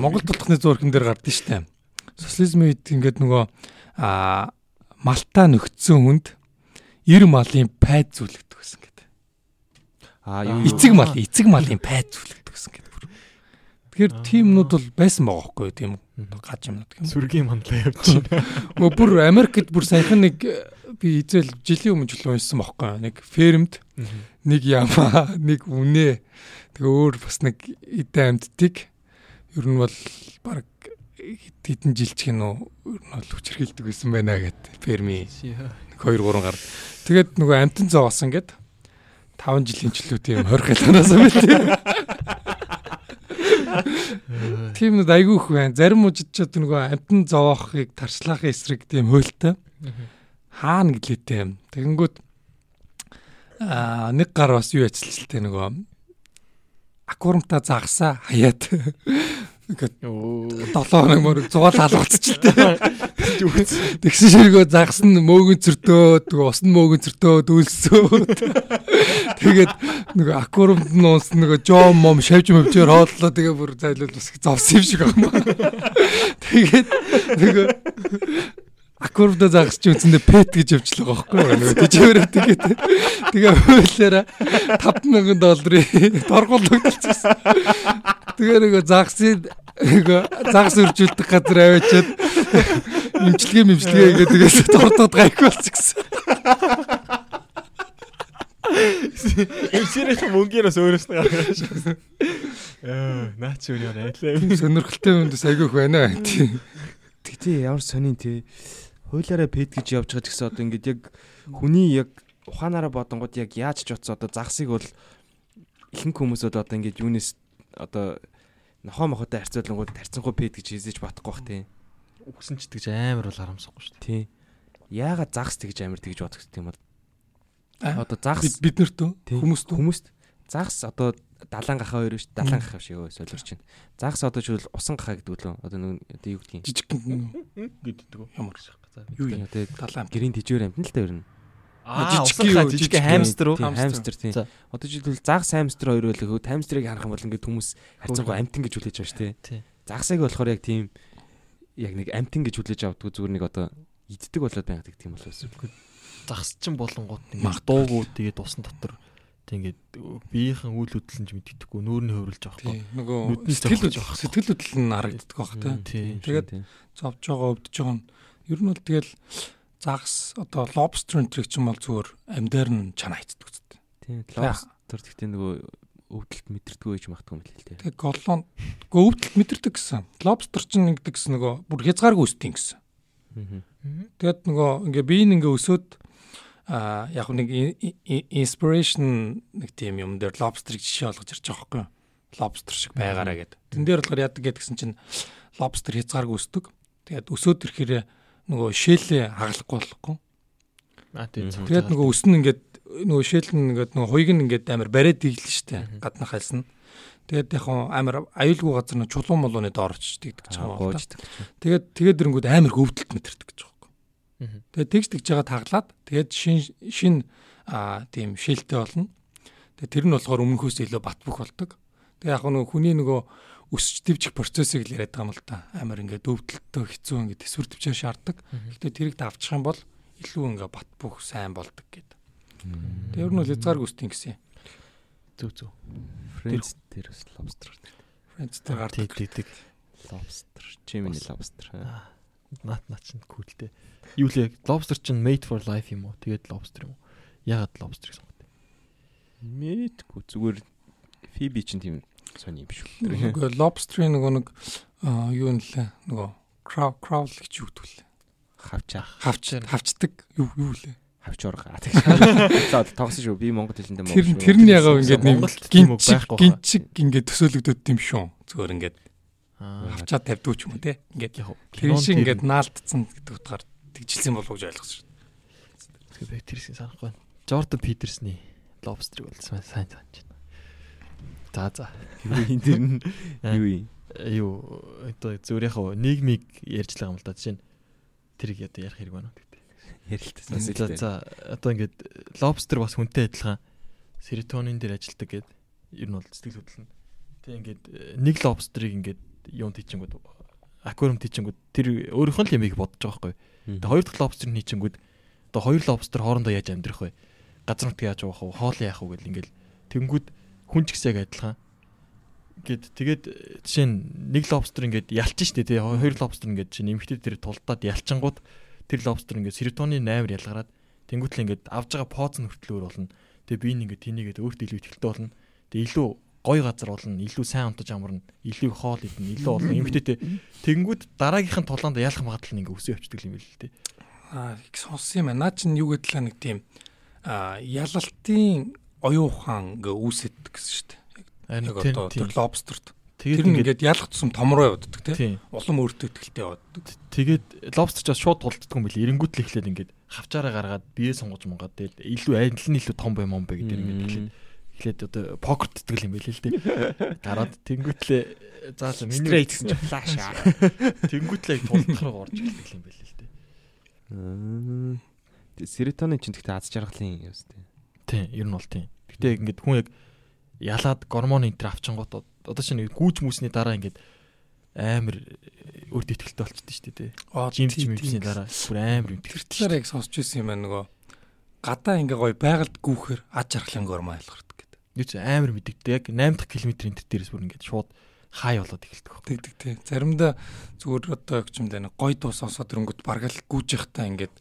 Монгол тулхны зурган дээр гардыг штэ. Социализм үед ингээд нөгөө а малта нөхцсөн хүнд 90 малын пайд зүйлэгдэг гэсэн гэдэг. Аа юу эцэг мал эцэг малын пайд зүйлэгдэг гэсэн гэдэг. Тэгэхээр тиймнүүд бол байсан байгаа хгүй тийм гаж юмнууд гэх юм. Сүргийн манлаа явж байна. Мө бүр Америкт бүр саяхан нэг би эзэл жилийн өмнө жил уншсан байхгүй нэг фермд нэг ямаа нэг үнэ. Тэгээ өөр бас нэг эдэн амьдтыг. Ер нь бол баг хэдэн жилчих нь ер нь бол хүчрхийлдэг байсан байна гэд ферми. Нэг 2 3 гар тэгээд нөгөө амтан зоогосон гэд. 5 жилийн жилүү тийм хорхолоноос байт Тийм нэг айгүйх байна. Зарим мужидчод нөгөө амтан зовоохыг тарчлахын эсрэг тийм хуйлтай. Хаана гэлээтэй. Тэгэнгүүт аа нэг гар бас юу ячилчилтэй нөгөө аквариумта загсаа хаяад Ингээд 7 хоног мөр 100 халуулчихлаа. Тэгсэн ширгөө загсан мөөгөн цөртөө, тэгээ усан мөөгөн цөртөө дүүлсөө. Тэгээд нөгөө аквариумд нь уус нөгөө жом мом шавж мөвчөөр хооллоо тэгээ бүр зайлуул бас зовсон юм шиг байна. Тэгээд нөгөө аквариумд загас чи үндсэндээ пет гэж явуулчихлаа байхгүй юу? Нөгөө тижээрээ тэгээд тэгээ хуулаараа 5000 долларын торгуулагдчихсан. Тэгээ нөгөө загсын загас үржүүлдэг газар аваачаад имчилгээ мэмчилгээ гэдэг тэгээс тордод гайх болчихсон. Эмчээрийн мөнгөөрөөс өөрөөс нь гаргаж. Яа, наач юу яа. Сонирхолтой юмдас айгүйх байна. Тэгтээ ямар сонин тий. Хуулаараа пэд гэж явж байгаа гэсэн одоо ингээд яг хүний яг ухаанаараа бодонгууд яг яаж ч утса одоо загсыг бол ихэнх хүмүүсүүд одоо ингээд юунес одоо нохоо мохотой харьцуулангууд тарцсанхуу пэд гэж хийжээж батахгүй бах тий. Үгсэн ч тэгж амар бол харамсахгүй шүү дээ. Тий. Яагаад загс тэгж амар тэгж бодох юм бол. Одоо загс бид нарт хүмүүст хүмүүст загс одоо далаан гахаа хоёр шүү далаан гахаа шиг өө солирч байна. Загс одоо ч усан гахаа гэдэг үлээ. Одоо нэг одоо юу гэдгийг? Жижиг гэдэг ямар юу юм те далаан гэрийн тижээр амтна л та ер нь. Жижиг жижиг хамстер уу? Хамстер тийм. Одоо жишээлбэл загс хамстер хоёр байлгүй хөө хамстрыг харах юм бол ингээд хүмүүс харьцангуй амтан гэж хүлээж байгаа шүү те. Загсыг болохоор яг тийм яг нэг амтан гэж хүлээж авдаг зүгээр нэг одоо иддэг болоод байгаад гэдэг юм болоос. Загс чин болонгууд ингээд дуугүй тэгээд усан дотор Тэг ингээд биеийнхэн үйл хөдлөл нь ч мэддэхгүй нүүрний хөврөлж байгаа байхгүй. Нөгөө сэтгэл сэтгэл хөдлөл нь харагддаг байх тийм. Тэгээд зовж байгаа өвдөж байгаа нь ер нь бол тэгэл загас одоо lobster энтриг ч юм бол зүгээр амьдаар нь чанаа хийцдэг үстэй. Тийм. Lobster гэхдээ нөгөө өвдөлт мэдэрдэггүй гэж магтгүй юм л л тийм. Тэг голлон өвдөлт мэдэрдэг гэсэн. Lobster ч нэгдэг гэсэн нөгөө бүр хязгааргүй өсдөг гэсэн. Тэгээд нөгөө ингээ бие нь ингээ өсөөд а яг нэг inspiration нэг тийм юм дээр lobster-ыг жишээ олгож ирж байгаа юу? Lobster шиг байгаараа гэд. Тэн дээр болохоор яадаг гэдгсэн чинь lobster хязгааргүй өсдөг. Тэгээд өсөөд ирэхээр нөгөө шээлээ хагалахгүй болохгүй. А тийм. Тэгээд нөгөө өснө ингээд нөгөө шээл нь ингээд нөгөө хуйг нь ингээд амар бариад иглэн штэ. Гаднах хайлсан. Тэгээд яг амар аюулгүй газар нь чулуун молооны доорч тэгдэг ч байгаа байна. Тэгээд тэгээд ирэнгүүд амар хөвдөлт мэтэрдэг гэж Тэгээд тэгж тэгж байгаа таглаад тэгээд шин шин а тийм шилтэй болно. Тэгээд тэр нь болохоор өмнөхөөс илүү бат бөх болдог. Тэгээд яг нөгөө хүний нөгөө өсч дэвжих процессыг л яриад байгаа юм л да. Амар ингээд өвдөлтөө хэцүү ингээд төсвөр төвчээр шаарддаг. Гэхдээ тэрийг давчих юм бол илүү ингээд бат бөх сайн болдог гэд. Тэгээд ер нь бол хязгаар гүстийн гэсэн. Зүг зүг. Friends дээр бас lobster. Friends дээр гардаг. Lobster, Jimmy lobster. Нат нат чинь култэй. Юу лээ? Lobster чинь made for life юм уу? Тэгээд lobster юм уу? Ягаад lobster гэсэн үг вэ? Мэдгүй зүгээр Phoebe чинь тийм сони юм шүү. Нөгөө lobster-ийн нөгөө нэг юу нэлээ? Нөгөө crow crowl гэж юу гэдэг вэ? Хавчаа. Хавч хавчдаг юу юу лээ? хавч орга. За тогсон шүү. Би монгол хэлэндээ монгол. Тэр тэр нь ягаа ингээд нэг гинчиг гинчиг ингээд төсөөлөгдөд юм шүү. Зүгээр ингээд хавчаад тавьдгүй ч юм уу те. Ингээд тэр шиг ингээд наалтцсан гэдэг утгаар тэгжилсэн болов уу гэж ойлгосон шүү. Тэгээ Петерсийн санахгүй байна. Jordan Peterson-ы lobster бол сайн сайн санаж байна. За за. Энэ дэр нь юу юм? Юу одоо зөвөрийнхөө нийгмийг ярьж байгаа юм л да. Жишээ нь тэрийг одоо ярих хэрэг байна уу гэдэг. Ярилтсан. За одоо ингээд lobster бас хүнтэй адилхан серотонин дээр ажилладаг гэдэг ер нь бол сэтгэл хөдлөл нь. Тэг ингээд нэг lobster-ыг ингээд юунд хийчихэнгүүд аквариумд хийчихэнгүүд тэр өөрийнх нь л ямиг бодож байгаа байхгүй. Тэгээ хоёр дахь лобстер нь хийчихэнгүүд одоо хоёр лобстер хоорондоо яаж амьдрах вэ? Газар нутг яаж уух вэ? Хоол яах вэ гэл ингээл тэнгүүд хүн ч гэсэн яг адилхан. Гэт тэгээд жишээ нь нэг лобстер ингээд ялчин штэ тий хоёр лобстер ингээд чинь нэмэгтэй тэр тулдаад ялчингууд тэр лобстер ингээд серотонин 8 ялгараад тэнгүүтэл ингээд авж байгаа поз нь хүртэл өөр болно. Тэгээ би ингээд тэнийгээд өөртөө илүү ихтэй болно. Тэгээ илүү гой газар болно, илүү сайн унтаж амарна, илүү хоол идэнэ, илүү олон эмгтээтэй. Тэгэнгүүт дараагийнх нь тулаанд ялах магадлал нь ингээ өсөө явчихдаг юм байл л дээ. Аа, их сонссон юм байна. Наа чинь юу гэдэлээ нэг тийм аа ялалтын оюун ухаан ингээ үүсэдэг гэсэн шүү дээ. Яг одоо тэр лобстерт. Тэгээд ингээд ялах тусам том руу явдаг тийм. Улам өөртөө ихтэй явдаг. Тэгээд лобстер ч бас шууд тулддаг юм бэл эренгүүт л эхлээд ингээд хавчаараа гаргаад бие сонгож мунгаад тэгээд илүү аль нь илүү том бай мом бай гэдэг ингээд эхлээд эхлээд одоо покер тэтгэл юм байл л дээ. Гараад тэнгүүтлээ заа за миний straight гэсэн чинь флаш аа. Тэнгүүтлээ тулдах руу орж ирдэг юм байл л дээ. Аа. Серотонин чинь гэхдээ аз жаргалын юм үстэй. Тийм, ер нь бол тийм. Гэтэ ингээд хүн яг ялаад гормон энтер авчингууд одоо чинь гүүж мүсний дараа ингээд амар өрд итгэлтэй болчихдээ шүү дээ. Жим жимсний дараа бүр амар итгэлтэй. Тэр яг сонсч ирсэн юм байна нөгөө гадаа ингээ гоё байгальд гүүхээр аж жаргалын гормон айлгардаг. Юу ч амар мэддэгтэй яг 8 дахь километрийн тэр дээрээс бүр ингээд шууд хай болоод эхэлдэг баг. Тэгдэг тий. Заримдаа зүгээр одоо гэж юм даа гой дуу сонсоод ирэнгүүт бараг л гүйж явахтаа ингээд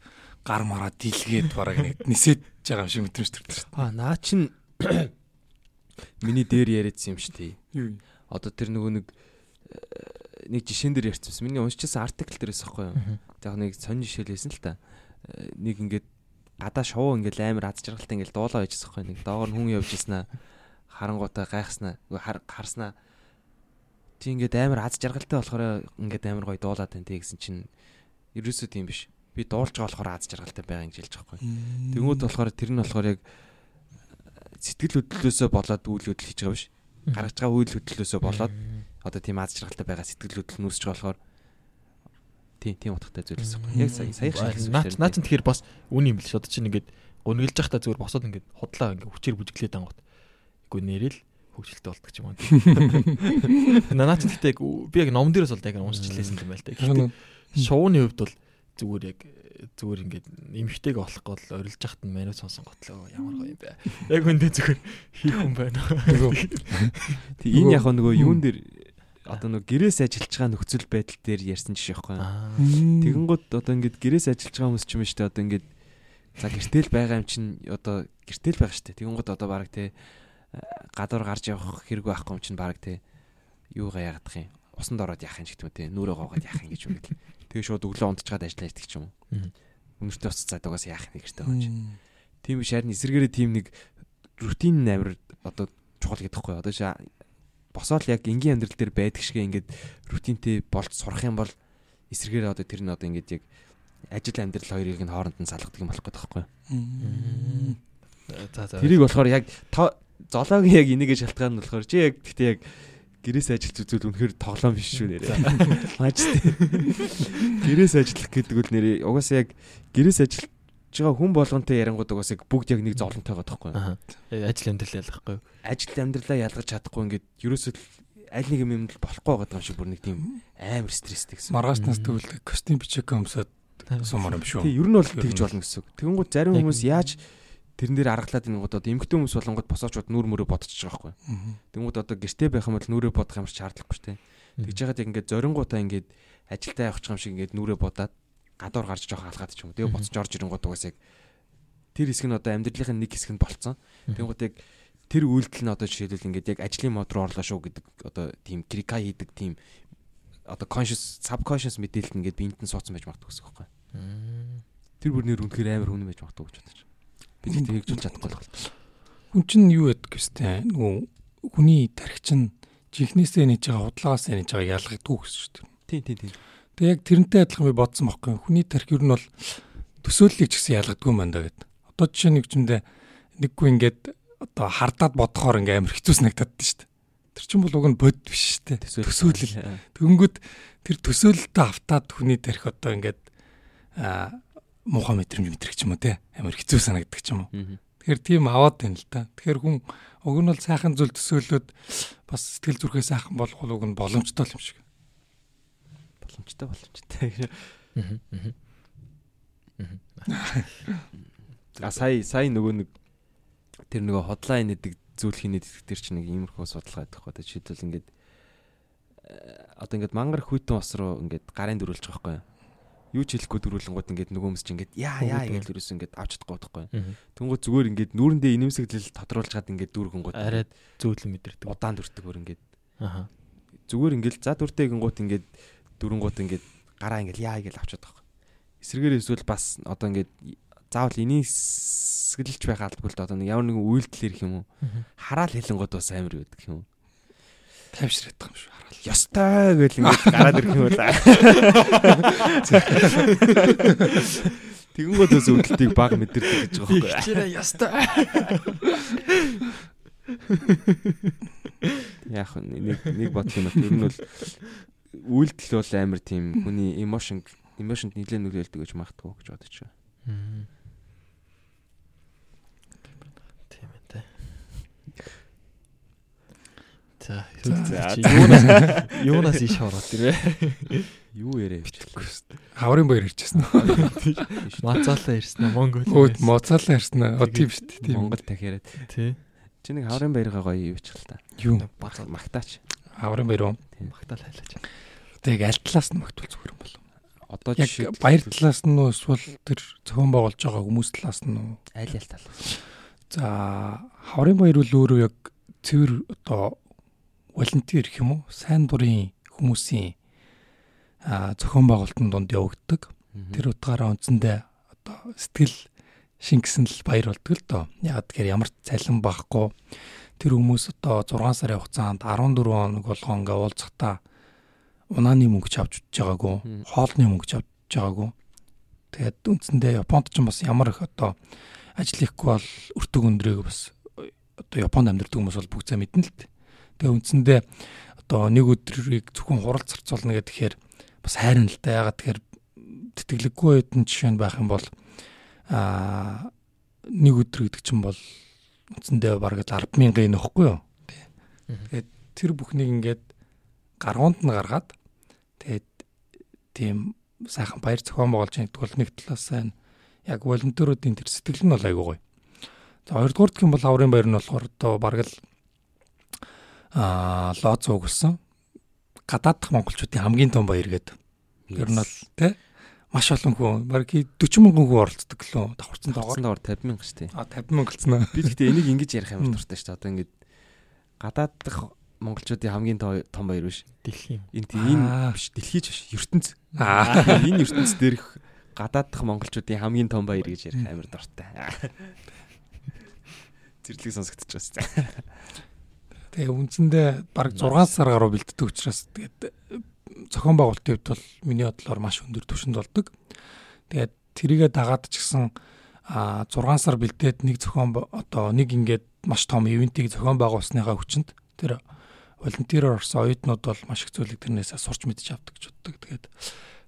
гар мараа дийлгээд бараг нэг нисэж байгаа юм шиг мэдрэмж төрдөг шүү. Аа наа чин миний дээр яриадсан юм шүү дээ. Юу? Одоо тэр нөгөө нэг э, нэг жишээн дээр ярьсан. Миний уншижсэн артикл дээрээс аахгүй юу? Яг нэг сонь жишээл байсан л та. Э, нэг ингээд гадаа шоу ингээд амар аз жаргалтай ингээд дуулаа байжсан аахгүй нэг доогор хүн явж ирсэн аа харангуудаа гайхснаа харснаа Чи ингээд амар аз жаргалтай болохоор ингээд амар гоё дуулаад байна те гэсэн чинь ерөөсөө тийм биш. Би дуулж байгаа болохоор аз жаргалтай байгаа гэж хэлж байгаа байхгүй. Тэнгүүд болохоор тэр нь болохоор яг сэтгэл хөдлөлөөсөө болоод үйл хөдлөл хийж байгаа биш. Гаргаж байгаа үйл хөдлөлөөсөө болоод одоо тийм аз жаргалтай байгаа сэтгэл хөдлөл нүүсэж байгаа болохоор тийм тийм утгатай зүйлс байхгүй. Яг сая сая шиг. Наач наач тэгэхээр бас үн юм л ш. Одоо чинь ингээд гуниглж байхдаа зүгээр босоод ингээд худлаа ингээд хүчээр бүжиглээд ангууд. Үгүй нэрэл хөгжилтэй болдог юм уу. Нанаач гэхдээ би яг ном дээрээс бол яг уншиж лээсэн юм байл та. Гэхдээ шууны хувьд бол зүгээр яг зүгээр ингээд эмхтэйг олохгүй бол орилж яхад нь меню сонсон готлоо ямар гоё юм бэ. Яг үндэ зүгээр хийх юм байна. Тэг энэ яг нөгөө юун дээр одоо нөгөө гэрээс ажиллаж байгаа нөхцөл байдал дээр ярьсан жишээ байхгүй. Тэгэнгүүт одоо ингээд гэрээс ажиллаж байгаа хүмүүс ч юм шүү дээ одоо ингээд за гэртэл байгаа юм чинь одоо гэртэл байгаа шүү дээ. Тэгэнгүүт одоо баг те гадуур гарч явах хэрэг байхгүй юм чинь баг те юугаа яагаад юм усанд ороод яах юм ч гэдэг юм те нүрээ гоогоод яах юм гэж юм гэдэг. Тэгээ шууд өглөө унтчихад ажиллаа идэх юм уу. Өнөртөө ус цаад угаас яах гэжтэй байгаа юм. Тийм биш харин эсэргээрээ тийм нэг рутин амир одоо чухал гэдэг хгүй одоо шаа босоод яг энгийн амьдрал дээр байдаг шиг ингээд рутинтэй болж сурах юм бол эсэргээр одоо тэр нь одоо ингээд яг ажил амьдрал хоёрыг нь хооронд нь салгадаг юм болох гэдэг байхгүй. За за. Тэрийг болохоор яг золоогийн яг энийгээ шалтгаан нь болохоор чи яг гэхдээ яг гэрээс ажиллаж үзвэл үнэхээр тоглоом биш шүү нэрээ. Маач тий. Гэрээс ажиллах гэдэг үл нэрээ угаасаа яг гэрээс ажиллаж байгаа хүн болгонтэй ярангууд угаасаа яг бүгд яг нэг зовлонтой байгаа тоххой. Ажил амьдрал ялгахгүй. Ажил амьдралаа ялгаж чадахгүй ингээд ерөөсөө аль нэг юм болохгүй байгаа юм шиг бүр нэг тийм амар стресстэй гэсэн. Маргаашнаас тэгвэл костюм бичээг өмсөд сумаар юм шүү. Тий, ер нь бол тэгж болно гэсэн. Тэгэнгүүт зарим хүмүүс яаж тэрэн дээр аргалаад гот одоо эмгтэн хүмүүс болонгод босоочод нүүр мөрөө бодчихж байгаа байхгүй. Тэнгүүд одоо гэртээ байх юм бол нүрээ бодох юм шиг шаардлагагүй шүү дээ. Тэгж яагаад яг ингээд зорингуудаа ингээд ажилдаа явах юм шиг ингээд нүрээ бодоод гадуур гарч жоох алгаад ч юм. Тэгээ боцож орж ирэнгууд угаас яг тэр хэсэг нь одоо амьдралын нэг хэсэг нь болцсон. Тэнгүүд яг тэр үйлдэл нь одоо жишээлбэл ингээд яг ажлын мод руу орлоо шүү гэдэг одоо тийм крика хийдэг тийм одоо conscious subconscious мэдээлэл ингээд биенд нь суудсан байж магадгүй гэсэн үг байхгүй. Тэр бүрнэр үнэхээр амар хүн байж магадгүй гэж бодож бид тэгжүүлж чадахгүй л байна. Хүн чинь юу ядг гэстэй нөгөө хүний тархи чинь жихнээсээ нэж байгаа худлагаас нэж байгаа ялгагдгүй гэсэн шүү дээ. Тийм тийм тийм. Тэгээ яг тэрнтэй адилхан би бодсон байхгүй. Хүний тархи ер нь бол төсөөллийг ч гэсэн ялгадгүй юм даа гэд. Одоо жишээ нэг юмдээ нэггүй ингээд одоо хардаад бодохоор ингээм амар хэцүү санагдаад шүү дээ. Тэр чинь бол уг нь бод биш шүү дээ. Төсөөлөл. Тэгэнгүүт тэр төсөөлөлтөд автаад хүний тархи одоо ингээд аа муухай мэдрэмж мэдрэх ч юм уу те амар хэцүү санагддаг ч юм уу. Тэгэхээр тийм аваад байна л да. Тэгэхээр хүн уг нь бол сайхан зүйл төсөөлөд бас сэтгэл зүрхээ сайхан болгох уг нь боломжтой юм шиг. Боломжтой боломжтой. А сая сая нөгөө нэг тэр нөгөө хотлайн гэдэг зүйлхийн нэг тэр чинь нэг иймэрхүү судалгаа гэдэг хоо. Жишээлбэл ингээд э, одоо ингээд мангар хүйтэн ус руу ингээд гарын дөрүүлж байгаа байхгүй юу? ч хэлэхгүй дөрүүлэнгууд ингээд нөгөө хүмүүс чинь ингээд яа яа гэж ерөөс ингээд авч чадахгүй байхгүй. Тэнгууд зүгээр ингээд нүүрэндээ инэмсэглэл тодруулж хаад ингээд дүүргэнгууд арай зөөлөн мэдэрдэг. Удаан дүрдэг бүр ингээд. Аа. Зүгээр ингээд за дүртэй гингууд ингээд дөрөнгууд ингээд гараа ингээд яа гэж авч чадахгүй. Эсрэгээр эсвэл бас одоо ингээд заавал инээсгэлж байх албагүй л одоо нэг ямар нэгэн үйлдэл ирэх юм уу? Хараал хэлэнгууд бас амар байдаг юм? Тайвшраад байгаа юм шүү хараал. Ёстой гэл ингэж гараад ирэх юм бол. Тэгэнгүүт ус өвдөлтийг баг мэдэрдэг гэж байгаа байхгүй. Чирээ ёстой. Яг нэг нэг бодох юм бол ер нь бол үйлдэл бол амар тийм хүний эмошн эмошнд нэлээд нөлөөлдөг гэж магтгүй гэж бодож байна. За юунаас юунаас иш ороод ирвэ? Юу яриа бичлэхгүй. Хаврын баяр ирчихсэн. Моцаалаа ирсэн Монгол. Өө моцаалаа ирсэн. О тийм шүү дээ. Монгол дахиараад. Тий. Чи нэг хаврын баяргаа гоё юу бичих л та. Юу? Магтаач. Хаврын баяр уу? Магтаал хайлаач. Одоо яг аль талаас нь магтвал зүгээр юм бол. Одоо жишээ баяр талаас нь уу эсвэл тэр зохион байгуулж байгаа хүмүүс талаас нь уу? Аль аль талаас. За хаврын баяр бол өөрөө яг цэвэр одоо волонтер гэх юм уу? Сайн дурын хүмүүсийн зохион байгуулалтын дунд явагддаг. Тэр утгаараа үндсэндээ одоо сэтгэл шингэсэн л баяр болдог л доо. Яг тэгэхээр ямар ч цалин байхгүй тэр хүмүүс одоо 6 сарын хугацаанд 14 хоног болгоо ингээ уулзахтаа унааны мөнгө ч авч удаж байгаагүй, хоолны мөнгө ч авч байгаагүй. Тэгээд үндсэндээ Японд ч бас ямар их одоо ажил ихгүй бол өртөг өндрийг бас одоо Японд амьдардаг хүмүүс бол бүгд мэднэ л дээ. Тэгээ үндсэндээ одоо нэг өдрийг зөвхөн хурал зарцуулна гэхээр бас хайрна л да. Ягаад тэгэхээр тэтгэлэггүй хэдэн жишээ нь байх юм бол аа нэг өдөр гэдэг чинь бол үндсэндээ бараг 10 мянган нөхгүй юу. Тэгээд тэр бүхнийг ингээд гаргуунд нь гаргаад тэгээд тийм сайхан баяр зохион байгуулж байгаа бол нэг талаас сайн яг волонтеруудын тэр сэтгэл нь бол айгүй гоё. За хоёрдугаар гэх юм бол аврын баяр нь болохоор одоо бараг л аа лоц угсан гадаадх монголчуудын хамгийн том баяр гэдэг. Тэр нь бол тий маш олон хүн баг 40 мянган хүн оролцдог лөө давхарцсан доогоор давхар 50 мянга шүү дээ. А 50 мянга болсон аа. Би гэхдээ энийг ингэж ярих амар дуртай шүү дээ. Одоо ингэж гадаад дах монголчуудын хамгийн том баяр биш. Дэлхийн. Энэ энэ биш дэлхийч биш ертөнц. Аа энэ ертөнц дээрх гадаад дах монголчуудын хамгийн том баяр гэж ярих амар дуртай. Зэрлэг сонсогдож байна. Тэгээ үндсэндээ баг 6 сар гаруй бэлддэг учраас тэгээд зохион байгуулалтын хувьд бол миний бодлоор маш өндөр түвшинд болдог. Тэгээд тэрийгэ дагаад ч гэсэн а 6 сар бэлдээд нэг зохион одоо нэг ингээд маш том ивентийг зохион байгуулсныхаа хүчинд тэр волонтероор орсон оюутнууд бол маш их зүйлийг тэрнээсээ сурч мэдж авдаг гэж боддог. Тэгээд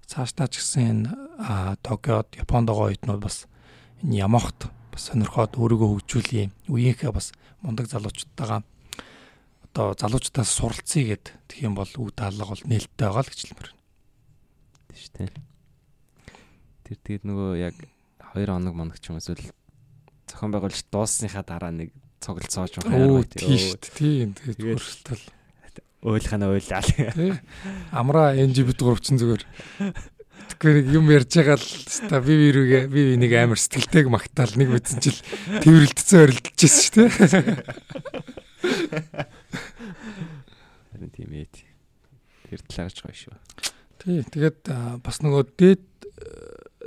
цаашдаа ч гэсэн энэ Токиод Японд байгаа оюутнууд бас энэ Ямахт бас сонирхоод өөрийгөө хөгжүүлээ. Үеийнхээ бас мундаг залуучуудтайгаа одоо залуучуудаас суралцъя гэд тэгэх юм бол үг даалга бол нээлттэй байгаа л гэж хэлмээр байна. Тийш үү. Тэр тэгээд нөгөө яг 2 хоног моног ч юм эсвэл зохион байгуулалт дууссныхаа дараа нэг цуглцооч байгаа байх тийм шүү дээ. Тийм тэгээд хүртэл ойлгохана ойлаа. Амра NGB гурвчин зүгээр Тэгэхээр юм ярьж байгаа л ста би вирүүгээ би нэг амар сэтгэлтэйг магтаал нэг мэдсэн чил тэрвэрлдсэн орилдчихсэн шүү дээ. Харин тийм ээ. Тэр талаарч гоё шүү. Тий, тэгээд бас нөгөө дээд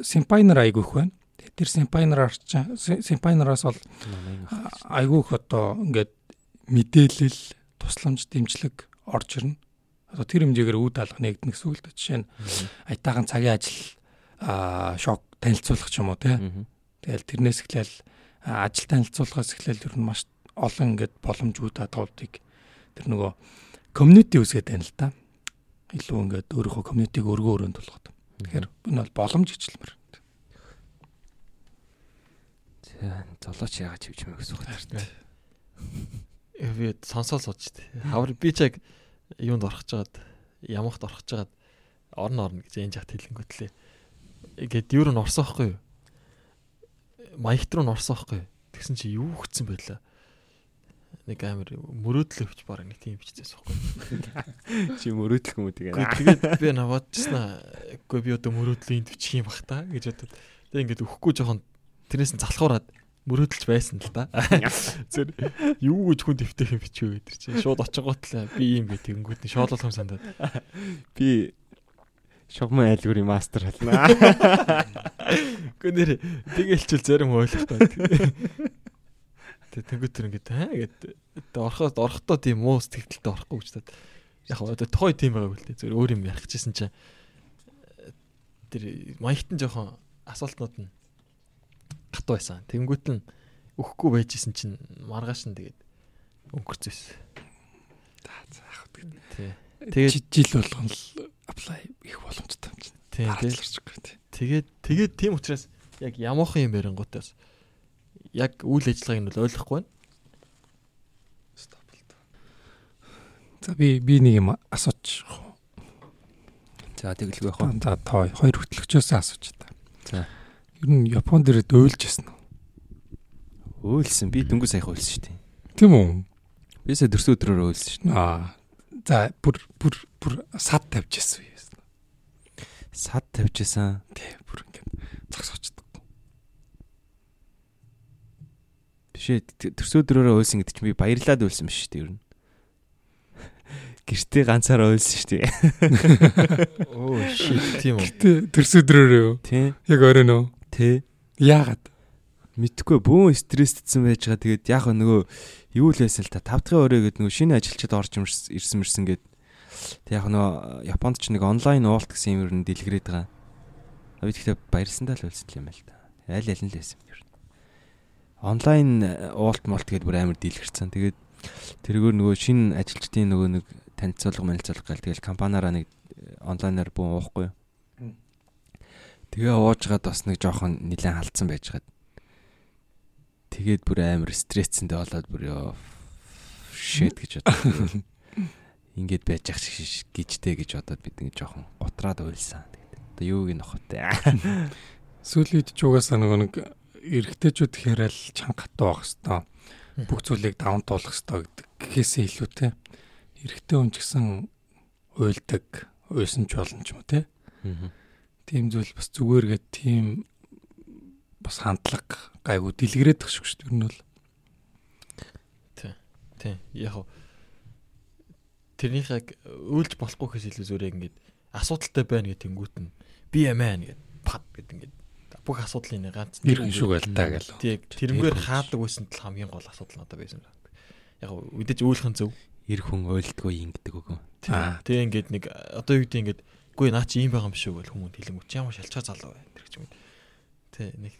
симпайнер айгүйх байна. Тэр симпайнераар симпайнераас бол айгүйх одоо ингээд мэдээлэл, тусламж, дэмжлэг орж ирнэ. Одоо тэр хэмжээгээр үд алга нэгдэнэ гэсэн үг л дээ. Жишээ нь аятаахан цагийн ажил шок танилцуулах ч юм уу тий. Тэгэл тэрнээс эхлээл ажил танилцуулахаас эхлээл ер нь маш олон ингээд боломж үд адгуудыг тэр нөгөө community үсгээд байна л да. Илүү ингээд өөрийнхөө community-г өргөө өрөөнд болгоод. Тэгэхээр энэ бол боломж гэжлэмэр. За золооч яагаад чивч мэ гэсэн үг байна. Би сонсоол сууж тээ. Хавар би ч яг юунд орох жагаад ямахт орох жагаад орно орно гэж энэ жахт хэлэнгүүтлээ. Ингээд юу н орсон байхгүй юу? Маягт руу н юу? Тэгсэн чи юу хөтсөн байлаа нэг амар мөрөөдөл өвч баг нэг тийм биччихсэн байхгүй. Чи мөрөөдөл хүмүүс тэгээ. Тэгээд би наваадчихсан аа. Үгүй би одоо мөрөөдлийн төвчих юм бах та гэж бодод. Тэгээ ингээд өхгүй жоохон тэрнээс нь залхуураад мөрөөдөлж байсан л да. Зөв юу гэж хүн дэвтэх юм бичвэ гэдэг чинь шууд очингуутлаа би юм бэ тэгэнгүүт нь шоолол юм сандаад. Би шугмын айлгуурын мастер халнаа. Гэхдээ нэр тэгэлчил зарим ойлгохгүй. Тэгээ тэнгуү тэр ингээд аа гэд ороход орохдоо тийм муу сэтгэлдээ орохгүй гэж таад. Яг одоо тохой тийм байгаа үл тээ. Зөв өөр юм ярих гэжсэн чинь тэр маягтан жоохон асуултнууд нь гатуу байсан. Тэнгуүт нь өгөхгүй байжсэн чинь маргааш нь тэгээд өнгөрцөөс. За заах үү. Тэгээд жил болгон л аплай их боломжтой юм чинь. Тэгээд тэгээд тийм учраас яг ямуухан юм ярингуудаас яг үйл ажиллагааг нь бол ойлгохгүй байна. За би би нэг юм асууж. За тэгэлгүй яах вэ? За тоо хоёр хөтлөгчөөс асууж та. За. Ер нь Японд ирээд өөлж ясна уу? Өөлсөн. Би дөнгөж саяхан өөлсөн шүү дээ. Тийм үү? Бисээ дөрсөн өдрөөр өөлсөн шүү дээ. Аа. За бүр бүр бүр сад тавьж ясв юм. Сад тавьчихсан. Тий, бүр ингээд зогсоочдөг. Биш ээ төрсөдрөөрөө уйлсан гэдэг чинь би баярлаад уйлсан биш шүү дээ ер нь. Гэртээ ганцаараа уйлсан шүү дээ. Оо shit тийм үү. Гэтэ төрсөдрөөрөө юу? Тий. Яг оройно. Тий. Яагаад? Мэдхгүй бүүн стрессдсэн байж байгаа. Тэгээд яг нөгөө юу л байсан л та 5 дахь өрөө гэдэг нөгөө шинэ ажилчид орж ирсэн мэрсэн гээд тэг яг нөгөө Японд ч нэг онлайн уулт гэсэн юм ер нь дэлгэрээд байгаа. Би тэгтээ баярлсандаа л үлсэл юм байл та. Аль аль нь л байсан юм ер. Онлайн уулт молт гээд бүр амар дэлгэрсэн. Тэгээд тэргээр нөгөө шинэ ажилчдын нөгөө нэг танилцуулга манилцуулга гал тэгэл компаниараа нэг онлайнаар бүүн уухгүй. Тэгээ уужгаад бас нэг жоохон нэлээд халтсан байж гад. Тэгээд бүр амар стрессэндээ болоод бүр ёо shit гэж бодсон. Ингээд байж ах шиг гिचтэй гэж бодоод бид ингэ жоохон готраад уйлсан. Одоо юуг нь нохотой. Сүүлийн үед ч угаасаа нөгөө нэг эрэгтэйчүүд хэрэл чанга хатуу байх хэвээр бүх зүйлийг даван туулах хэвээр гэдэг гэхээсээ илүү те эрэгтэй хүн ч гэсэн уйлдаг уйсан ч болно ч юм уу те тийм зүйл бас зүгээр гээд тийм бас хандлага гайгүй дэлгэрээд тах шүү дээ. Ер нь бол. Тий. Тий. Яг тэрнийхээ үйлж болохгүй гэхээс илүү зүгээр ингээд асуудалтай байна гэх тэнгуут нь би ямаа гэд пад гэд ингээд бүх асуудлын ганц нэр шиг байл та гэл. Тий. Тэрнгээр хаадаг байсан тал хамгийн гол асуудал надад байсан. Яг үдэж үйлхэн зөв. Ир хүн ойлдгоо ингэдэг үгүй. Тий. ингээд нэг одоо юу гэдэг ингээд үгүй наа чи ийм байгаа юм шүү гэл хүмүүс хэлэнгүүт чи ямар шалчаа залуу бай тэр гэж юм. Тий. Нэг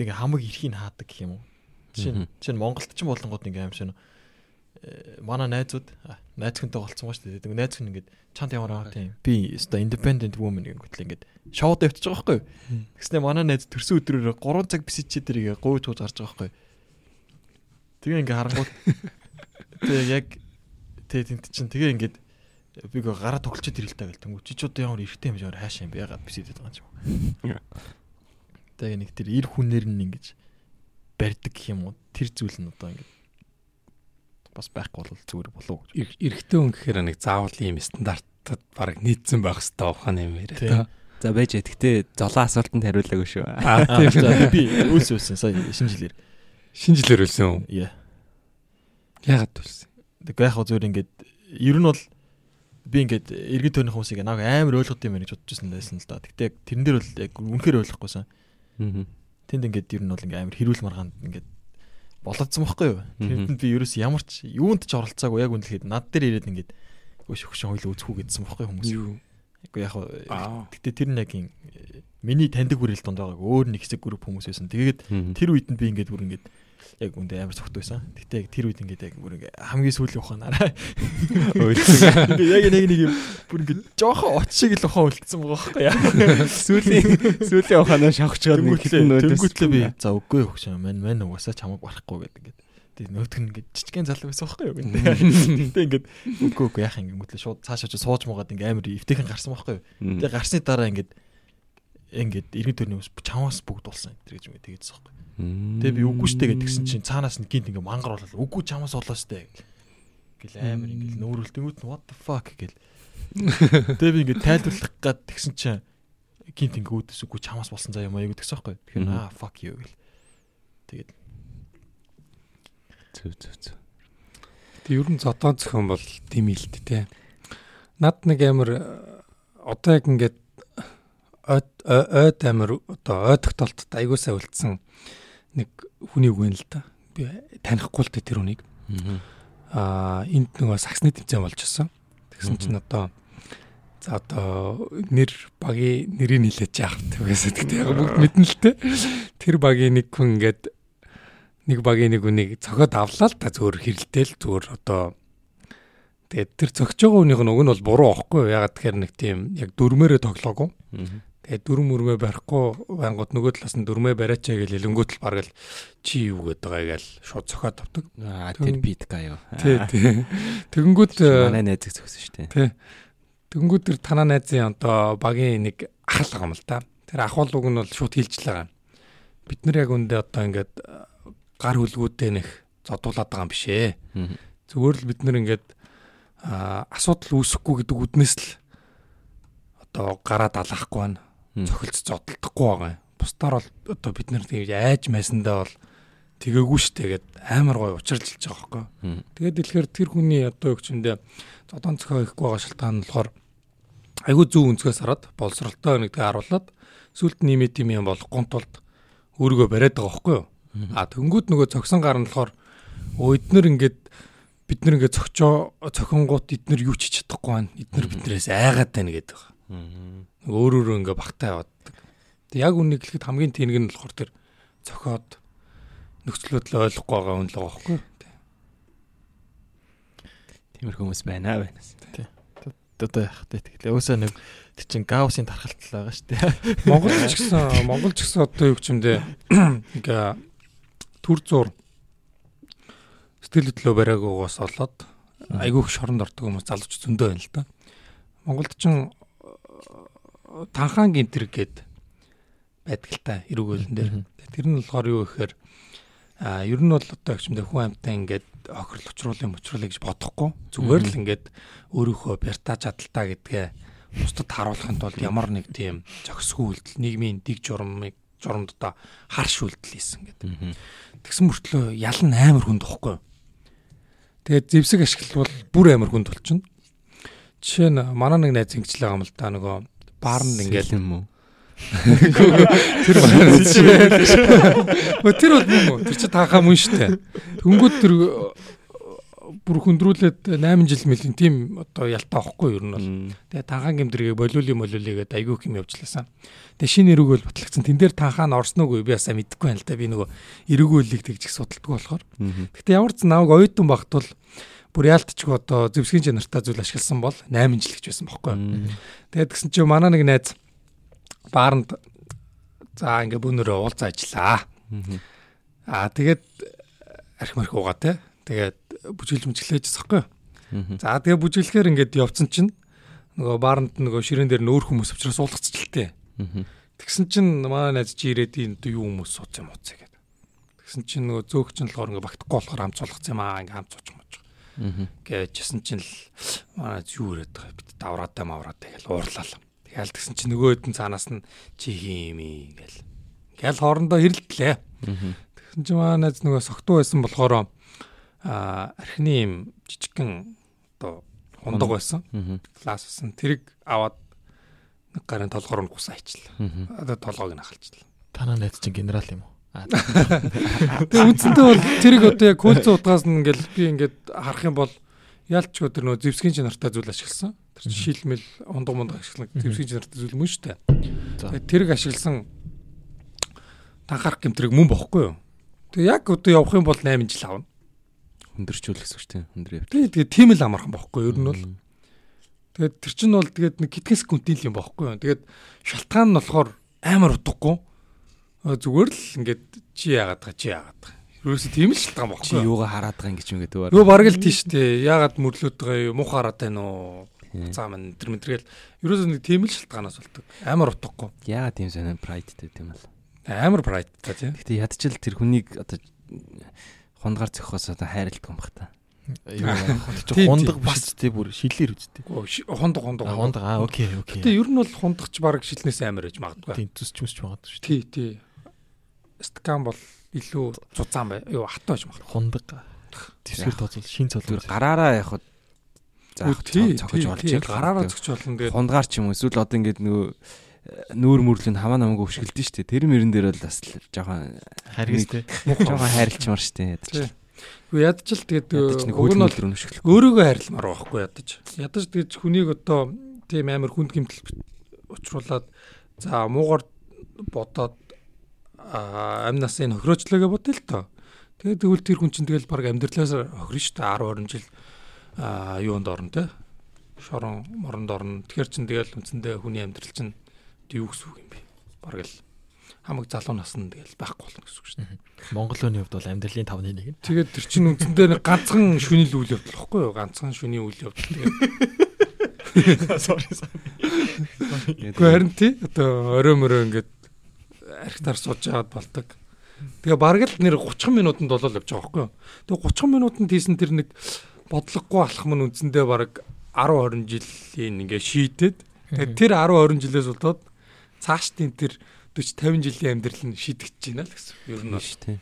тэгээ хамаг эрхийг хаадаг гэх юм уу. Жишээ чинь Монголд ч болонгууд нэг аим шин манай найзууд найз хүнтэй болцсон ба шүү дээ. Тэгээ найз хүн ингээд чант ямар аа тийм би өстой independent woman гэнгүүт л ингээд шоуд явчих байгаа байхгүй. Тэгснэ манай найз төрсөн өдрөөр 3 цаг бисэж дэрийг гуй тууж гарч байгаа байхгүй. Тэгээ ингээд харангуут тэгээ яг тэгээ тент чинь тэгээ ингээд би г гараа тоглолцоод ирэлтэй гэл тэнгүү чи ч одоо ямар эргэтэй юм жаар хаашаа юм бэ ягаад бисэдэд байгаа юм. Тэгээ нэг тэр эр хүнээр нь ингэж барьдаг юм уу? Тэр зүйл нь одоо ингэ бас байхгүй бол зүгээр болов уу гэж. Эрэгтэй хүн гэхээр нэг заавал ийм стандартад баг нийцсэн байх хэрэгтэй ухааны юм яриа. За байж гэхдээ золоо асуултанд хариулаагүй шүү. Аа тийм би үлс үлсэн сая шинэ жилээр. Шинэ жилээр үлсэн үү? Яа. Яагаад үлсэн? Тэг яг зүгээр ингээд ер нь бол би ингээд иргэн тойрны хүмүүсийг нэг амар ойлгох юм байна гэж бодож байсан л да. Гэтэ тэрэн дээр бол яг үнэхээр ойлгохгүйсэн. Тэнд ингээд ер нь бол ингээд амар хэрүүл маргаанд ингээд болоодсон байхгүй юу? Тэнд би ерөөс ямар ч юунд ч оролцоогүй яг үнэлэхэд над дээр ирээд ингээд үгүй шөгшин хойлоо үзэхүү гэдсэн байхгүй хүмүүс. Үгүй яг гэтээ тэр нэг юм миний таньдаг хүрэл донд байгааг өөр нэг хэсэг групп хүмүүс байсан. Тэгээд тэр үед нь би ингээд бүр ингээд яг үндэ амар цогт байсан. Гэтэ яг тэр үед ингээд яг бүр ингээ хамгийн сүүлийн ухаанаараа яг нэг нэг юм бүр ингээ жоохон оч шиг л ухаан үлдсэн байгаа байхгүй яа. Сүүлийн сүүлийн ухаанаа шавхчгаад нэг тэнгүүтлээ би за үгүй өгч юм мань мань угаасаа чамаг барахгүй гэдэг ингээ Тэгээ нөтг нь ингээд жижигхэн залуу байсан байхгүй юу гэнэ. Тэгээ ингээд үгүй үгүй яах юм гэмэтлээ шууд цаашаа ч сууж муугаад ингээд амар эвтэйхэн гарсан байхгүй юу. Тэгээ гарсны дараа ингээд ингээд иргэн төрний ус чамаас бүгд болсон энэ гэж юм тэгээдсэн байхгүй. Тэгээ би үгүй штэ гэдгсэн чинь цаанаас нь гинт ингээ мангар болол үгүй чамаас болоо штэ гэл амар ингээл нөөрөлтөнгүүд what the fuck гэл. Тэгээ би ингээ тайлбарлах гад тэгсэн чинь гинт ингээ үүдээс үгүй чамаас болсон заа юм аа гэдгсэн байхгүй. Тэгэхээр аа fuck you гэл. Тэгээд Зүг зүг зүг. Тэг ер нь зодоо зөхөн бол л дээ те. Над нэг амар одоо яг ингээд ойд амар одоо ойд тогтолтод аягуусаа үлдсэн нэг хүний үг юм л да. Би танихгүй л дээ тэр хүнийг. Аа энд нөгөө саксны тэмцээн болж байсан. Тэгсэн чинь одоо за одоо нэр багийн нэрийг нилээж яах тэгээс тэгтээ яг бүгд мэднэ л те. Тэр багийн нэг хүн ингээд нэг багийн нэг үнийг цохоод авлаа л та зөөр хэрэлдээл зөөр одоо тэгээд тэр цогч байгаа хүнийх нь уг нь бол буруу аахгүй ягаад тэгэхээр нэг тийм яг дөрмөөрөө тоглоогүй тэгээд дөрм мөрмөө барихгүй байнгут нөгөө талаас нь дөрмөө бариачаа гэж хэлэнгүүт л бараг л чи юу гээд байгаа гээл шууд цохоод авдаг аа тэр бит гаяа тий тий тэгэнгүүт манай найзыг зөксөн шүү дээ тий тэгэнгүүт тэр танаа найзын одоо багийн нэг ах л байгаа юм л та. Тэр ах бол уг нь бол шууд хилжл байгаа. Бид нар яг үндэ одоо ингээд гар хөлгүүдээ нэх зодуулаад байгаа юм биш ээ. Зүгээр л бид нэр ингээд асуудал үүсэхгүй гэдэг үднээс л одоо гараа далаахгүй байна. Цохилц зодтолдохгүй байгаа юм. Бусдаар бол одоо бид нар тэгж айж майсандаа бол тэгээгүй штэ гэд амар гой учиржилж байгаа байхгүй. Тэгээд дэлгэр тэр хүний одоо гэмдэ зодон цохоо ихгүй байгаа шалтгаан нь болохоор айгүй зөв өнцгөөс хараад боловсралтай нэгдгээ харуулад сүлд нэмэт юм болохгүй тулд өөрийгөө бариад байгаа юу. А тэнгууд нөгөө цогсон гар нь болохоор өөднөр ингээд бид нар ингээд цогчоо цохингууд эднэр юу ч чадахгүй байна. Эднэр биднээс айгаад байна гэдэг байгаа. Өөр өөрөө ингээд багтаа яваад. Тэг яг үнийг хэлэхэд хамгийн тэнэг нь болохоор тэр цохиод нөхцлөөд л ойлгохгүй байгаа юм л байгаа байхгүй. Тиймэр хүмүүс байна байна. Тий. Одоо яах вэ? Тэгэхээр өөсөө нэг тэр чин гаусын тархалт байгаа шүү дээ. Монгол ч гэсэн Монгол ч гэсэн одоо юу гэмдэ ингээ төр зур сэтгэл хөдлөө бариагаас болоод айгүйх шоронд ордог хүмүүс залууч зөндөө байна л да. Монголд ч танхаан гинтэр гээд байдаг л та эрүүгүүлэн дээр. Тэр нь болохоор юу гэхээр а ер нь бол одоо ягчмдээ хүн амьтаа ингээд охирол учруулын мочруулъя гэж бодохгүй зүгээр л ингээд өөрийнхөө бяртаа чадaltaа гэдгээ бусдад харуулахын тулд ямар нэг тийм зохисгүй үйлдэл нийгмийн дэг журамыг журамд одоо харш үйлдэл хийсэн гэдэг. Тэгсэн мөртлөө ял нь амар хүнд тохгүй. Тэгээд зэвсэг ашиглавал бүр амар хүнд болчихно. Жишээ нь манай нэг найз ингэжлээ юм л та нөгөө баарнд ингээл юм уу? Тэр маань чи. Тэр бол юм уу? Тэр чи таахаа мөн штэ. Тэнгүүд тэр э, бүр хөндрүүлээд 8 жил мөлийн тийм одоо ялтаа авахгүй юу ер нь бол. Тэгээ танхан гимдэргээ болиули молиулигээд айгүй хэм явжлаасан. Тэгээ шинэ эрүүг бол батлагдсан. Тэн дээр танхаа нь орсон уу би ясаа мэдэхгүй байна л да. Би нөгөө эрүүгөөлийг тэгжих судалдгүй болохоор. Гэтэ ямар ч наваг оюутан багт бол бүр яалтчгүй одоо зэвсгийн чанартай зүйл ашигласан бол 8 жил гэж байсан бохоггүй. Тэгээд тэгсэн чинь манай нэг найз баарнд за ингээ бүүнөрөө уулзаа ажиллаа. Аа тэгээд арх марх уугаа те. Тэгээд бүжиглж мөчлөөж засахгүй. За тэгээд бүжиглэхээр ингээд явцсан чинь нөгөө баарнд нөгөө ширээн дээр нөөр хүмүүс авчраас уулгацчихлээ. Тэгсэн чинь манай найз чи ирээд энэ юу хүмүүс сууц юм ууц гэдэг. Тэгсэн чинь нөгөө зөөгч нь болохоор ингээ багтахгүй болохоор хамт суулгацсан юм аа ингээ хамт сууч мууч. Гэжсэн чинь л манай юу ирээд байгаа бид давраатай мавраатай гэж уурлаа. Тэгэл тэгсэн чинь нөгөө хэдэн цаанаас нь чи хийм ингээл. Ингээл хоорондоо хэрэлдлээ. Тэгсэн чинь манай нөгөө согтуу байсан болохоор а архины юм жижигхэн одоо хундаг байсан. Класс байсан. Тэрийг аваад нэг гарын толгоор нь гусаа ичлээ. Одоо толгойг нь ахалчлаа. Танаа найз чинь генерал юм уу? Тэгээ үндсэндээ бол тэрийг одоо яг көлцөө утгаас нь ингээл би ингээд харах юм бол ялч өдөр нөө зэвсгийн чанартай зүйл ашигласан. Тэр шилмэл ундаг мундаг ашиглан зэвсгийн чанартай зүйл мөн шүү дээ. Тэрэг ашигласан танхаарах гэмтрэг мөн бохгүй юу? Тэгээ яг одоо явах юм бол 8 жил авна. Хүндэрчүүл гэсэн тийм хүндэр явт. Тэгээ тэгээ тийм л амархан бохгүй юу? Ер нь бол. Тэгээд тэр чинь бол тэгээд нэг хитгэн секундын юм бохгүй юу? Тэгээд шалтгаан нь болохоор амар утгагүй. Зүгээр л ингээд чи яагаад байгаа чи яагаад байгаа. Ерөөсө тийм л шалтгаан бохгүй. Чи юугаа хараад байгаа юм гэж юм гэдэг. Юу бараг л тийш дээ. Яагаад мөрлөөд байгаа юу? Мух хараад байна уу? цаа мэн тэр мэтэргээл ерөөсөө нэг тийм л шалтгаанаас болдог. Амар утгагүй. Яа тийм сонир прайдтэй тийм бол. Амар прайдтай тийм. Гэтэ ядчил тэр хүнийг одоо хундгаар зөхөхөөс одоо хайрладаг юм бах та. Хундаг бас тий бүр шилээр үсттэй. Хундаг хундаг. Хундаг аа окей окей. Гэтэ ер нь бол хундагч баг шилнээс амар ээж магадгүй. Тий зүсч мүсч магадгүй шүү. Тий тий. Стакан бол илүү цуцаан бай. Юу хат байж магадгүй. Хундаг. Тэсгэр тооцол шин цолоо. Гараараа явах заах цогж болж байгаа. Гараараа цогч болно тэгээд хунгаар ч юм уу эсвэл одоо ингээд нөгөө нүүр мөрлөнд хамаа намайг өвшгөлдөн штэ. Тэр мөрөн дээр бол бас жоохон харгистэй. Жоохон хайрлчмар штэ ядаж. Үгүй ядаж л тэгээд уг нь бол өөрийгөө хайрламар байхгүй ядаж. Ядаж тэгээд хүнийг одоо тийм амар хүнд гимтэл учруулад за муугар бодоод амь насны хохироочлогоо бодъё л тоо. Тэгээд тэгвэл тэр хүн чинь тэгэл баг амьдралаас хохирно шүү дээ 10 20 жил юунд орно те. Шорон моронд орно. Тэгэхэр чин тэгэл үндсэндээ хүний амьдрал чинь юу гэсэн үг юм бэ? Бараг л хамаг залуу наснд тэгэл байхгүй болно гэсэн үг шүү дээ. Монгол хүний хувьд бол амьдралын 5-ны 1 нь. Тэгээд тэр чинь үндсэндээ нэг ганцхан шүнийл үйл явдал واخгүй юу? Ганцхан шүний үйл явдал тэгээд Sorry sorry. Гэхдээ харин тий одоо орой мөрөө ингээд архитаар сууж аваад болдог Тэгээ бараг л нэр 30 минутанд болол явж байгаа байхгүй юу. Тэгээ 30 минутанд хийсэн тэр нэг бодлогогүй алах мөн үндсэндээ баг 10 20 жилийн ингээ шийдээд Тэгээд тэр 10 20 жилээс болоод цаашдын тэр 40 50 жилийн амьдрал нь шидэгдэж байна л гэсэн. Ер нь шүү дээ.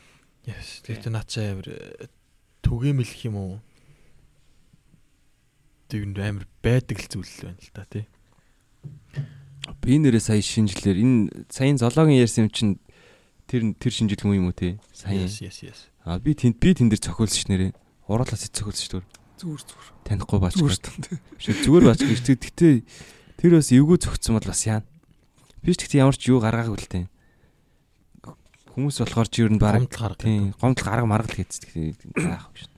Яс. Тэгээд наачаа амир түгээмэл гэх юм уу? Тэр амир байдаг л зүйл байна л да тий. Би нэрээ сая шинжилээр энэ саяын зоологийн ярьсан юм чинь тэр тэр шинжилгээ юм уу те? Сая. Yes yes yes. А би тэнд би тэн дээр цохиулсан ш нэрээ. Уруулаас цохиулсан ш түр. Зүгээр зүгээр. Танихгүй баач. Шүү зүгээр баач гэж тэгтээ тэр бас эвгүй цогцсон бол бас яана. Би ч тэгтээ ямар ч юу гаргаагүй л те. Хүмүүс болохоор ч ер нь баг гомдол гарга. Тийм, гомдол гарга маргал гэсэн тэгтээ заах шүү.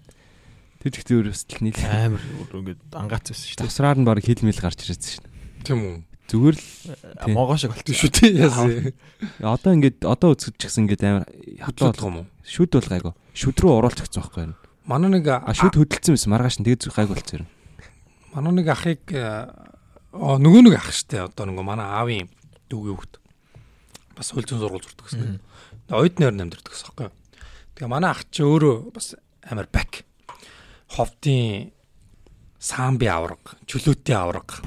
Тэр тэгтээ өөрөөс л нийл амар ингээд ангаац байсан шүү. Тасраар нь баг хил мэл гарч ирсэн шүү. Тийм үү. Зүгээр л могоо шиг болчих шүү тий яасан. Одоо ингээд одоо үзэж чигсэн ингээд амар хатуу болох юм уу? Шүд бол гайгүй. Шүд рүү оруулах гэсэн байхгүй юу? Манай нэг шүд хөдөлсөн байсан маргааш нь тэгээ гайгүй болчихсон. Манай нэг ахыг нөгөө нэг ах штэ одоо нөгөө манай аавын дүүгийн хүүхд бас хөлзөн сургууль зурдаг гэсэн. Ойд нойр намдэрдэг гэсэн байхгүй юу? Тэгээ манай ах чи өөрөө бас амар бак. Ховдын самби авраг, чөлөөтийн авраг.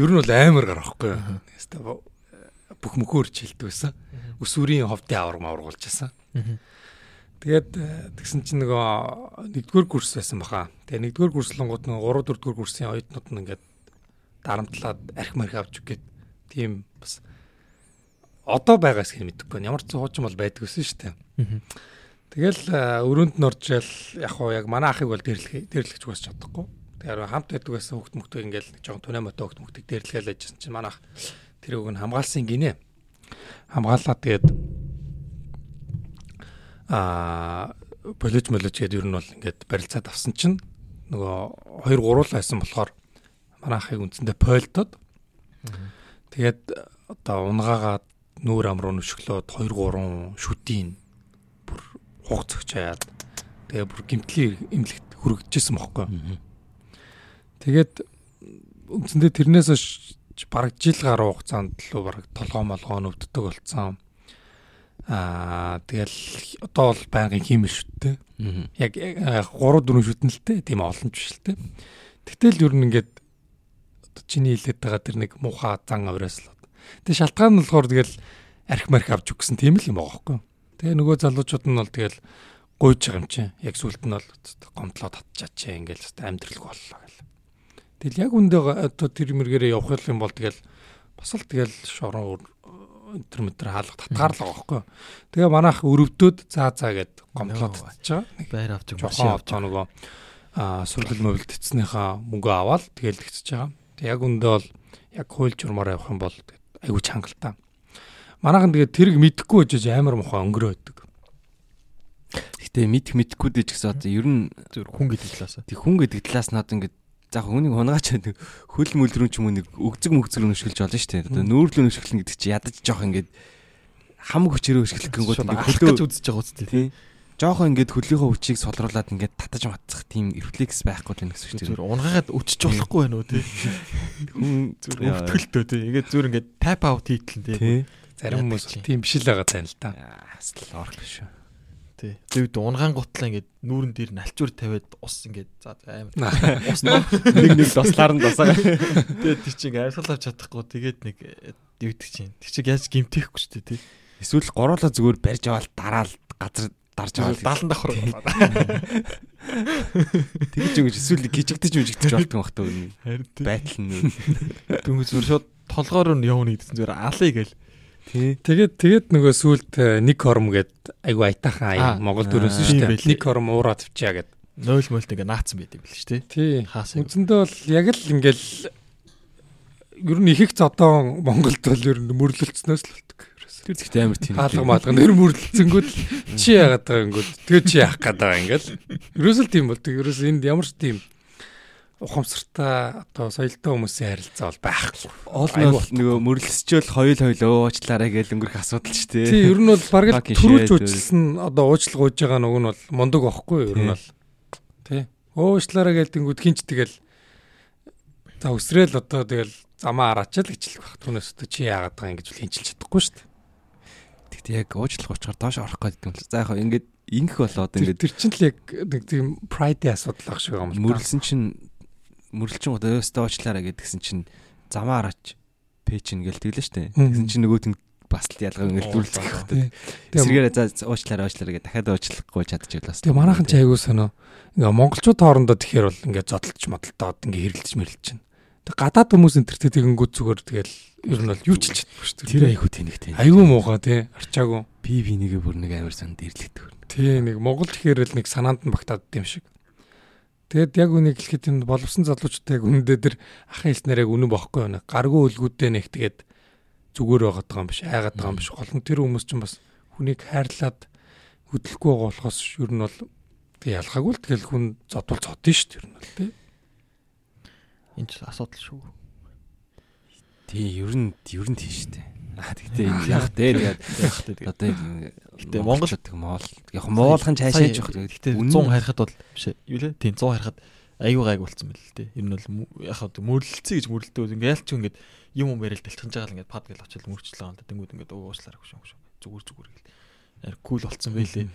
Ер нь бол амар гарахгүй. Яста бүх мөхөөр чилдэг байсан. Өсвөрийн ховдын авраг маврагуулж байсан. Тэгээд э, тэгсэн чинь нөгөө нэгдүгээр курс байсан баха. Тэгээ нэгдүгээр курслонгууд нөгөө 3 4 дугаар курсын оюутнууд нь ингээд дарамтлаад арх марх авч үгээд тийм бас одоо байгаас хэр мэдэхгүй. Ямар ч хуучин бол байдаг гэсэн шүү дээ. Тэгэл э, өрөөнд нь орж ял яг хуу яг манай ахыг бол дэрлэх дэрлэх ч бас чадахгүй. Тэгэхээр хамт байдаг байсан хөлт мөхтөг ингээл жоохон түнэ мотоо хөлт мөхтөг дээрлэгээл ажилласан чинь манайх тэр үг нь хамгаалсан гинэ. Хамгаалаад тэгээд аа болиж молож гээд ер нь бол ингээд барилцаад авсан чинь нөгөө 2 3 л байсан болохоор манай ахыг үндсэндээ пойлдод тэгээд одоо унгаагаад нүүр ам руу нүшглөөд 2 3 шүтийн бүр хугацагч хаяад тэгээ бүр гимтлийн эмнэлэгт хүрэгдэжсэн бохоггүй. Тэгээд үндсэндээ тэрнээс бараг жил гаруй хугацаанд л бараг толгоо молгоо өвддөг болцсон. Аа тэгэл одоо бол байнгын хиймэл шүттэй. Яг 3 4 шүтэн л дээ. Тийм олон ч биш л дээ. Тэгтэл ер нь ингээд одоо чиний хэлээд байгаа тэр нэг муухай зан авраас л. Тэгээ шалтгаан нь болохоор тэгэл арх марх авч өгсөн тийм л юм байгаа байхгүй. Тэгээ нөгөө залуучууд нь бол тэгэл гуйж байгаа юм чинь. Яг сүлд нь бол гомдлоо татчаач ингээл амьдрал боллоо гэл. Тэгэл яг үндэ одоо тэр мэргээрээ явах юм бол тэгэл бас л тэгэл шорон өнтер мэтэр хаалга татгаарлаа байхгүй. Тэгээ манайх өрөвдөд заа заа гэд гомдлоод татчих байгаа. Байр авч машин авч байгаа нөгөө аа сүрлэл мөвлөлт эцснийхаа мөнгө аваад тэгэл тэгчихэж байгаа. Тэг яг үндэ бол яг хууль журмаар явах юм бол айгүй чангалтай. Манайхан тэгээ тэрэг мэдэхгүй байж амар мухаа өнгөрөө байдаг. Гэтэ мэдх мэдхгүй дээ ч гэсэн одоо ер нь хүн гэдэг талаас. Тэг хүн гэдэг талаас одоо ингээд За хүнийг хунаач хөл мөлрөн ч юм уу нэг өгзөг мөгзөр нөшгөлж болно шүү дээ. Одоо нүүрлөө нөшгөлнө гэдэг чи ядаж жоох ингээд хам хүчээрээ өшгөлөх гингүүд ингээд хөлөө үзэж байгаа үстэй тий. Жохон ингээд хөлийнхөө хүчийг солруулад ингээд татаж матцах тийм рефлекс байхгүй байх гэсэн үг чинь. Унгаагаад өчөж болохгүй байна уу тий. Хүн зүгээр өвтгөлтөө тий. Ингээд зүгээр ингээд tap out хийтэл тий. Зарим хүмүүс тийм биш л байгаа тань л та. Асл орх шүү. Тий. Тэгээд унгаан гутлаа ингээд нүүрэн дээр налчуур тавиад ус ингээд за амар ус нэг нэг дослаар нь досаа. Тэгээд тий чинь амьсгалаар чадахгүй тэгээд нэг юудаг чинь. Тий чи яаж гимтэхгүй дээ тий. Эсвэл гороолоо зүгээр барьж аваад дараал газар дарж аваад 70 давхар. Тэгэж ингэж эсвэл гिचгдэж үжигдэж болтгоо бахтаа. Харин байтал нь. Дүнгийн зүгээр шууд толгоор нь явна гэдсэн зүгээр гээл Тий. Тэгээд тэгээд нөгөө сүулт нэг хорм гээд айгу айтаахан Монгол дөрөөс шүү дээ. Нэг хорм уураа тавьчаа гээд. Нойл мойлт ингээ наацсан байт юм биш тий. Тий. Үндсэндээ бол яг л ингээл ер нь их их зодон Монголд бол ер нь мөрлөлцснөөс л болдог. Тэр зэгт амар тийм. Хаалга маалга нэр мөрлөлцөнгүүд чи яагаад байгаа ингэвэл тэгээ чи яах гээд байгаа ингээл. Ерөөсөл тийм болдог. Ерөөс энд ямар ч тийм ухамсартай одоо соёлтой хүмүүсийн харилцаа бол байхгүй. Оол нөгөө мөрлөсчөөл хоёул хоёул уучлаарай гэж өнгөрөх асуудал шүү дээ. Тий, ер нь бол бараг л төрүүлж уучлсан одоо уучлал гуйж байгаа нөгөө нь бол мундаг байхгүй ер нь бол. Тий. Уучлаарай гэдэг хинч тэгэл за өсрөөл одоо тэгэл замаа гэж л баг. Түүнээс одоо чи яагаад байгаа юм гэж хинчилж чадахгүй шүү дээ. Тэгтээ яг уучлах уучгаар доош орох гэдэг юм л. За яг ингээд ингэх болоод ингээд тэр чинь л яг нэг тийм pride асуудал ах шиг юм л. Мөрлсөн чинь мөрлчин одоо өстө уучлаарай гэдгсэн чинь замаа араач пэйж ингээл тэглээ штэ. Тэгсэн чинь нөгөөт нь бас л ялгаа ингээл дүрлэх хэрэгтэй. Эсрэгээр за уучлаарай уучлаарай гэ дахиад уучлахгүй чадчихвал бас. Тэгээ манайхан ч айгуу соно. Ингээ монголчууд хоорондоо тэгэхээр бол ингээ зодтолч модолтоод ингээ хэрэлдэж мэрэлж чинь. Тэг гадаад хүмүүс энэ төр тэгэнгүүт зүгээр тэгэл ер нь бол юу ч чадахгүй шүү дээ. Тэр айгуу тэнэгтэй. Айгуу муухай тий арчаагүй. Би би нэгэ бүр нэг амар санд ирлэгдэх. Тий нэг монгол тэгэхээр л нэг санаанд нь багтаад юм шиг. Тэгэд яг үнийг хэлэхэд энэ боловсон залуучтай яг үнэндээ тэр ахын хэлснээр яг үнэн бохгүй байна. Гаргүй үлгүүдээ нэг тэгээд зүгээр байгаад байгаа юм биш, айгаад байгаа юм биш. Гол нь тэр хүмүүс чинь бас хүнийг хайрлаад хөдлөхгүй байгаа болохоос ер нь бол тэг ялгаагүй л тэгэл хүн зодвол зодсон шүү дээ ер нь бол тий. Энэ ч асуудал шүү. Тий, ер нь ер нь тийм шүү дээ. Аа тэгтээ яг дээ тэгээд яг дээ одоо гэтээ Монгол моол яг моолхон цаашаа жоох гэтээ 100 харихад бол биш юу лээ тийм 100 харихад аюу гайг болцсон байл л дээ. Ер нь бол яг мөрлөлцөө гэж мөрлөлтөө ингээл ч ингээд юм юм яриад дэлчхэнж байгаа л ингээд пад гэл очил мөрчлөө юм да. Тэнгүүд ингээд ууслаарах шүү шүү. Зүгээр зүгээр гэл. Яр кул болцсон байлээ.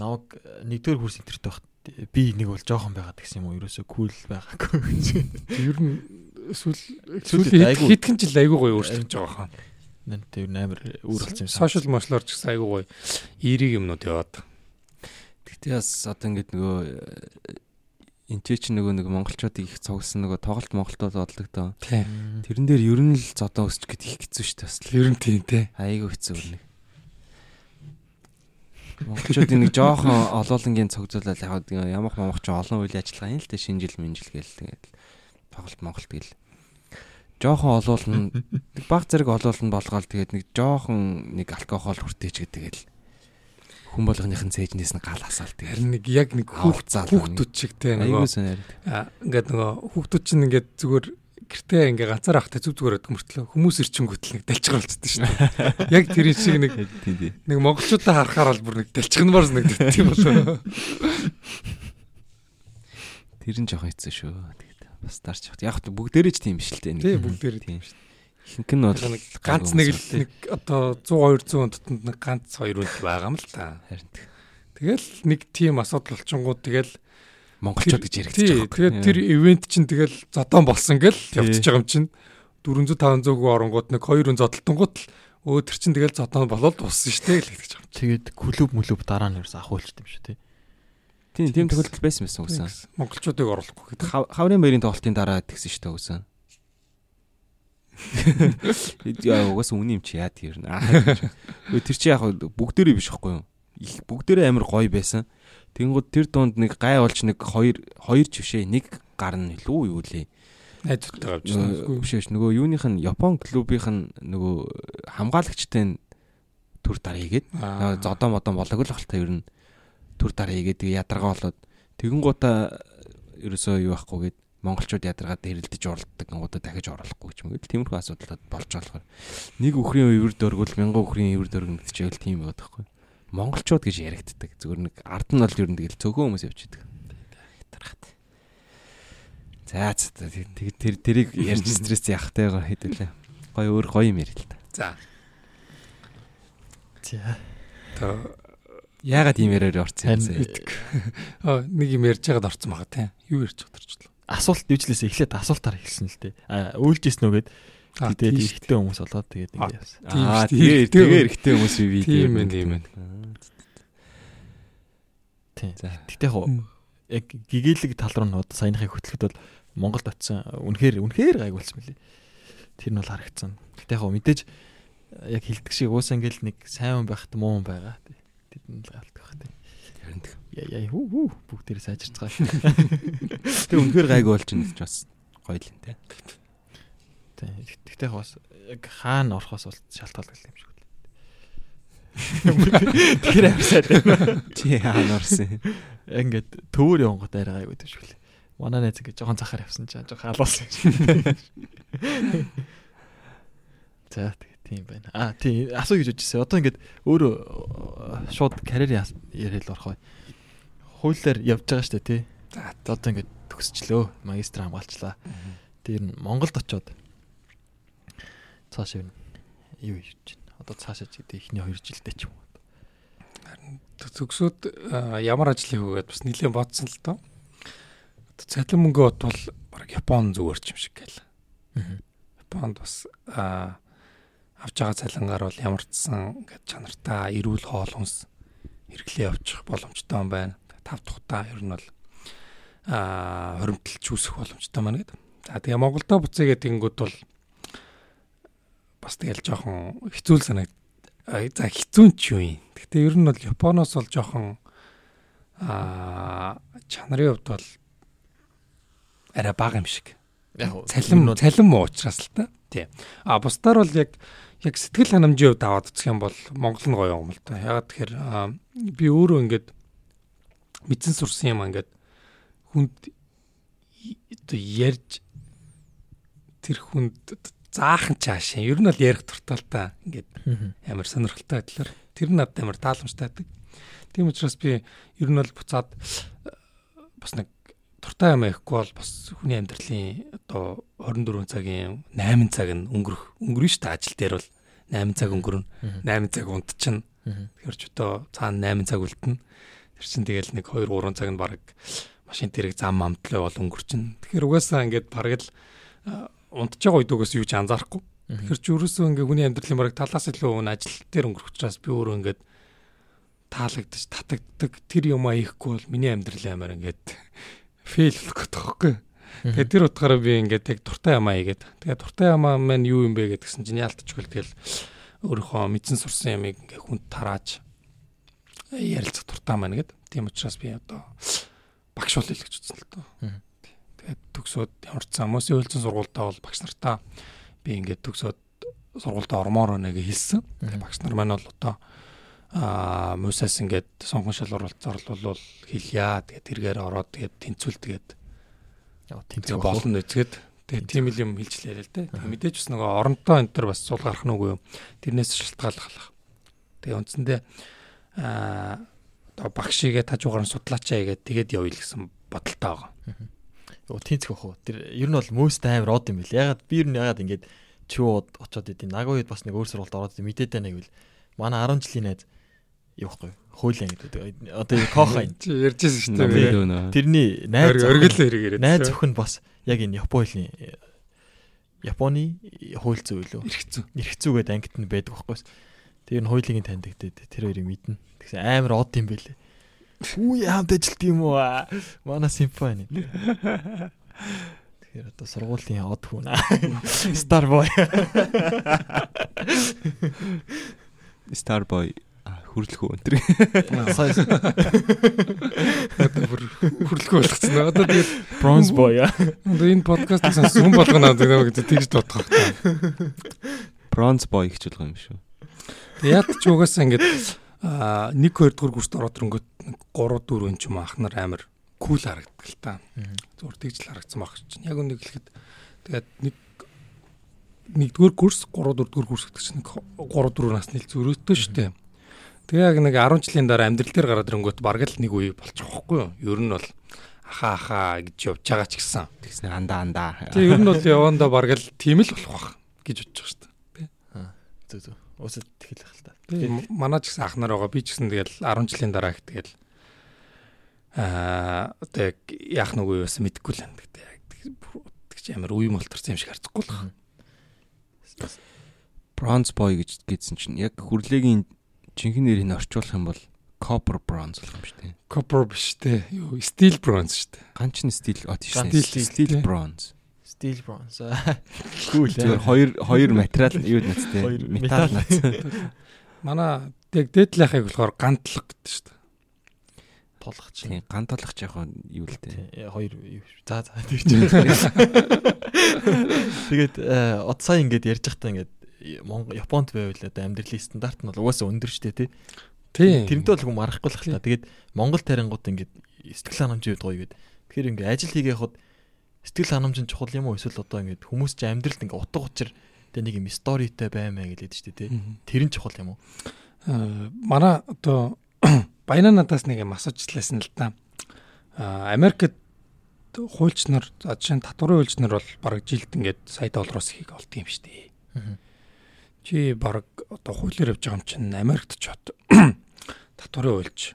Наваг нэгдүгээр курс интерт байхад би нэг бол жоохон байгаад гэсэн юм уу? Ерөөсөө кул байгаагүй гэж. Ер нь айгүй хитгэн жил айгүй гоё өөрчлөж байгаа хаа. Нэн тэр амар болсон юм. Сошиал мошлоор ч гэсэн айгүй гоё эерэг юмнууд яваад. Гэтэ бас одоо ингээд нөгөө энэ ч нөгөө нэг монголчуудыг их цогсон нөгөө тоглолт монголтууд бодлоо доо. Тэрэн дээр ер нь л зодоо өсч гэд их хэцүү шүү дээ бас. Ер нь тийм те. Айгүй хэцүү нэг. Монголчуудын нэг жоохон олоолонгийн цогцолол яг ямах момох ч олон үйл ажиллагаа юм л те шинэ жил минь жил гээл тэгээд тоглолт монголт гэл. Жоохон олоолн нэг баг зэрэг олоолн болгоол тэгээд нэг жоохон нэг алкогол хүртээч гэдэг л хүн болгоныхын цээжнээс нь гал асаалт. Харин нэг яг нэг хүүхдүүд шиг те нөгөө ингээд нөгөө хүүхдүүд чинь ингээд зүгээр гэртээ ингээ ганцаар ахтай зүг зүгээр өгдөг мөртлөө хүмүүс ирчингүүт л нэг дэлчгэр болцдог шүү дээ. Яг тэрийн шиг нэг нэг монголчуудаа харахаар бол бүр нэг дэлчгэнмаар санагддаг юм болоо. Тэр нь жоохон хэцүү шүү. Бас дарч яг бүгдээрээ ч тийм биш л дээ. Тийм бүгдээрээ тийм шүү. Ихэнх нь бол ганц нэг л нэг одоо 100 200 дотнд нэг ганц хоёр үйл байгаа юм л та. Харин. Тэгэл нэг тийм асуудал болчингууд тэгэл монголчууд гэж яригдчих жоох. Тэгээд тэр ивент чинь тэгэл зодон болсон гэл явчихж байгаа юм чинь 400 500 гоо оронгууд нэг 200 зодтолтонгууд л өө тэр чинь тэгэл зодон болоод туссан шүү дээ гэл гэж байгаа. Тэгээд клуб мүлүб дараа нь ерөөс ахуулчихсан юм шүү дээ. Тийм тийм тохиолдол байсан байсан үсэн. Монголчуудыг оруулахгүй гэдэг. Хаврын баярын тоглолтын дараа тэгсэн шүү дээ үсэн. Яа угаас үний юм чи яа тэр нэ. Тэр чи яг бүгдээрээ биш байхгүй юу? Их бүгдээрээ амар гоё байсан. Тэнгууд тэр дунд нэг гай болж нэг хоёр хоёр жившээ нэг гар нь илүү юу лээ. Найзтай авчихсан. Биш биш нөгөө юуных нь Япон клубийнх нь нөгөө хамгаалагчтай төр дараа хийгээд зодоо модон болоог л ахalta ер нь төр дараа хийгээд ядаргаа болоод тэгэн гута ерөөсөө юу байхгүй гээд монголчууд ядаргаад хэрэлдэж оролддог гингуудаа дахиж оруулахгүй ч юм уу. Тиймэрхүү асуудал болж болохоор нэг үхрийн өвөр дөргөл мянган үхрийн өвөр дөргөн гэдчихвэл тийм байдаг байхгүй. Монголчууд гэж яригддаг. Зүгээр нэг ард нь бол ер нь тэгэл цөөхөн хүмүүс явчихдаг. Тархат. За тэр тэр тэрийг ярьж стресс яхтай хэдүүлээ. Гой өөр гоё юм ярил л та. За. За. Тэ Яагаад ийм яриаар орсон юм бэ? Аа нэг юм ярьж байгаад орсон байгаа тийм. Юу ярьж байгаа төрчлөө асуулт дүүжлээс эхлээд асуултаар хэлсэн л дээ. А үйлжсэн үгээд тэгээд эрэгтэй хүмүүс болоод тэгээд ингэ явсан. Аа тэгээ тэгээ эрэгтэй хүмүүс би тийм ээ тийм ээ. Тийм. Тэгтээ яг яг гэгээлэг тал руу одоо саяныхыг хөтлөхөд бол Монголд очисан үнэхээр үнэхээр гайг болсон мөлий. Тэр нь бол харагдсан. Тэгтээ яг мэдээж яг хилдэг шиг уусаа ингээл нэг сайн хүн байхт муу хүн байгаа. Тэд нь л галтах байх тийм. Харин яа яа хүү хүү бүгдээр сайжирцгаа. Тэг үнэхээр гайг болж байна гэж бас гоё л юм. Тэг. Тэгтээ бас яг хаана орохоос бол шалтгаалдаг юм шиг л. Тэр амсаад байна. Чи хаана орсон юм? Ингээд төвөр явгот арай гайг байдаг шүү лээ. Манай найз ингээд жоохон цахаар явсан чинь жоохон халуулсан. За тийм байна. А тийм асуу гэж бодчихсон. Одоо ингээд өөрөө шууд карьер яриад орох бай хуулиар явж байгаа дээ тий. За одоо ингээд төгсчлөө. Магистр хамгаалчлаа. Тэр нь Монголд очоод цаашаа юу хийж байна. Одоо цаашаа ч гэдэг ихний 2 жилдээ ч юм уу. Харин төгсөөд ямар ажил хийх вэ гэдээ бас нэлээд бодсон л доо. Одоо цалин мөнгө бот бол баг Япон зүгээр ч юм шиг гээл. Японд бас авж байгаа цалингаар бол ямар ч сан ингээд чанартай эрүүл хоол хүнс хэрэглээ явуучих боломжтой юм байна. Тав тухтаа ер нь бол аа хоримтлж үүсэх боломжтой маань гэдэг. За тэгээ Монголдо буцъя гэдэгэнгүүд бол бас тэгэл жоохон хэцүү санагд за хэцүү ч юу юм. Гэтэ ер нь бол Японоос бол жоохон аа чанарын хувьд бол арай бага юм шиг. Яг цалин цалин муу учраас л та. Тий. А бусдаар бол яг яг сэтгэл ханамжийн хувьд аваад үзэх юм бол Монгол нь гоё юм л та. Ягаад тэгэхээр би өөрөө ингээд мэдсэн сурсан юм ингээд хүнд ярьж тэр хүнд заахан чаашаа. Ер нь бол ярих та ингээд амар сонирхолтой байдлаар тэр нь надад амар тааламжтай байдаг. Тийм учраас би ер нь бол буцаад бас нэг туртаа юм ихгүй бол бас хүний амьдралын одоо 24 цагийн 8 цаг нь өнгөрөх өнгөрнө шүү дээ. Ажил дээр бол 8 цаг өнгөрнө. 8 цаг унтчихна. Тэгэхээр ч одоо цаана 8 цаг үлдэнэ. Тэр чинь тэгэл нэг 2 3 цаг нь баг машин тэрэг зам амтлаа бол өнгөрчин тэгэхээр угаасаа ингээд бараг л унтж байгаа үед угаас юу ч анзаарахгүй. Тэгэхээр ч ерөөсөө ингээ хүний амьдралын бараг талаас илүү өн ажил дээр өнгөрөх учраас би өөрөө ингээд таалагдаж татагддаг. Тэр юм аяхгүй бол миний амьдрал амар ингээд фейл болох гэдэг байхгүй. Тэгээ тэр утгаараа би ингээд яг дуртай юм аягээд тэгээ дуртай юм маань юу юм бэ гэдгсэн чинь яалтчгүй тэгэл өөрийнхөө мэдсэн сурсан ямыг ингээ хүнд тарааж ярилцах дуртай маань гэд. Тийм учраас би одоо багш бол гэж үзсэн л доо. Тэгээд төгсөөд ямар ч замуусын үйлцэн сургуультаа бол багш нартаа би ингээд төгсөөд сургуультаа ормоор байна гэж хэлсэн. Багш нар маань бол одоо аа мусаас ингээд сонгон шалгуур зорлвол хэлье. Тэгээд тэргээр ороод тэгээд тэнцвэл тэгээд тэнцэх болно үзгээд тэгээд тийм юм хэлж лээ л дээ. Тэгээд мэдээж бас нөгөө оронтой энэ төр бас сул гарах нүггүй юу. Тэрнээс шалтгааллах. Тэгээд үндсэндээ аа одоо багшигээ тажуугаар нь судлаачаа игээд тэгээд явъя л гэсэн бодолтой байгаа. Тэнцэх бах уу. Тэр ер нь бол most амар од юм бэл. Ягаад би ер нь ягаад ингэж чуу очоод идэв. Нагуйд бас нэг өөр сургалт ороод мэдээд байна гэвэл манай 10 жилийн найз явахгүй. Хуулийн гэдэг. Одоо. Чи ярьжсэн шүү дээ. Тэрний найз өргөл хэрэг яриад. Найз өхөн бас яг энэ Японы Японы хууль зүй лөө. Ирэх зүйгээд ангит нь байдаг байхгүй. Тэр нь хуулийн таньдагтээд тэр хоёрыг мэднэ. Тэгсэн амар од юм бэлээ. Үе хамт ажилт юм уу? Манай симфони. Тэгэхээр одоо сургуулийн од хүн. Starboy. Starboy хүрлэх үү өнтер. Сайн. Хүрлэх болгоцсон. Одоо тэгээд Bronze Boy. Одоо энэ подкастыг хүн болгоно гэдэг тэгж бодох хэрэгтэй. Bronze Boy гэж болох юм шүү. Тэгээд ч угаасаа ингээд а 1 2 дугаар курст ороод ирэнгүүт 3 4 эн ч юм ахнаар амар кул харагддаг л та. Зүгээр тэгж л харагдсан баг чинь. Яг үнийг хэлэхэд тэгээд нэг нэгдүгээр курс 3 4 курс гэдэг чинь 3 4 насны л зөрөөтэй шүү дээ. Тэгээ яг нэг 10 жилийн дараа амьдрал дээр гараад ирэнгүүт бараг л нэг үе болчих واخгүй юу? Ер нь бол аха аха гэж явж байгаа ч гэсэн. Тэгснээр андаа андаа. Тэг ер нь бол явандаа бараг л тийм л болох бах гэж бодож байгаа шүү дээ. Аа. Зөө зөө. Уусаа тэгэл хэл та. Манай ч гэсэн ахнаар байгаа. Би ч гэсэн тэгэл 10 жилийн дараа их тэгэл аа тэг яах нүгүй юусан мэдэхгүй л юм гэдэг. Тэгж амар үе молторсон юм шиг харагдахгүй л байна. Bronze boy гэж гэдсэн чинь яг хүрлээгийн жинхэнэ нэрийг орчуулах юм бол copper bronze болох юм шүү дээ. Copper биш дээ. Юу steel bronze шүү дээ. Ганч нь steel тийм шүү. Steel bronze. Steel bronze. Cool. Тэр хоёр хоёр материал юу нацтэй металл нац. Манай яг дээдлахыг болохоор гантлаг гэдэг шүү дээ. Толгох чинь. Тийм гантолох яг юу л дээ. Хоёр за за тэгж. Тэгээд од сая ингээд ярьж байхдаа ингээд Монгол Японд байвал одоо амьдралын стандарт нь бол угаасаа өндөр дээ тий. Тэрнтэй бол хүм арахгүй л хта. Тэгээд Монгол тарингууд ингээд сэтгэл ханамжийн үед гоё гээд. Тэгэхээр ингээд ажил хийгээ хад сэтгэл ханамж нь чухал юм уу эсвэл одоо ингээд хүмүүс чи амьдралд ингээд утга учир тэгээ нэг юм сторитой баймаа гэлээд дээ тий. Тэр нь чухал юм уу? Аа манай одоо баяна надаас нэг юм асуучлаасан л та. Аа Америкт хуульч нар жишээ нь татварын хуульч нар бол бараг жилд ингээд сая доллароос ихийг олд юм дээ. Чи баг одоо хуулиар явж байгаа юм чинь Америкт ч бод татварын хуульч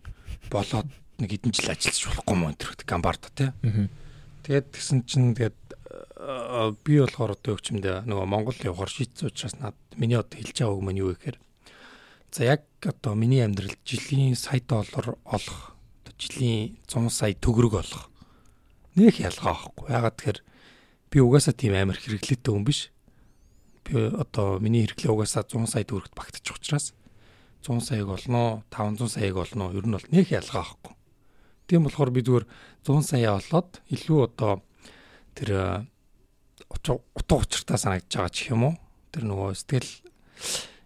болоод нэг хэдэн жил ажиллаж болохгүй мөн тэр гамбарда тий. Тэгээд тэгсэн чинь тэгээд би болохоор одоо өгчмдээ нөгөө Монгол явахаар шийдсэн учраас над миний одоо хэлж байгаа үг маань юу гэхээр за яг одоо миний амьдралд жилийн сая доллар олох жилийн 100 сая төгрөг олох нэг ялгаа байхгүй. Ягаад тэгэхээр би угаасаа тийм амар хэрэглээтэй хүн биш. Би одоо миний хэрэглээ угаасаа 100 сая төгрөгт багтчих учраас 100 саяг олноо 500 саяг олноо ер нь бол нэг ялгаа байхгүй. Тийм болохоор би зүгээр 100 сая олоод илүү одоо тэр утга учиртай санагдаж байгаа ч юм уу. Тэр нөгөө сэтгэл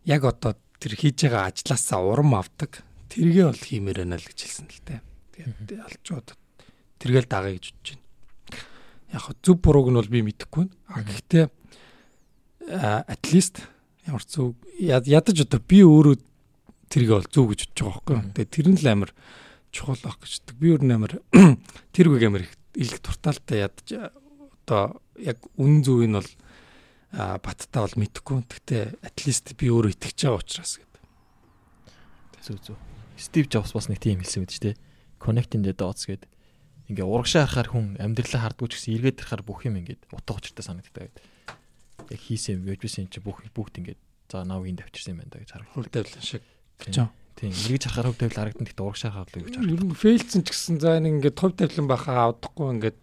яг одоо тэр хийж байгаа ажилласаа урам авдаг. Тэргээ бол хиймээр байна л гэж хэлсэн л дээ. Тэгээд алчууд тэргээл дагая гэж бодож байна. Яг зөв бурууг нь бол би мэдэхгүй байна. А гэхдээ at least ямар зөв ядаж одоо би өөрөө тэргээ бол зөв гэж бодож байгаа байхгүй. Тэгээд тэр нь л амар чухал ах гэждэг. Би өөр нэмэр тэр үг амар их туртаалтай ядаж одоо яг үн зөв нь бол баттай бол мэдэхгүй. Гэхдээ at least би өөрөө итгэж байгаа учраас гэдэг. Зүг зүг. Стив Джобс бас нэг тийм хэлсэн мэт ч тий. Connecting the dots гэдэг. Ингээ урагшаа харахаар хүн амьдралаа хардгуу ч гэсэн эргээд харахаар бүх юм ингээд утга учиртай санагддаг гэдэг. Яг хийсэн вебжсэн чи бүх бүгд ингээд за навгийн давчирсан юм байна да гэж харах. Хөл тавилан шиг. Тийм эргэж харахаар хөв тавил харагдан гэхдээ урагшаа харахаар л гэж харах. Ер нь фейлцэн ч гэсэн за нэг ингээд хөв тавилан бахаа авдахгүй ингээд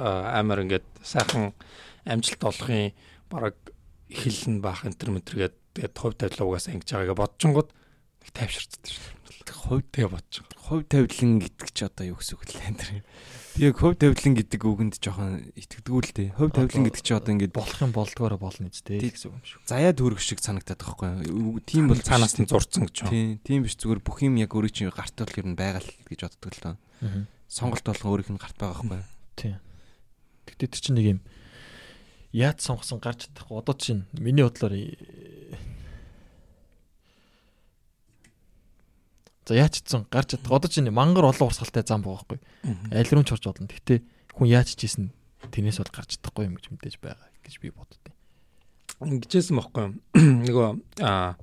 амар ингээд сайхан амжилт олохын бараг эхэлнэ баах энэ төр мэтэргээд тэгээд хувь тавилуугаас ингэж байгаагаа бодчихгод нэг тайвширцдаг шүү дээ. Хувь тэгээ бодчих. Хувь тавилан гэдэг чи одоо юу гэсэн үг л энэ яг хувь тавилан гэдэг үгэнд жоохон итгэдэггүй л дээ. Хувь тавилан гэдэг чи одоо ингэж болох юм болдгоороо болно үстэй гэсэн юм шүү. Заяа дүүрэг шиг санагдаад байгаа байхгүй юу? Тийм бол цаанаас нь зурцсан гэж байна. Тийм, тийм биш зүгээр бүх юм яг өөрийн чинь гарт бол ер нь байгаа л гэж боддог л доо. Сонголт болгон өөрийнх нь гарт байгаа байхгүй юу? Тийм. Гэтэ тэр чинь нэг юм яад сонгосон гарч чадахгүй. Одоо чинь миний бодлоор За яач чсэн гарч чадах. Одоо чинь мангар олон урсгалтай зам байгаа байхгүй. Аль руу ч орж болно. Гэтэ хүн яач чийсэн тэрнээс бол гарч чадахгүй юм гэж мэдээж байгаа гэж би боддیں۔ Ингэжсэн байхгүй. Нөгөө аа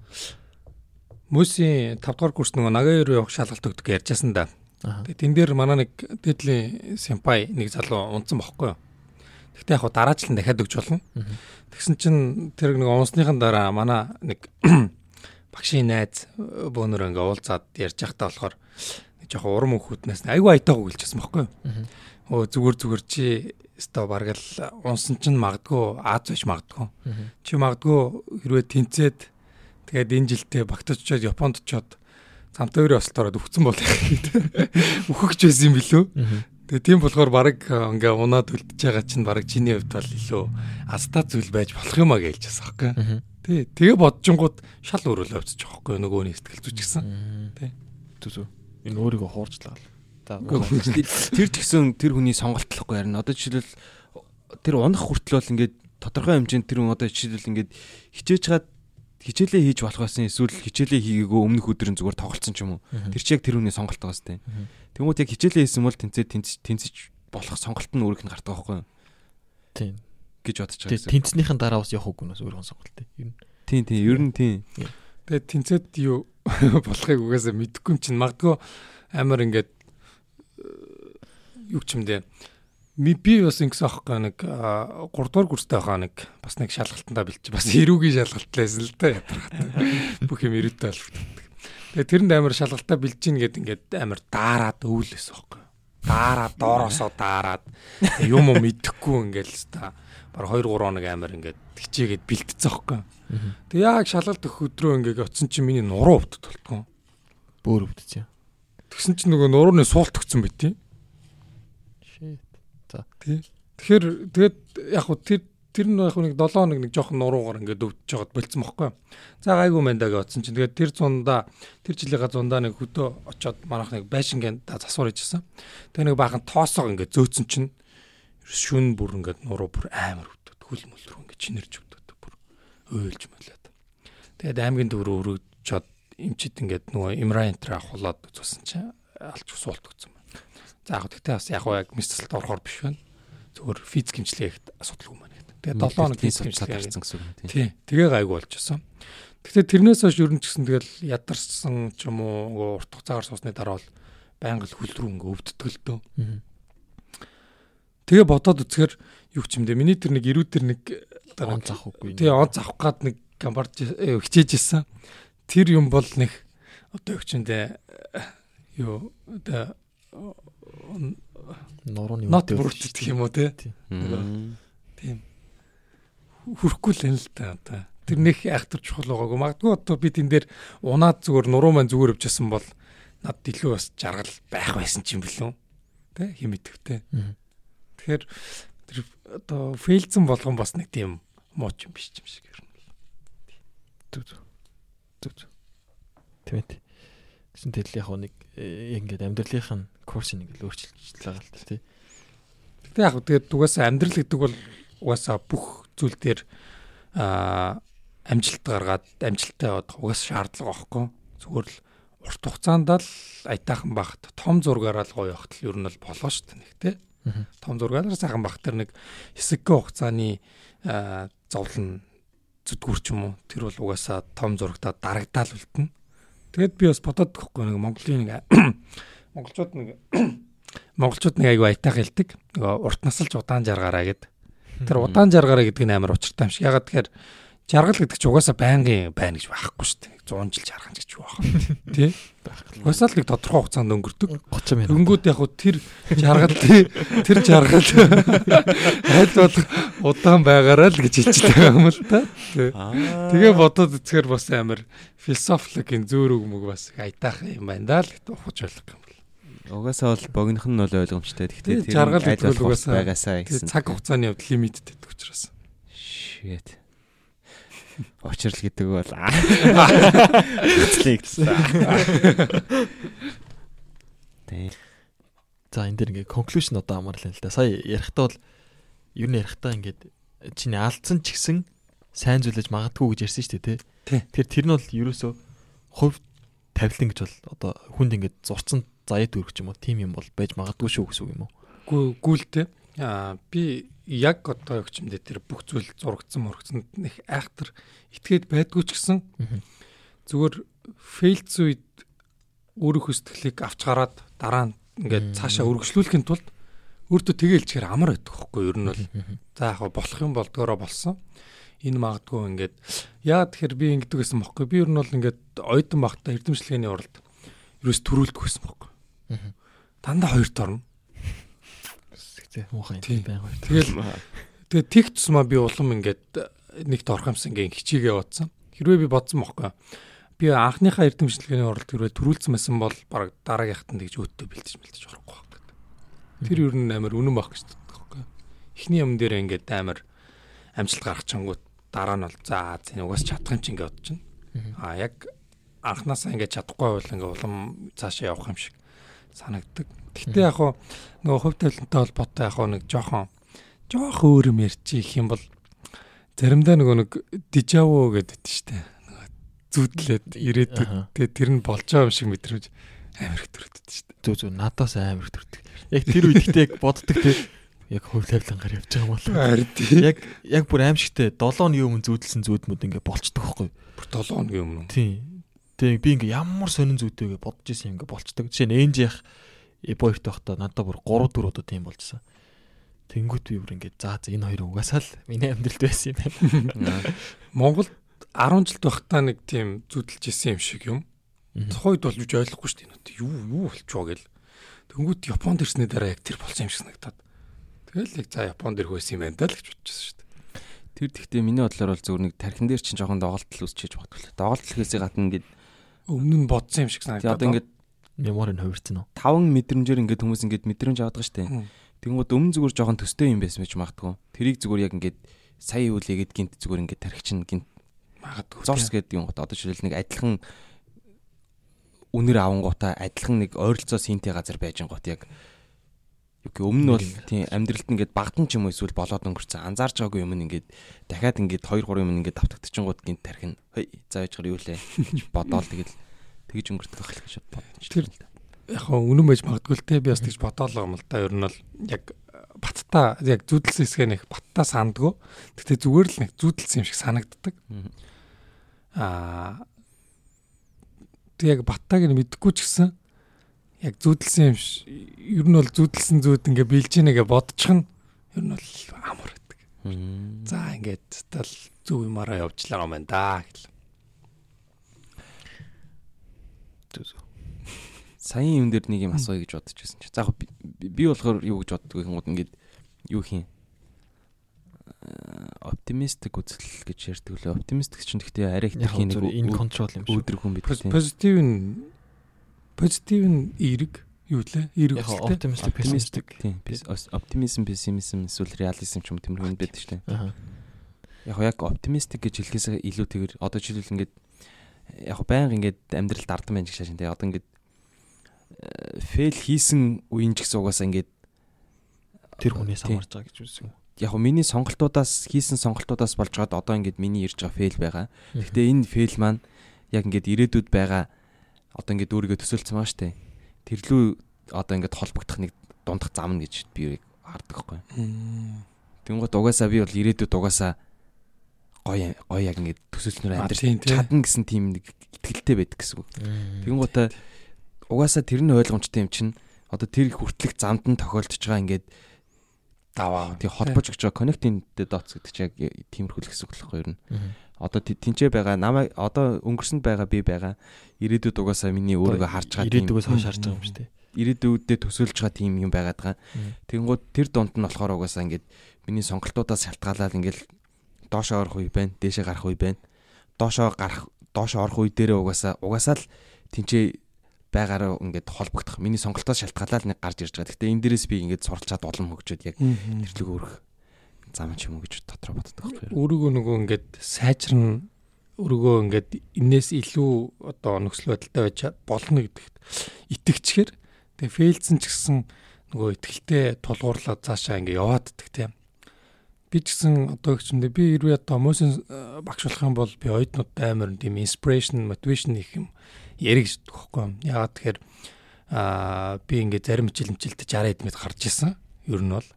Мөсийн 5 дугаар курс нөгөө нагаа руу явах шалгалт өгдөг ярьжсэн да. Тэгээ тэн дээр манай нэг дээдлийн симпай нэг залуу унтсан байхгүй юу. Гэхдээ яг дараач л дахиад өгч болно. Тэгсэн чинь тэр нэг унсныхан дараа манай нэг багшийн найз бөөнөр ингээ уулзаад ярьж байхдаа болохоор жоохон урам өнхөтнээс айгүй айтаагүй гэлжсэн байхгүй юу. Өө зүгээр зүгээр чи өстой бараг л унсан чинь магадгүй Аз биш магадгүй. Чи магадгүй хэрвээ тэнцээд тэгээд энэ жилдээ багтаж очиод Японд очиод замтай өрөө осолтороод өвцөн бол үхэгч байсан юм билүү. Тэгээ тийм болохоор баг ингээ унаад үлдэж байгаа чинь баг чиний хувьд бол илүү аздаа зүйл байж болох юм а гэлж байгаа байхгүй. Тий. Тэгээ боджингууд шал өөрөөлөө авчиж байгаа байхгүй нөгөөний сэтгэл зүйч гэсэн. Тий. Түзүү. Энэ өөрийгөө хуурчлаа. Тэр ч гэсэн тэр хүний сонголт л хгүй харин одоо жишээлбэл тэр унах хүртэл бол ингээд тодорхой хэмжээнд тэр хүн одоо жишээлбэл ингээд хичээж чад хичээлээ хийж болох байсан эсвэл хичээлээ хийгээгүй өмнөх өдөр нь зүгээр тоглолцсон ч юм уу. Тэр чи яг тэр хүний сонголт байгаа сте. Тэнгүүд яг хичээлээ хийсэн бол тэнцээ тэнцэж болох сонголт нь өөрийнх нь гардаг байхгүй юу? Тийм. Гэж бодож байгаа гэсэн. Тэнцнийхэн дараа бас явах үгүй нээс өөрийнхөө сонголт тийм. Тийм тийм ер нь тийм. Тэгээд тэнцээд юу болохыг угаасаа мэдэхгүй юм чинь магадгүй амар ингээд юу ч юм дээ би бас ингэсэн аахгүй нэг 3 дугаар курстай байхаа нэг бас нэг шалгалтандаа бэлч бас эрүүгийн шалгалт лээсэн л да ядрахад бүх юм эрүүтэй болчихдог. Тэгээ тэрэнд амар шалгалтаа бэлж гин гэд ингээд амар даарад өвлөөс аахгүй. Даарад доороосоо даарад юм уу мэдэхгүй ингээл та баг 2 3 хоног амар ингээд хичээгээд бэлтцсэн аахгүй. Тэг яг шалгалт өгөх өдрөө ингээд оцсон чинь миний нуруу өвдөд болтгоо. Бөөр өвдөж. Тэгсэн чинь нөгөө нурууны суулт өгсөн байт тийм За. Тий. Тэгэхээр тэгээд яг хуу тэр тэр нь яг нэг 7 хоног нэг жоохон нуруугаар ингээд өвдөж жагаад болцсон бохгүй. За гайгүй мэн даа гэж бодсон чинь тэгээд тэр зундаа тэр жилийнхаа зундаа нэг хөдөө очоод манайх нэг байшингийн засвар хийжсэн. Тэгээ нэг баахан тоосоо ингээд зөөцсөн чинь шүн бүр ингээд нуруу бүр амар өвдөд хөл мөл рүү ингээд чинэрж өвдөд бүр өөлж мөлөөд. Тэгээд аймгийн дөрөв өрөөжод эмчит ингээд нөгөө имраинтра ахуулаад үзсэн чинь алч суулт өгсөн За яг тэгтээ бас яг яг мэсэлд орохоор биш байна. Зүгээр физик хэмжлэгээ ихт асуудалгүй маань гэдэг. Тэгээ 7 хоног физик хэмжлэгээ гарсан гэсэн үг тийм. Тий. Тэгээ гайгүй болчихсон. Гэхдээ тэрнээс хойш ер нь ч гэсэн тэгэл ядарсан ч юм уу урт хугацаагаар суусны дараа бол байнга л хөл рүү ингээ өвддөг л дөө. Тэгээ бодоод үзэхээр юу ч юм дэ миний тэр нэг ирүүд тэр нэг он завахгүй. Тэгээ он завах гад нэг гамбарч хичээж исэн. Тэр юм бол нэг одоо юу ч юм дэ юу одоо нурууны нот бүрддэг юм уу те. Тийм. Хүрхгүй л юм л та одоо. Тэр нэг айхтар чухал байгаагүй. Магадгүй одоо би тэн дээр унаад зүгээр нуруу маань зүгээр өвчсөн бол над илүү бас жаргал байх байсан ч юм бэлээ. Тэ хим идэвтэй. Тэгэхээр тэр одоо фейлзэн болгон бас нэг тийм мууч юм биш юм шиг ер нь. Зүг зүг. Тэгвэл гэсэн тэгэл яг нэг э, ингээд амьдралынх нь курс нэг л өөрчилж байгаа л тий. Гэтэ яг тэгээд дугаса амьдрал гэдэг бол угаасаа бүх зүйл дээр аа амжилт гаргаад амжилттай одоо угаас шаардлага واخгүй зүгээр л урт хугацаанд л айтаахан багт том зургаараа л гоё явахт л ер нь бол болоо шүү дээ нэг тий. Том зургаараа сайхан багт тэр нэг хэсэггүй хугацааны зовлон зүтгүүр ч юм уу тэр бол угаасаа том зурагтаа дарагдаал үлдэнэ. Тэгэд би бас бодоод гэхгүй нэг Монголын нэг монголчууд нэг монголчууд нэг айгүй аятайх хэлдэг. Нөгөө урт насалж удаан жаргаараа гэд. Тэр удаан жаргаараа гэдэг нь амар учиртай юм шиг. Ягаад тэгэхээр жаргал гэдэг чинь угаасаа байнгын байна гэж байхгүй шүү дээ. 100 жил жаргах гэж юу байх. Тий? Угаасаа л нэг тодорхой хугацаанд өнгөрдөг. 30 минут. Өнгөд яг хуу тэр жаргал тэр жаргал аль бол удаан байгаараа л гэж хэлж байгаа юм л та. Тэгээ бодоод үзэхээр бас амар философикийн зөөр өгмөг бас аятайх юм байна да л гэж ухаж ойлгох юм. Угаасаа бол богинох нь бол ойлгомжтой. Гэхдээ тэр жаргал гэдэг угаасаа байгаасаа гэсэн. Цаг хугацааны явдал лимиттэй гэдэг учраас. Shit. Очрол гэдэг бол хэцлээ гэсэн. Тэг. За энэ дэр ингээ conclusion одоо амарлаа л да. Сая ярихдаа бол ер нь ярихдаа ингээд чиний алдсан ч гэсэн сайн зүйлэж магадгүй гэж ярьсан шүү дээ тий. Тэгэхээр тэр нь бол ерөөсөө хувь тавилан гэж бол одоо хүнд ингээд зурцсан заяад өргөж юм уу тийм юм бол байж магадгүй шүү гэсэн үг юм уу? Гүү гүйлтэй. Аа би яг одоо дэ тэр бүх зүйл зурагдсан мөрөгцөнд их айхтар итгээд байдгүй ч гэсэн зүгээр фейлц үед өөрийнхөө сэтгэлийг авч гараад дараа нь ингээд цаашаа үргэлжлүүлэхийн тулд өөртөө тэгэлчээр амар байдаг хөөхгүй ер нь бол. За яг болох юм болдгоороо болсон. Энэ магадгүй ингээд яа тэгэхээр би ингэдэг гэсэн бохгүй. Би ер нь бол ингээд ойдон багтаа эрдэмшлэгээний уралд ерөөс төрүүлдэг гэсэн бохгүй. Дандаа хоёрт орно тий муухай юм байгаа. Тэгэл тэгээ тэг тусмаа би улам ингээд нэг торхомсон ингээ хичээгээ бодсон. Хэрвээ би бодсон бохгүй. Би анхныхаа эрдэмшлэгээний уралд хэрвээ төрүүлсэн байсан бол баг дараагийнхт нь тэгж өөдөө бэлдэж бэлдэж орохгүй баг. Тэр ер нь амар үнэн баг гэж боддог байхгүй. Эхний юм дээр ингээд амар амжилт гаргах чангууд дараа нь бол за зэн угаас чадах юм чи ингээд байна. А яг анханасаа ингээд чадахгүй бол ингээд улам цаашаа явах юм шиг санагддаг. Гэхдээ яг хуу нөгөө хувь тавилантай холбоотой яг хуу нэг жоохон жоох өөр юм ярьчих их юм бол заримдаа нөгөө нэг дижаво гэдэг штэ. Нөгөө зүудлээд ирээд тэгээ тэр нь болж байгаа юм шиг мэдрэмж амар их төрөдөд штэ. Зүү зүү надаас амар их төрдөг. Яг тэр үед ихтэй яг боддог те яг хувь тавилангаар явж байгаа бол. Яг яг бүр аимшигтэй 7 өдрийн өмнө зүудэлсэн зүудмүүд ингээ болцдог байхгүй. Бүр 7 өдрийн өмнө. Тийм. Тэгээ би ингээ ямар сонин зүйтэйгээ бодож исэн ингээ болцдог. Жишээ нь энж яах Эбоёрт байхдаа надад бүр 3 4 удаа тийм болжсэн. Тэнгүүт би бүр ингээд за за энэ хоёр угаасаа л миний амьдралд байсан юм байна. Монголд 10 жил байхдаа нэг тийм зүдэлж исэн юм шиг юм. Тухайд бол үж ойлгохгүй шүү дээ. Юу юу болчихоо гэл. Тэнгүүт Японд ирсний дараа яг тэр болсон юм шиг санагдаад. Тэгэл яг за Японд ирэх байсан юм байна даа л гэж бодчихсон шүү дээ. Тэр тэгтээ миний бодлоор бол зүгээр нэг тархин дээр чинь жоохон доголдол үсчиж бодглоо. Доголдол гэхээсээ гадна ингээд өмнө нь бодсон юм шиг санагдаад. Одоо ингээд меморийг хувирцсан уу? 5 мэдрэмжээр ингээд хүмүүс ингээд мэдрэмж авдаг штэ. Тэнгүүд өмнө зүгээр жоохон төстэй юм байсан байж магадгүй. Тэрийг зүгээр яг ингээд сая юу л игээд гинт зүгээр ингээд тархичин гинт магадгүй. Зорс гэдэг юм гот одоо жишээл нэг адилхан үнэр авангуудаа адилхан нэг ойролцоо синтэй газар байж гот яг өмнө нь бол тийм амьдралд ингээд багтан ч юм уу эсвэл болоод өнгөрцөн анзаарч байгаагүй юм ингээд дахиад ингээд 2 3 юм ингээд давтагдчихгууд гинт тархин за яж гар юу лээ бодоол тэгэл тэгж өнгөртөх байх гэж бодож тэр яг хаа үнэн байж магадгүй л те. Би бас тэгж бодоолоо юм л да. Ер нь бол яг батта яг зүудэлсэн хэсгээ нэг батта сандгүй гэтээ зүгээр л нэг зүудэлсэн юм шиг санагддаг. Аа. Тэг яг баттаг нь мэдхгүй ч гэсэн яг зүудэлсэн юм ер нь бол зүудэлсэн зүуд ингээ бэлж ийнэ гэж бодчих нь ер нь бол амар гэдэг. За ингээд тал зөв юмараа явжлаа юм байна да гэл. Саяын юм дээр нэг юм асууя гэж бодож байсан чи. За яг би болохоор юу гэж боддог юм ингээд юу хийн оптимистик үзэл гэж ярьдаг лээ. Оптимистик чинь гэхдээ арай их тэрхийн нэг энэ контрол юм шиг. Өдөр хүн бид. Позитив нь позитив нь эерэг юу лээ? Эерэг үзэлтэй. Оптимистик, пессимистик. Тийм. Оптимизм, пессимизм эсвэл реализм ч юм тэмэрхэн байдаг шүү дээ. Яг яг оптимистик гэж хэлхээсээ илүүтэйгээр одоо жишээлбэл ингээд яг байнга ингээд амьдралд ардсан байна гэж шашин тэгээ одоо ингээд фейл хийсэн үеийн ч гэсэн угаасаа ингээд тэр хүнээс хамаарч байгаа гэж үзсэн яг нь миний сонголтуудаас хийсэн сонголтуудаас болж гад одоо ингээд миний ирж байгаа фейл байгаа. Гэхдээ энэ фейл маань яг ингээд ирээдүйд байгаа одоо ингээд өөрийгөө төсөөлсөн байгаа штэ. Тэрлүү одоо ингээд холбогдох нэг дундах зам гэж би хардаг хгүй. Тэнгууд угаасаа би бол ирээдүйд угаасаа гоё гоё яг ингээд төсөөлснөр амьдрал чадна гэсэн тийм нэг итгэлтэй байдаг гэсэн үг. Тэнгуудаа угаасаа тэр нь ойлгомжтой юм чинь одоо тэр хүртлэх замд нь тохиолдож байгаа ингээд даваа. Тэг холбож өгч байгаа connecting the dots гэдэг чинь яг тиймэрхүү л гэсэн үг болохгүй юу? Одоо тэнцээ байгаа намайг одоо өнгөрсөнд байгаа би байгаа ирээдүйд угаасаа миний өөрийгөө харж байгаа ирээдүгээс хойш харж байгаа юм шүү дээ. Ирээдүйдээ төсөөлж байгаа тийм юм байгаад байгаа. Тэгэнгүүт тэр дунд нь болохоор угаасаа ингээд миний сонголтуудаас шалтгаалаад ингээд доошоо орох үе байна, дээшээ гарах үе байна. Доошоо гарах, доошоо орох үе дээрээ угаасаа угаасаа л тэнцээ байгаараа ингээд холбогдох миний сонголтоос шалтгаалаад нэг гарч ирж байгаа. Гэхдээ энэ дээрээс би ингээд суралцаад олон хөгжөөд яг тэрлэг өөрөх зам ч юм уу гэж дотроо боддог байхгүй юу. Өөрийгөө нөгөө ингээд сайжрна өөрийгөө ингээд энээс илүү одоо нөхцөл байдалтай байж болно гэдэгт итгэчихэр тэгээ фейлдсэн ч гэсэн нөгөө итгэлтэй тулгуурлаад цаашаа ингээд яваад ддаг тийм. Би ч гэсэн одоо гिचэндээ би хэрвээ одоо мөсөн э, багш болох юм бол би оюутнууд амар тийм inspiration motivation их юм яриг гэдэг хөхгүй. Яагаад тэгэхээр аа би ингээд зарим хичээлмчилд 60 эдмэд гарч исэн. Ер нь бол.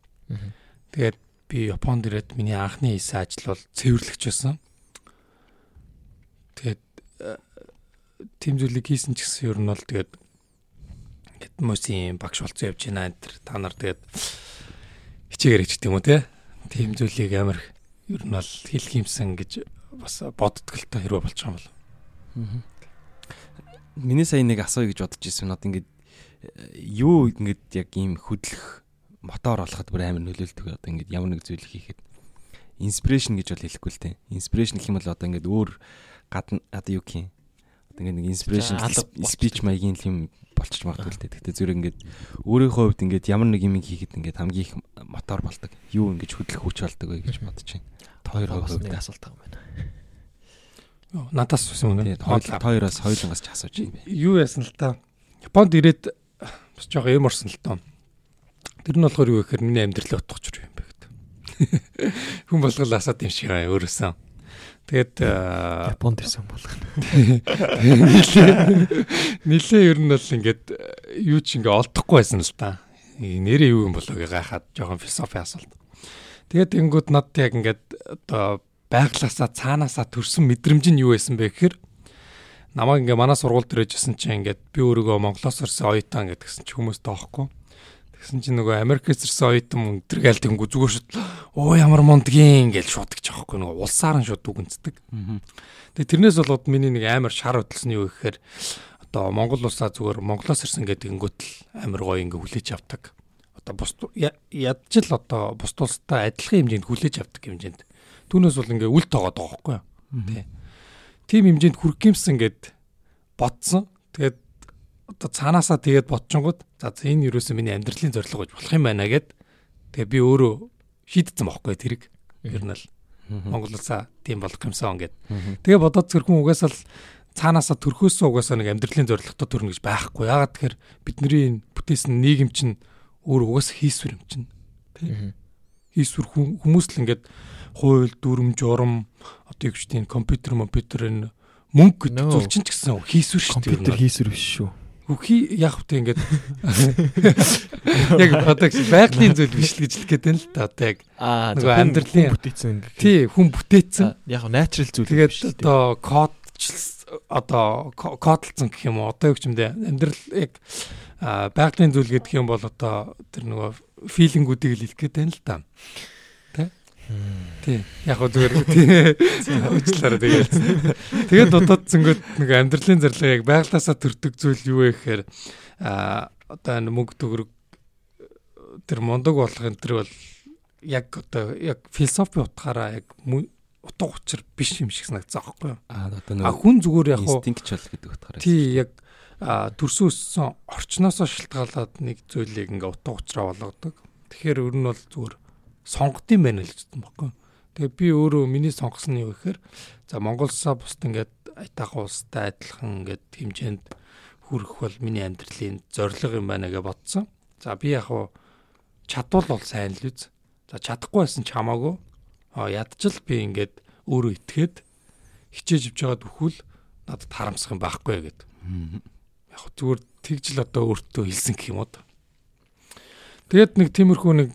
Тэгээд би Японд ирээд миний анхны хийсэн ажил бол цэвэрлэгч байсан. Тэгээд тийм зүйлийг хийсэн ч гэсэн ер нь бол тэгээд ингээд мөсийн багш болцсон явж байна энэ та нар тэгээд хичээгээр ч гэдэм үү те. Тийм зүйлийг амар ер нь бол хэлэх юмсан гэж бас та хэрвээ болчих юм бол. Аа миний сая нэг асууя гэж бодож ирсэн. Одоо ингээд юу ингээд яг ийм хөдлөх мотор болоход бүр амар нөлөөлдөг. Одоо ингээд ямар нэг зүйл хийхэд инспирэшн гэж бол хэлэхгүй л те. Инспирэшн гэх юм бол одоо ингээд өөр гадна одоо юу гэх юм. Одоо ингээд нэг инспирэшн спич маягийн юм болчих магадгүй л те. Гэхдээ зүрх ингээд өөрийнхөө хувьд ингээд ямар нэг юм хийхэд ингээд хамгийн их мотор болдог. Юу ингээд хөдлөх хүч болдог вэ гэж бодож байна. Хоёр хувьд нэг асуулт байгаа юм байна. Надаас үсэн үнэ. Хоёроос хоёулангаас ч асууж юм бэ. Юу яасан л та. Японд ирээд бас жоохон юм орсон л тоо. Тэр нь болохоор юу гэхээр миний амьдралаа утгач юм бэ гэдэг. Хүн болгол асаад юм шиг аа өөрөөсөө. Тэгээд Японд ирсэн болгоно. Нилээ ер нь бол ингээд юу ч ингээ олдохгүй байсан л та. Нэрээ юу юм болоо гэ гайхаад жоохон философи асуулт. Тэгээд тэнгууд над яг ингээд одоо байглаасаа цаанаасаа төрсэн мэдрэмж нь юу байсан бэ гэхээр намайг ингээ манай сургууль дээр ижсэн чинь ингээд би өөрийгөө Монголоос ирсэн оюутан гэдгсэн чинь хүмүүс тоохгүй. Тэгсэн чинь нөгөө Америкээс ирсэн оюутан өдргээл тэнгүү зүгээр шууд оо ямар мундгийн гэж шууд гэж аахгүй нөгөө улсаар нь шууд дүгнцдэг. Тэгээ тэрнээс болоод миний нэг амар шар хөдөлсөн юу гэхээр одоо Монгол улсаа зүгээр Монголоос ирсэн гэдэг ингүүтэл амар гоё ингээ хүлээж авдаг. Одоо бус ядчил одоо бус улстай адилхан хэмжээнд хүлээж авдаг хэмжээнд Түүнээс бол ингээ үл тоогоод байгаа байхгүй юу? Тий. Тим хэмжээнд хүрх гимсэн гэд бодсон. Тэгээд одоо цаанаасаа тэгээд бодчингууд за энэ юусэн миний амьдралын зорилго гэж болох юм байна гэд тэгээ би өөрөө шийдсэн байхгүй тэрэг. Ер нь л Монгол улсаа тийм болох юмсан гэд. Тэгээ бодоод зэрхэн угаасаа л цаанаасаа төрхөөсөө угаасаа нэг амьдралын зорилготой төрнө гэж байхгүй. Яагаад тэгэхээр бидний бүтээсэн нийгэм чинь өөр угаасаа хийсвэр юм чинь. Тий. Хийсвэр хүмүүс л ингээд хууль, дүрм, журам одоо юу гэж тийм компьютер, компьютер энэ мөнгө гэдэг зүйл чинь ч гэсэн хийсвэр шүү дээ. Компьютер хийсвэр биш шүү. Үхий яг хөтэ ингээд яг одоо байгалийн зүйл биш л гэж хэлэх гээд байна л та одоо яг нөгөө амьдралын бүтээсэн тий хүн бүтээсэн. Яг natural зүйл тэгээд одоо код одоо кодлцсон гэх юм уу? Одоо юу ч юм дэ амьдрал яг байгалийн зүйл гэдэг юм бол одоо тэр нөгөө филингүүдийг л хэлэх гээд байна л да. Тий. Яг гоо зүгээр уучлаарай тэгээд. Тэгээд дутаад зөнгөд нэг амьдралын зорилго яг байглаасаа төрдөг зүйл юу вэ гэхээр а одоо энэ мөнгө төгрөг тэр мундаг болох энэ төр бол яг одоо яг философи утгаараа яг утга учир биш юм шиг санагдсан аахгүй юу? Аа одоо нэг хүн зүгээр яг инстинкт чөл гэдэг утгаараа. Тий яг төрсөн өссөн орчноосоо шалтгаалаад нэг зүйлийг ингээ утга учраа болгодог. Тэгэхээр өөр нь бол зүгээр сонгодсон байна л гэсэн баггүй. Тэгээ би өөрөө миний сонгосон нь юу гэхээр за Монголсаа бусд ингээд айтаахан улстай адилхан ингээд хэмжээнд хүрэх бол миний амьдралын зорилго юм байна гэж бодсон. За би яг хуу чадвал бол сайн л үз. За чадахгүй байсан ч хамаагүй а ядчил би ингээд өөрөө итгээд хичээж өвж байгаад өхвөл надад харамсах юм байхгүй гэдэг. Яг зүгээр тэгжл одоо өөртөө хэлсэн гэх юм уу. Тэгээд нэг тиймэрхүү нэг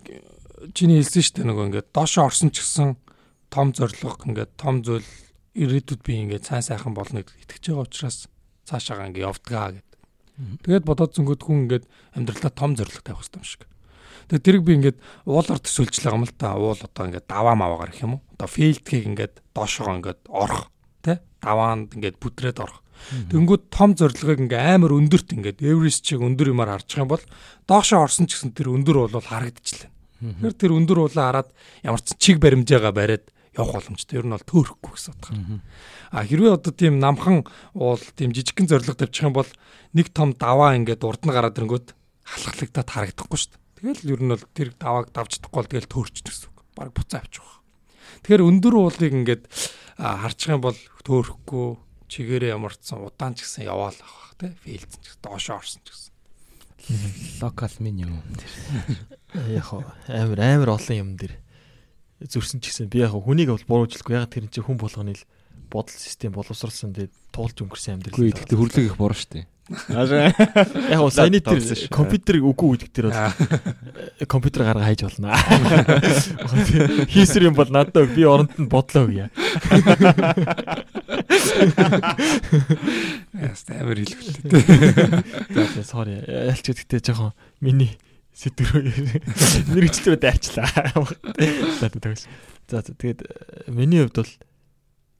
чиний хэлсэн шүү дээ нөгөө ингээд доошо орсон ч гэсэн том зориг ингээд том зүйл ирээдүйд би ингээд сайн сайхан болно гэж итгэж байгаа учраас цаашаагаа ингээд явдгаа гэд. Тэгээд бодоод зөнгөд хүн ингээд амьдралдаа том зориг тавих хэрэгтэй юм шиг. Тэгээд тэрийг би ингээд уулаар төсөөлж байгаа юм л та. Уул одоо ингээд даваа маваа гэх юм уу? Одоо фейлдгийг ингээд доошоо ингээд орох тий? Даваанд ингээд бүдрээд орох. Тэнгүүд том зорилгыг ингээ амар өндөрт ингээд Эверест чиг өндөр юмар харж байгаа юм бол доошоо орсон ч гэсэн тэр өндөр бол харагдчихлаа. Тэгэхээр тэр өндөр уулаа хараад ямар ч чиг баримжаагаа бариад явах боломжтой. Ер нь бол төөрөхгүй гэсэн утгаар. А хэрвээ одоо тийм намхан уул тийм жижигхэн зориг тавьчих юм бол нэг том даваа ингээд урд нь гараад ирэнгүүт халахлагдаад харагдахгүй шүү дээ. Тэгэл ер нь бол тэр давааг давж чадахгүй бол тэгэл төөрчнө гэсэн үг. Бараг буцаа авчих واخ. Тэгэхээр өндөр уулыг ингээд харчих юм бол төөрөхгүй чигээрээ ямарчсан удаан ч гэсэн яваал авах тий фейлдсэн ч гэсэн доошоо орсон ч гэсэн. Локал меню дээр. Яг амар амар олон юм дээр зүрсэн ч гэсэн би яг хүнийг бол буруужлахгүй яг тэр чинь хүн болгоны л бодол систем боловсруулсан тэгээд туулж өнгөрсөн амьдрал. Үгүй гэхдээ хөрлөг их шүү дээ. Яг уу саяны тэр компьютерыг үгүй гэдэг тэр бол компьютер гаргаа хайж болно. Хийсэр юм бол надад би оронд нь бодлоо өгье. Яст амар хэлвэлтэй. За sorry. Ялч гэдэгтэй жоохон миний сэдвэр мэрэгчлээ дайчлаа. За тэгвэл. За тэгээд миний хувьд бол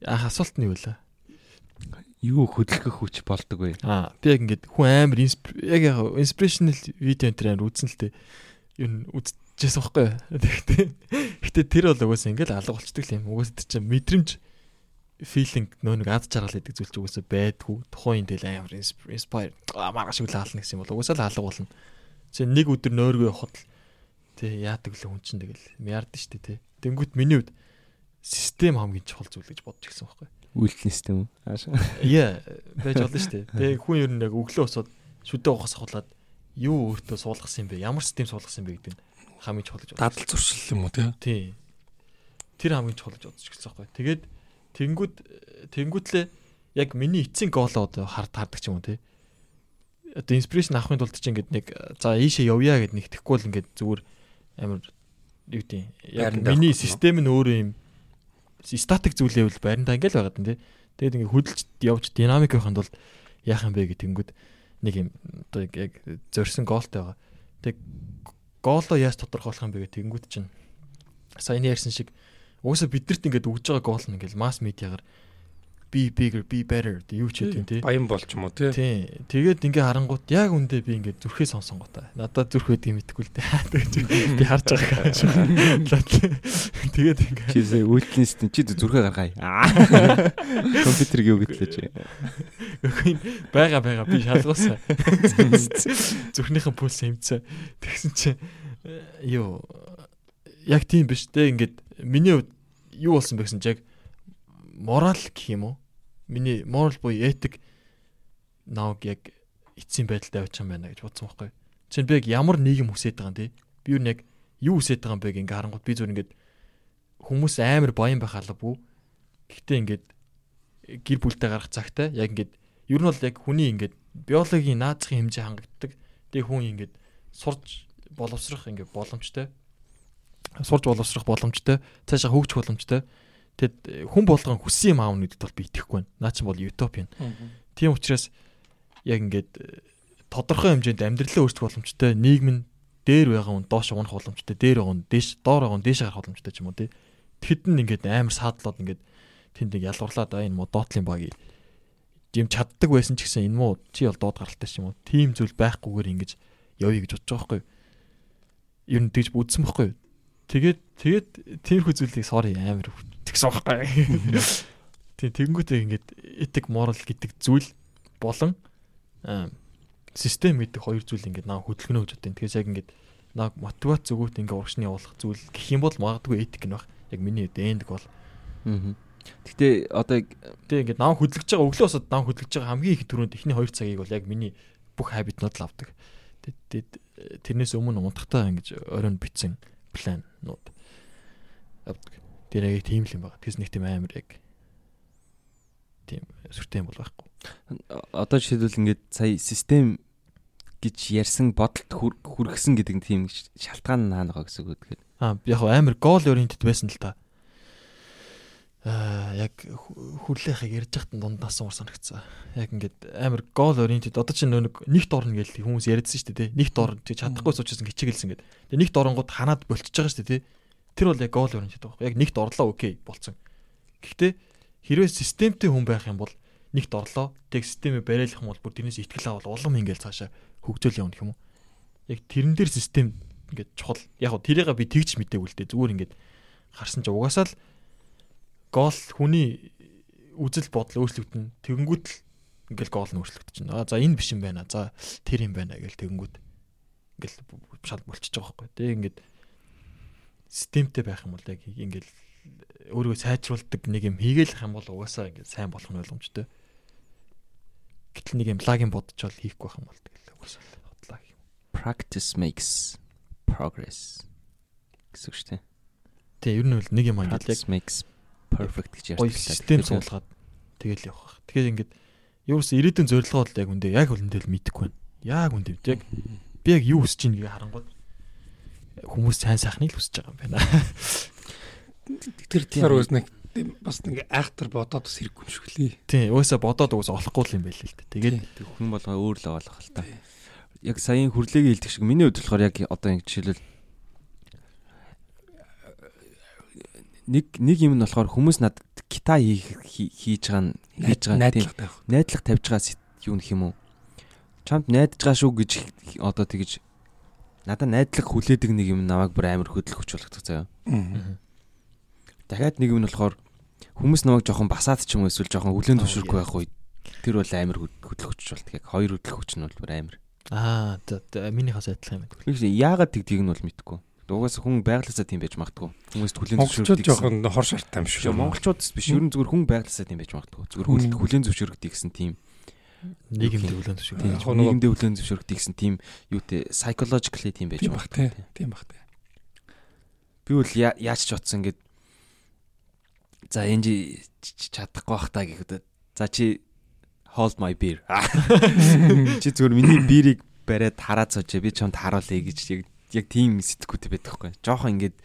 анх асуулт нь юу вэ? юу хөдөлгөх хүч болдог вэ? Аа би яг ингээд хүн амар яг яг inspirational видео энэ амар үзсэн л тээ. Юу үзчихсэн байхгүй юу? Тэгтээ гэтээ тэр бол угаасаа ингээд алга болчдөг юм. Угаасаа тэр чинь мэдрэмж feeling нөө нэг ад жаргал гэдэг зүйл ч угаасаа байдгүй. Тухайн энэ тэл амар inspire маргааш үл хаална гэсэн юм бол угаасаа л алга болно. Чи нэг өдөр нөөргөө явахад л тий яадаг л хүн чинь тэгэл мярд штэ тий. Тэнгүүт миний хувьд систем хамгийн чухал зүйл гэж бодож ирсэн байхгүй үйлдэл систем үү? Яа, байж болно дээ. Тэгээ хүн ер нь яг өглөө усаад шүдэ ухаас ахуулаад юу өөртөө суулгасан юм бэ? Ямар систем суулгасан юм бэ гэдэг нь хамгийн чухал гэж бодож. Дадал зуршил юм уу тий? Тэр хамгийн чухал гэж бодож ирсэн байхгүй. Тэгээд тэнгүүд тэнгүүтлээ яг миний эцсийн гоолоо одоо хард хардаг ч юм уу тий. Одоо инспирэшн авахын тулд чи ингээд нэг за ийшээ явъя гэд нэгтгэхгүй л ингээд зүгээр амар юу гэдэг яг миний систем нь өөрөө юм статик зүйлээ бол байрандаа ингээл байгаад байна тий. Тэгээд ингээ хөдөлж явж динамик байханд бол яах юм бэ гэтэнгүүд нэг юм одоо яг зорьсон гоолтой байгаа. Тэг гоолоо яаж тодорхойлох юм бэ гэтэнгүүд чинь саяны ярьсан шиг уусаа бидэрт ингээд өгж байгаа гоол нь ингээл масс медиагаар be bigger be better гэдэг юу ч гэдэг тий. Баян болч юм уу тий. Тий. Тэгээд ингээ харангуут яг үндэ би ингээ зүрхээ сонсон готой. Надад зүрх байдгийг мэдэхгүй л дээ. Би харж байгаа юм. Тэгээд ингээ чи үйлдэлээс чи зүрхээ гаргая. Компьютер юу гэтлээ чи. Бага бага би шалгуулсан. Зүрхнийхэн пульс хэмцээ. Тэгсэн чи юу яг тийм биш те ингээд миний хувьд юу болсон бэ гэсэн чи яг морал гэх юм уу? Миний морал буюу этик нааг яг эцсийн байдалд авчих юм байна гэж бодсон байхгүй. Чинь би яг ямар нийгэм хүсэж байгаа юм те? Би юу нэг юу хүсэж байгаа юм бэ ингээ харангууд би зүгээр ингээд хүмүүс амар баян байх албагүй. Гэхдээ ингээд гэр бүлтэй гарах цагтаа яг ингээд ер нь бол яг хүний ингээд биологийн наацхийн хэмжээ хангагддаг. Тэгээ хүн ингээд сурж боловсрох ингээд боломжтой. Сурж боловсрох боломжтой. Цаашаа хөгжих боломжтой. Тэгэд хүн болгон хүссэн юм аавна гэдэгт бол би итгэхгүй байна. Наа чинь бол утопи юм. Тийм учраас яг ингээд э, тодорхой хэмжээнд амьдралаа өөрчлөх боломжтой нийгэм нь дээр байгаа хүн доош унах боломжтой, дээр байгаа хүн дээш, доор байгаа хүн дээш гарах боломжтой ч юм уу тий. Тэгэхэд нь ингээд амар саадлаад ингээд тэнд нэг ялгуурлаад аа энэ муу доотлын баг юм чаддаг байсан ч гэсэн энэ муу чи бол доод гаралтай ч юм уу. Тим зүйл байхгүйгээр ингэж явъя гэж бодож байгаа байхгүй юу? Ер нь тэгж үзсэн байхгүй юу? Тэгээд тэгээд тиймэрхүү зүйлийг sorry амар тэгсэн байхгүй. Тийм тэгэнгүүтээ ингээд этик moral гэдэг зүйл болон систем гэдэг хоёр зүйл ингээд наа хөдөлгөнө гэж бодсон. Тэгэхээр яг ингээд наа мотивац зүгүүт ингээд урагшны явуулах зүйл гэх юм бол магадгүй этик нь баг. Яг миний эндик бол. Аа. Гэтэ одоо тэг ингээд наа хөдөлгөж байгаа өглөө босоод наа хөдөлгөж байгаа хамгийн их түрүүнд эхний 2 цагийг бол яг миний бүх хабитнууд л авдаг. Тэгээд тэрнээс өмнө унтахтаа ингэж оройн битсэн планнууд авдаг. Тэр яг тийм л юм байна. Тэс нэг тийм амар яг тийм сүртэй юм бол байхгүй. Одоо жишээлбэл ингээд сая систем гэж ярьсан бодолд хүргэсэн гэдэг тийм шалтгаан наана байгаа гэсэн үг тэгэхээр. Аа яг амар гол ориентед байсан л та. Аа яг хүрлээхийг ярьж байхад дундаас уур санагцсан. Яг ингээд амар гол ориентед одоо чинь нэг нэгт орно гэж хүмүүс яриадсан шүү дээ. Нэгт орно чи чадахгүй суучсан хичээгэлсэн гэдэг. Тэгээ нэгт оронгууд ханаад болчихж байгаа шүү дээ. Тэр бол яг гол ориентед байхгүй. Яг нэгт орлоо окей болцсон. Гэхдээ хэрвээ системтэй хүн байх юм бол нэгт орлоо. Тэг системээ бариалах юм бол бүр тэрнээс ихтгэл авал улам ингээл цаашаа хөгжөөл явна гэх юм уу. Яг тэрэн дээр систем ингээд чухал. Яг го тэрийг би тэгж мэдээгүй л дээ. Зүгээр ингээд харсан ч угаасаа л гол хүний үзэл бодол өөрчлөгдөн. Тэгэнгүүт л ингээл гол нь өөрчлөгдөж байна. За энэ биш юм байна. За тэр юм байна гэл тэгэнгүүт ингээл шал болчихж байгаа байхгүй. Тэг ингээд системтэй байх юм бол яг ингээл өөрийгөө сайжруулдаг нэг юм хийгээл юм бол угаасаа ингээд сайн болох нь ойлгомжтой. Гэтэл нэг юм лагин бодчихвол хийхгүй байх юм бол тэгэл угаасаа бодлаа гэх юм. Practice makes progress гэсэн үг шүү дээ. Тэг ер нь бол нэг юм ингээд яг makes perfect гэж ярьдаг. Систем суулгаад тэгэл явах. Тэгэхээр ингээд юус ирээдүйн зорилгоо бол яг үндэ яг үндэ л мэдэхгүй байна. Яг үндэ яг би яг юу хүсэж ийнгийг харангууд хүмүүс сайн сайхныг л хүсэж байгаа юм байна. Тэр тэр үс нэг бас нэг айхтар бодоод бас хэрэггүй юм шиг лээ. Тийм, уусаа бодоод уусаа олохгүй юм байл л дээ. Тэгээд хүн болгоо өөр л олох л та. Яг саяын хүрлээгээ хэлдэг шиг миний хувьд болохоор яг одоо ингэ жишээлбэл нэг нэг юм нь болохоор хүмүүс надад гита хийж байгаа нь хийж байгаа тийм найдлага тавьж байгаа юу нөх юм уу? Чамд найдаж байгаа шүү гэж одоо тэгж надад найдлага хүлээдэг нэг юм намайг бүр амар хөдөлгөх хүч болгодог заяа. Дахиад нэг юм нь болохоор хүмүүс намайг жоохон басаад ч юм уу эсвэл жоохон хүлэн зөвшөөрөхгүй байх үед тэр бол амар хөдлөхөж болт яг хоёр хөдлөхөж нь бол бүр амар. Аа минийхээс адилхан юм байна. Яагаад тэгдгийг нь бол мэдэхгүй. Угаас хүн байглаасаа тийм байж магадгүй. Хүмүүст хүлэн зөвшөөрдөг. жоохон хор шарттай юм шүү. Монголчууд биш ер нь зүгээр хүн байглаасаа тийм байж магадгүй. Зүгээр хүлэн зөвшөөрөгдөг гэсэн тийм нийгэмд хүлэн зөвшөөрөх. Нийгэмд хүлэн зөвшөөрөгдөг гэсэн тийм юутэй psychologically тийм байж магадгүй. Тийм баг. Би бол яаж ч утсан ингээд За энэ чадахгүй бах та гэхэд за чи hold my beer. Чи зүгээр миний бирийг бариад хараад сууж би чамд харуулъя гэж яг яг тийм сэтгэхүйтэй байдаг хгүй. Жохон ингээд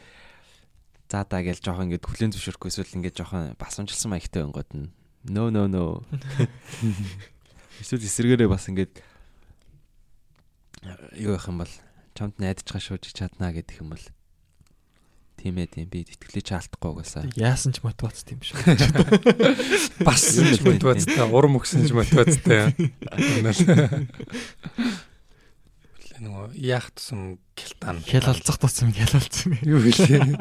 за да гээл жохон ингээд хүлэн зөвшөөрөхгүй эсвэл ингээд жохон басамжилсан маягтай өнгөд нь no no no. Эсвэл эсэргээрээ бас ингээд юу явах юм бол чамд найдаж чи чаднаа гэдэг юм бол Тийм ээ тийм би итгэлээ чаалтахгүй угаасаа. Яасан ч мотивац тийм шүү. Бас ч мотивацтай, урам өгсөн ч мотивацтай. нөгөө яах тусам гялтаан. Хял алцах тусам хял алцсан. Юу гэлээ.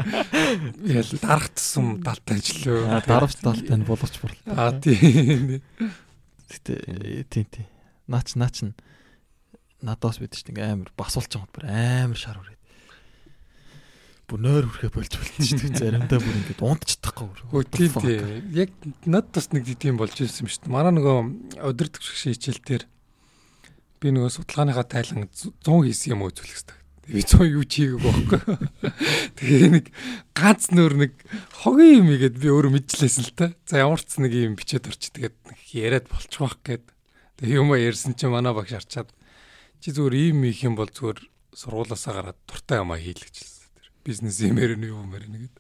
Ял дарах тусам далтай ажиллаа. Даравч далтай нь боловч бүр. Аа тийм. Гэтэ тийм тийм. Наач наач надаас бид чинь амар басуулч байгаа бүр амар шар үрээд бүр нойр хүрхээ болж болчих шүү дээ. Заримдаа бүр ингэж унтчихдаггүй. Хөө тийм тийм. Яг над бас нэг тийм болж ирсэн юм шүү дээ. Манай нөгөө өдөртөг хичээл дээр би нөгөө судалгааныхаа тайлан 100 хийсэн юм үзүүлэх хэрэгтэй. Би 100 юу чийгээг байхгүй. Тэгээ нэг ганц нөр нэг хогийн юм игээд би өөрөө мэдчихлээсэн л та. За ямар ч нэг юм бичээд орч тэгээд яриад болчих واخ гээд. Тэгээ юм ярьсан чинь манай багш арчаад чи зүгээр ийм их юм бол зүгээр сургуулаасаа гараад дуртай юм а хийлгэжлээ бизнес юмэр нь юу мэр нэгэд.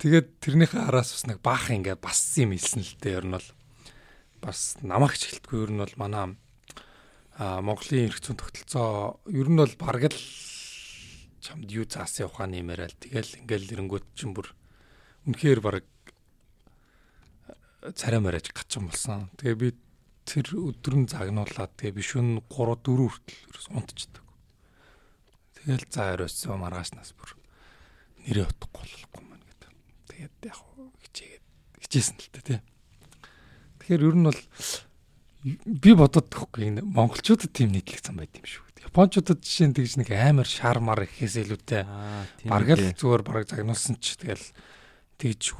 Тэгээд тэрнийхээ араас бас нэг баах ингээд бас юм хэлсэн л дээ. Ер нь бол бас намаагч хэлтгүй ер нь бол манай а Монголын эрх зүйн тогтолцоо ер нь бол бараг л чамд юу цаасын ухааны юмараа тэгэл ингээл эрэнгүүт чинь бүр үнэхээр баг царай марааж гачин болсон. Тэгээ би тэр өдөр нь загнуулаад тэгээ биш үн 3 4 хүртэл унтчихдаг. Тэгэл за оройсон маргаашнаас бүр нэрээ утахгүй болохгүй маань гэдэг. Тэгээд яг хичээгээд хичээсэн л та тий. Тэгэхээр ер нь бол би бодоод тахгүй монголчуудад тийм нийтлэг зам байт юм шүү. Японочдод жишээ нь тэгж нэг амар шармар ихээс илүүтэй бараг л зүгээр бараг загнуулсан ч тэгэл тэгж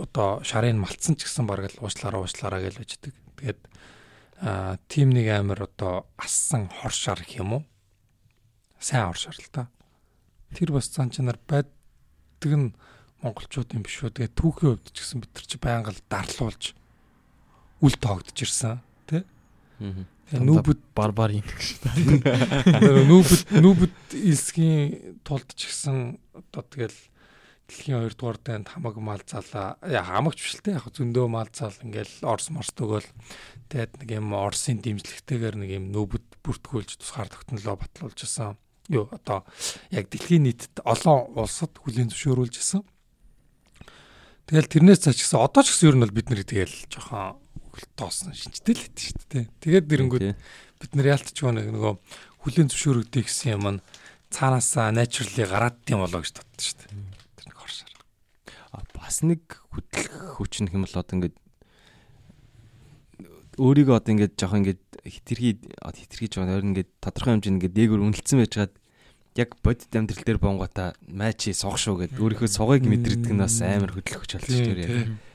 одоо шарын малтсан ч гэсэн бараг л уучлаараа уучлаараа гэж бачдаг. Тэгээд аа тим нэг амар одоо ассан хор шар гэх юм уу? Сайн хор шар л та. Тэр бас цан чанар байдаг нь монголчууд юм биш үү? Тэгээд түүхийн хувьд ч гэсэн бид нар чи байнга л дарлуулж үл тоогдож ирсэн тий? Нүүбэд барбар юм гэж. Нүүбэд нүүбэд илсгийн тулд ч гэсэн одоо тэгэл дэлхийн 2 дугаар дайнд хамаг мал залаа. Яа хамагч биш л те яг зөндөө мал зал ингээл орс морс төгөөл тэгээд нэг юм орсын дэмжлэгтэйгээр нэг юм нүүбэд бүртгүүлж тусгаар тогтнолоо батлуулж исэн. Юу одоо яг дэлхийн нийтэд олон улсад хүлээн зөвшөөрүүлж исэн. Тэгэл тэрнээс цааш гэсэн одоо ч гэсэн ер нь бол бид нэр тэгэл жоохон тоосон шинжтэй л хэдэж шүү дээ. Тэгээд нэрэнгүүд бид нар яалтч нэг нөгөө хүлэн зөвшөөрөгдөй гэсэн юм нь цаанаасаа naturally гараад тийм болоо гэж боддоо шүү дээ. Тэр нэг хоршоор. А бас нэг хөтлөх хүч нөх юм бол одоо ингээд өөрийгөө одоо ингээд жоох ингээд хитрхи хитрхи жоох өөр ингээд тодорхой хэмжээнд ингээд дээгүүр үнэлцэн байжгаад яг бодит амьдрал дээр бонгота майчи суг шүү гэд өөрийнхөө сугыг мэдрэгдэг нь бас амар хөдлөх хүч болж шүү дээ.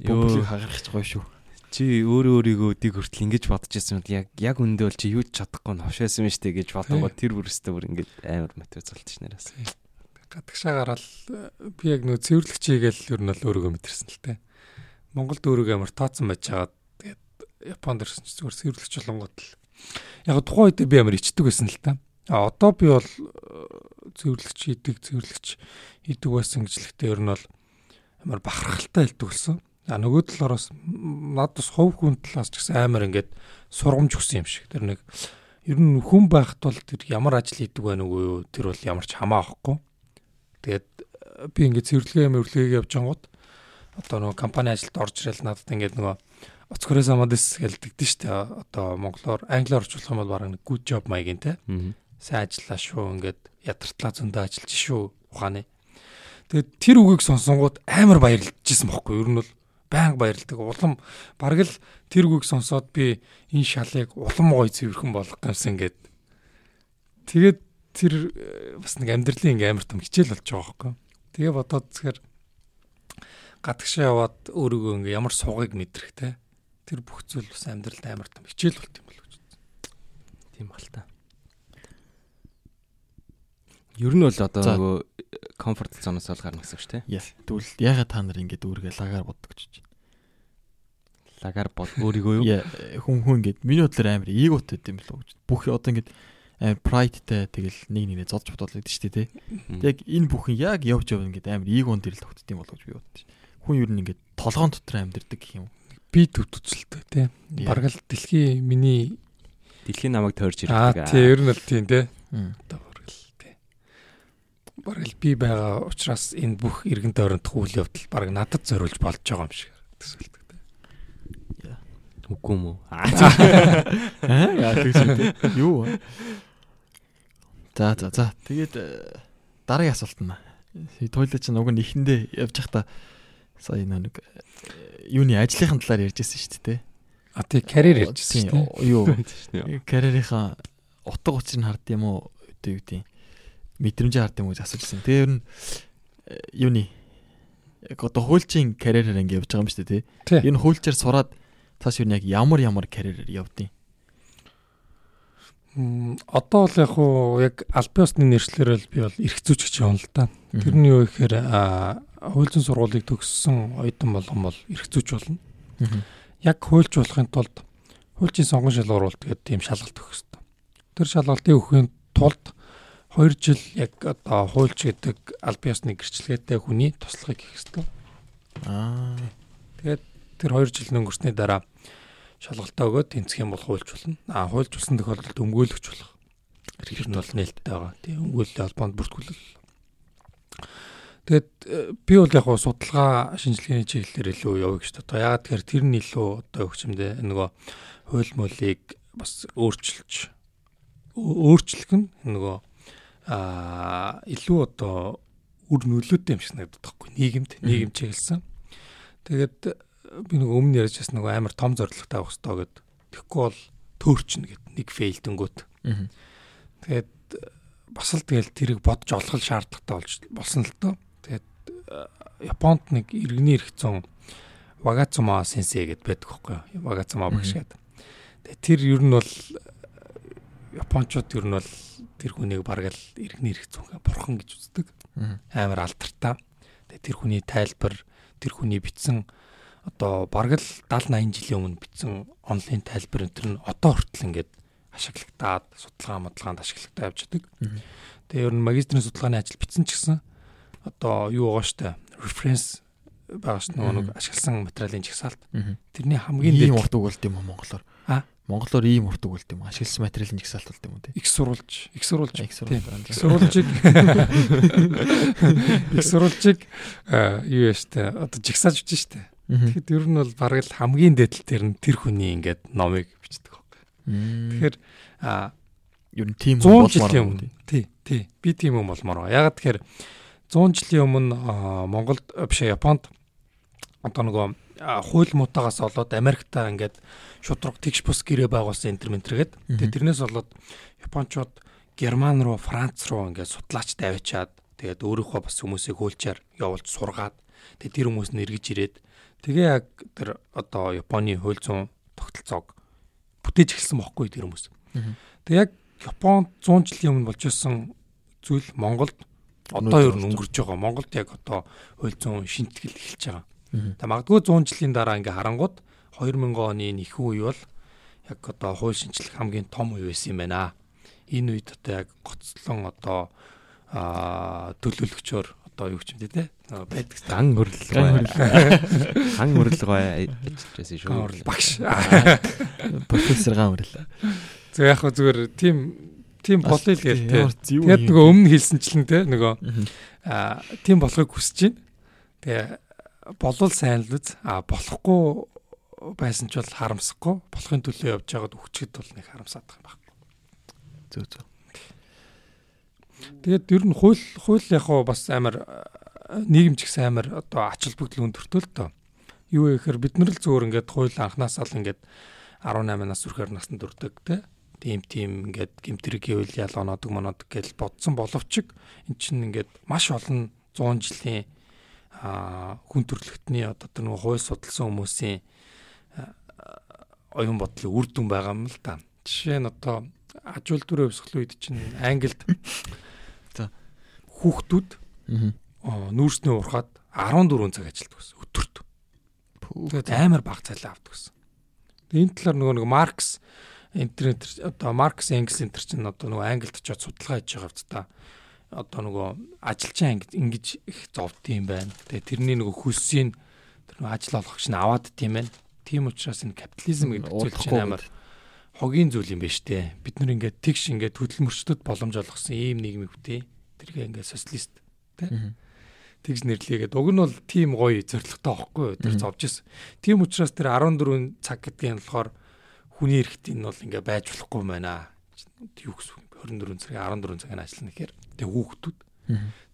Бөмбөлийг хагарах гоё шүү. Чи өөрөө өөрийгөө дэг хүртэл ингэж бодож байсан бол яг яг үндэ бол чи юу ч чадахгүй нь хошаасан юм штэ гэж бодонгоо тэр бүрстээ бүр ингэж амар мотивац болчих нэрээс. Гадагшаа гараад би яг нөө цэвэрлэгч хийгээл ер нь бол өөрийгөө мэдэрсэн л те. Монголд өөрийгөө амар тооцсон байж байгаа. Тэгээд Японд ирсэн чи зүгээр цэвэрлэгч болонгууд л яг тухайн үед би амар ичдэг байсан л та. А одоо би бол цэвэрлэгч хийдэг, цэвэрлэгч хийдэг байсан гэжлэхдээ ер нь бол амар бахархалтай хэлдэг болсон. А нөгөө талаараас над бас хов хүн талаас ч гэсэн амар ингээд сургамж өгсөн юм шиг. Тэр нэг ер нь хүн байхад бол тэр ямар ажил хийдэг байх нүгөө юу тэр бол ямар ч хамаа авахгүй. Тэгээд э, би ингээд цэвэрлэгээ мөвлөгийг явж ангууд одоо нөгөө компани ажилд орж ирэл надад ингээд нөгөө оцгороо самадис гэлдэгдэн штэ. Одоо монголоор англиар орчуулах юм бол бараг нэг good job маягийн те. Сайн ажиллаа шүү ингээд ятартлаа зөндөө ажиллаж шүү ухааны. Тэгээд тэр үгийг сонсонгууд амар баярлжсэн бохоггүй ер нь бол байнга баярлдаг. Улам бараг л тэр үгийг сонсоод би энэ шалыг улам гоё цэвэрхэн болгох гэсэн ингээд тэгээд тэр э, бас нэг амьдралын ингээм амар том хичээл болж байгаа байхгүй. Тэгээ бодоод тэгэхээр гадагшаа яваад өөрийгөө ингээ ямар суугыг мэдрэх те тэр бүх зүйл бас амьдралд амар том хичээл болт юм болов гэж. Тийм бал та. Ер нь бол одоо нөгөө комфорт зоноос бол гарна гэсэн үг шүү дээ. Тэгвэл ягаад та нар ингэж өөрийгөө лагаар боддог гэж байна? Лагаар бод өөрийгөө юу? Хүн хүн ингэж миний бодлоор амар эготой юм болов гэж. Бүх одоо ингэж амар prideтай тэгэл нэг нэгээ зодж бодоод байдаг шүү дээ. Яг энэ бүхэн яг явж явна ингэж амар эгонд ирэл тогтд юм болов гэж би бодчих. Хүн ер нь ингэж толгоон дотор амьдэрдэг гэх юм. Би төвтөцөлтэй тий. Бараг л дэлхийн миний дэлхийн намайг тойрж ирдэг. Аа тий ер нь л тийм тий. Одоо бараг л би байгаа учраас энэ бүх эргэн тойрондох үйл явдал бараг надад зориулж болж байгаа юм шиг төсөлдөг тэ. Үгүй юм уу? Аа яа тэгсэн тэ. Юу? За за за. Тэгээд э, дараагийн асуулт нь. Тойло чинь уг нь ихэндээ явж байхдаа сая нэг э, юуны ажлынхын талаар ярьжсэн шүү дээ. А тий карьер ярьжсэн шүү дээ. Юу? Карьерийнхаа утга учир нь хард юм уу? Үгүй юу гэдэг мэдрэмжээ хард юм гэж асууж ирсэн. Тэгээ ер нь э, юуны яг одоо хуульчийн карьераар ингэ явж байгаа юм шүү дээ тий. Энэ хуульчаар сураад цааш юу яг ямар ямар карьераар явдیں۔ Одоо бол яг уу яг албан ёсны нэршлэрэл би бол эрх зүйч гэж байна л да. Тэр нь юу гэхээр хуульчин сургуулийг төгссөн оюутан болгон бол эрх зүйч болно. Яг хуульч болохын тулд хуульчийн сонгон шалгуур бол тэгээд тийм шалгалт өгөх хэрэгтэй. Тэр шалгалтыг өгөхийн тулд 2 жил яг одоо хуульч гэдэг аль биесны гэрчлэгээтэй хүний туслахыг хэрэгтэй. Аа. Тэгээд тэр 2 жил өнгөрсний дараа шалгалтаа өгөөд тэнцэх юм бол хуульч болно. Аа хуульч болсон тохиолдолд өмгөөлөгч болох. Нь бол нээлттэй байгаа. Тийм өнгөлөлтэй холбоонд бүртгүүлэл. Тэгээд э, би бол яг судалгаа шинжилгээний чиглэлээр илүү явъя гэж бодоо. Ягаад тэгэхээр тэр нь илүү одоо хөгжмөдөө нөгөө хууль молыг бас өөрчилж өөрчлөх нь нөгөө аа илүү одоо үр нөлөөтэй юм шиг надад тахгүй нийгэмд нийгэм чиглэсэн. Тэгээд би нөгөө өмнө ярьж байсан нөгөө амар том зорилготой авах хэрэгтэй гэд. Тэгэхгүй бол төөрчнө гэд нэг фейлдэнгүүт. Тэгээд бас л тэгэл тэрийг бодж олох шаардлагатай болж болсон л доо. Тэгээд Японд нэг иргэний хэрэгцэн Вагацума сенсей гэд байдаг хөөхгүй. Вагацума багш гэдэг. Тэр ер нь бол Япончууд ер нь бол тэр хүнийг бараг л иргэний хэрэгцэн бурхан гэж үздэг. Амар алдартай. Тэгээд тэр хүний тайлбар, тэр хүний бичсэн одоо бараг л 70 80 жилийн өмнө бичсэн онлайн тайлбар энэ нь одоо хүртэл ингээд ашиглагтаад судалгаа модалгаанд ашиглагтаа явж байгаа. Тэгээ ер нь магистрийн судалгааны ажил бичсэн ч гэсэн одоо юу байгаа штэ reference байгаа ш нэг ашигласан материалын жагсаалт. Тэрний хамгийн дээд урт үгэлт юм монголоор. А монголоор ийм урт үгэлт юм. Ашигласан материалын жагсаалт болт юм уу те. Их сурвалж, их сурвалж, их сурвалжийг их сурвалжийг юу яа штэ одоо жагсааж бичсэн штэ. Тэгэхэд ер нь бол бараг л хамгийн дээдл тэр нь тэр хүний ингээд номыг бичдэг. Тэгэхээр а ер нь тийм юм болмоор. Тий, тий. Би тийм юм болмоор. Ягаад тэгэхээр 100 жилийн өмнө Монголд биш Японд одоо нөгөө хууль муутагаас болоод Америктаа ингээд шудраг тэгш бус гэрээ байгуулсан энэ төр мэнтэргээд тэгээ тэрнээс болоод Япончууд Герман руу, Франц руу ингээд судлаач давичаад тэгээд өөрийнхөө бас хүмүүсийг хөөлчээр явуулж сургаад тэгээд тэр хүмүүс нь эргэж ирээд тэгээ яг тэр одоо Японы хууль зүйн тогтолцоог бүтээж эхэлсэн бохоггүй тэр хүмүүс. Тэг яг Японд 100 жилийн өмнө болж исэн зүйл Монголд одоо ер нь өнгөрч байгаа. Монголд яг одоо хууль зүйн шинтгэл эхэлж байгаа. Тэг магадгүй 100 жилийн дараа ингээ харангууд 2000 оны нэхэн үе бол яг одоо хууль шинжлэх хамгийн том үе байсан юм байна. Энэ үед одоо яг гоцлон одоо аа төлөөлөгчөөр одоо юу ч юм те байдаг ган хөрлөлгөө ган хөрлөлгөө ажиллажсэн шүү. Багш. Профессор ган хөрлөл. За яг хөө зүгээр тийм тийм болъё л гээл те. Тэгээд нөгөө өмнө хэлсэнчлэн те нөгөө аа тийм болохыг хүсэж байна. Тэгээ болвол сайн л үз. А болохгүй байсан ч бол харамсахгүй. Болохын төлөө явж байгаад өгчгэд бол нэг харамсаад байгаа юм байна. Зөө зөө. Тэгээд ер нь хууль хууль яг бас амар нийгэм ч гэсэн амар одоо ач холбогдол өндөртөө л доо. Юу вэ гэхээр бид нар л зөвөр ингээд хууль анханасаа л ингээд 18 нас хүрхээр насанд хүрдэг те. Тийм тийм ингээд гимтрэг гэвэл ял оноодог моноодог гэж бодсон боловч эн чинь ингээд маш олон 100 жилийн хүн төрөлхтний одоо тэр нэг хууль судалсан хүмүүсийн оюун бодлын үр дүн байгаа юм л та. Жишээ нь одоо аж үйлдвэрийн өвсгөл үед чинь Англид за хүүхдүүд нүүрснээ урахад 14 цаг ажилладаг гэсэн өдөрт. Тэгээд амар баг цалин авдаг гэсэн. Энэ талаар нөгөө нэг Маркс интернет одоо Маркс Энгельс энэ чинь одоо нөгөө Англид очиод судалгаа хийж байгаа хэвчээ та одоо нөгөө ажилчин анги ингэж их зовд юм байна. Тэгээ тэрний нөгөө хөлсийг тэр нөгөө ажил олгогч нь аваад тийм байна. Тийм учраас энэ капитализм гэдэг зүйл чинь амар хогийн зүйл юм байна штэ. Бид нар ингээд тэгш ингээд хөдөлмөрчдөд боломж олгосон ийм нийгмийг бүтээ. Тэргээ ингээд социалист тий. Тэгж нэрлэгээд уг нь бол тийм гоё зоригтой аахгүй тэр зовж исэн. Тийм учраас тэр 14 цаг гэдгийг нь болохоор хүний эрэхтийн нь бол ингээд байж болохгүй байна. Юу гэсэн 24 цагийн 14 цагийн ажиллана гэхээр тэг хүүхдүүд.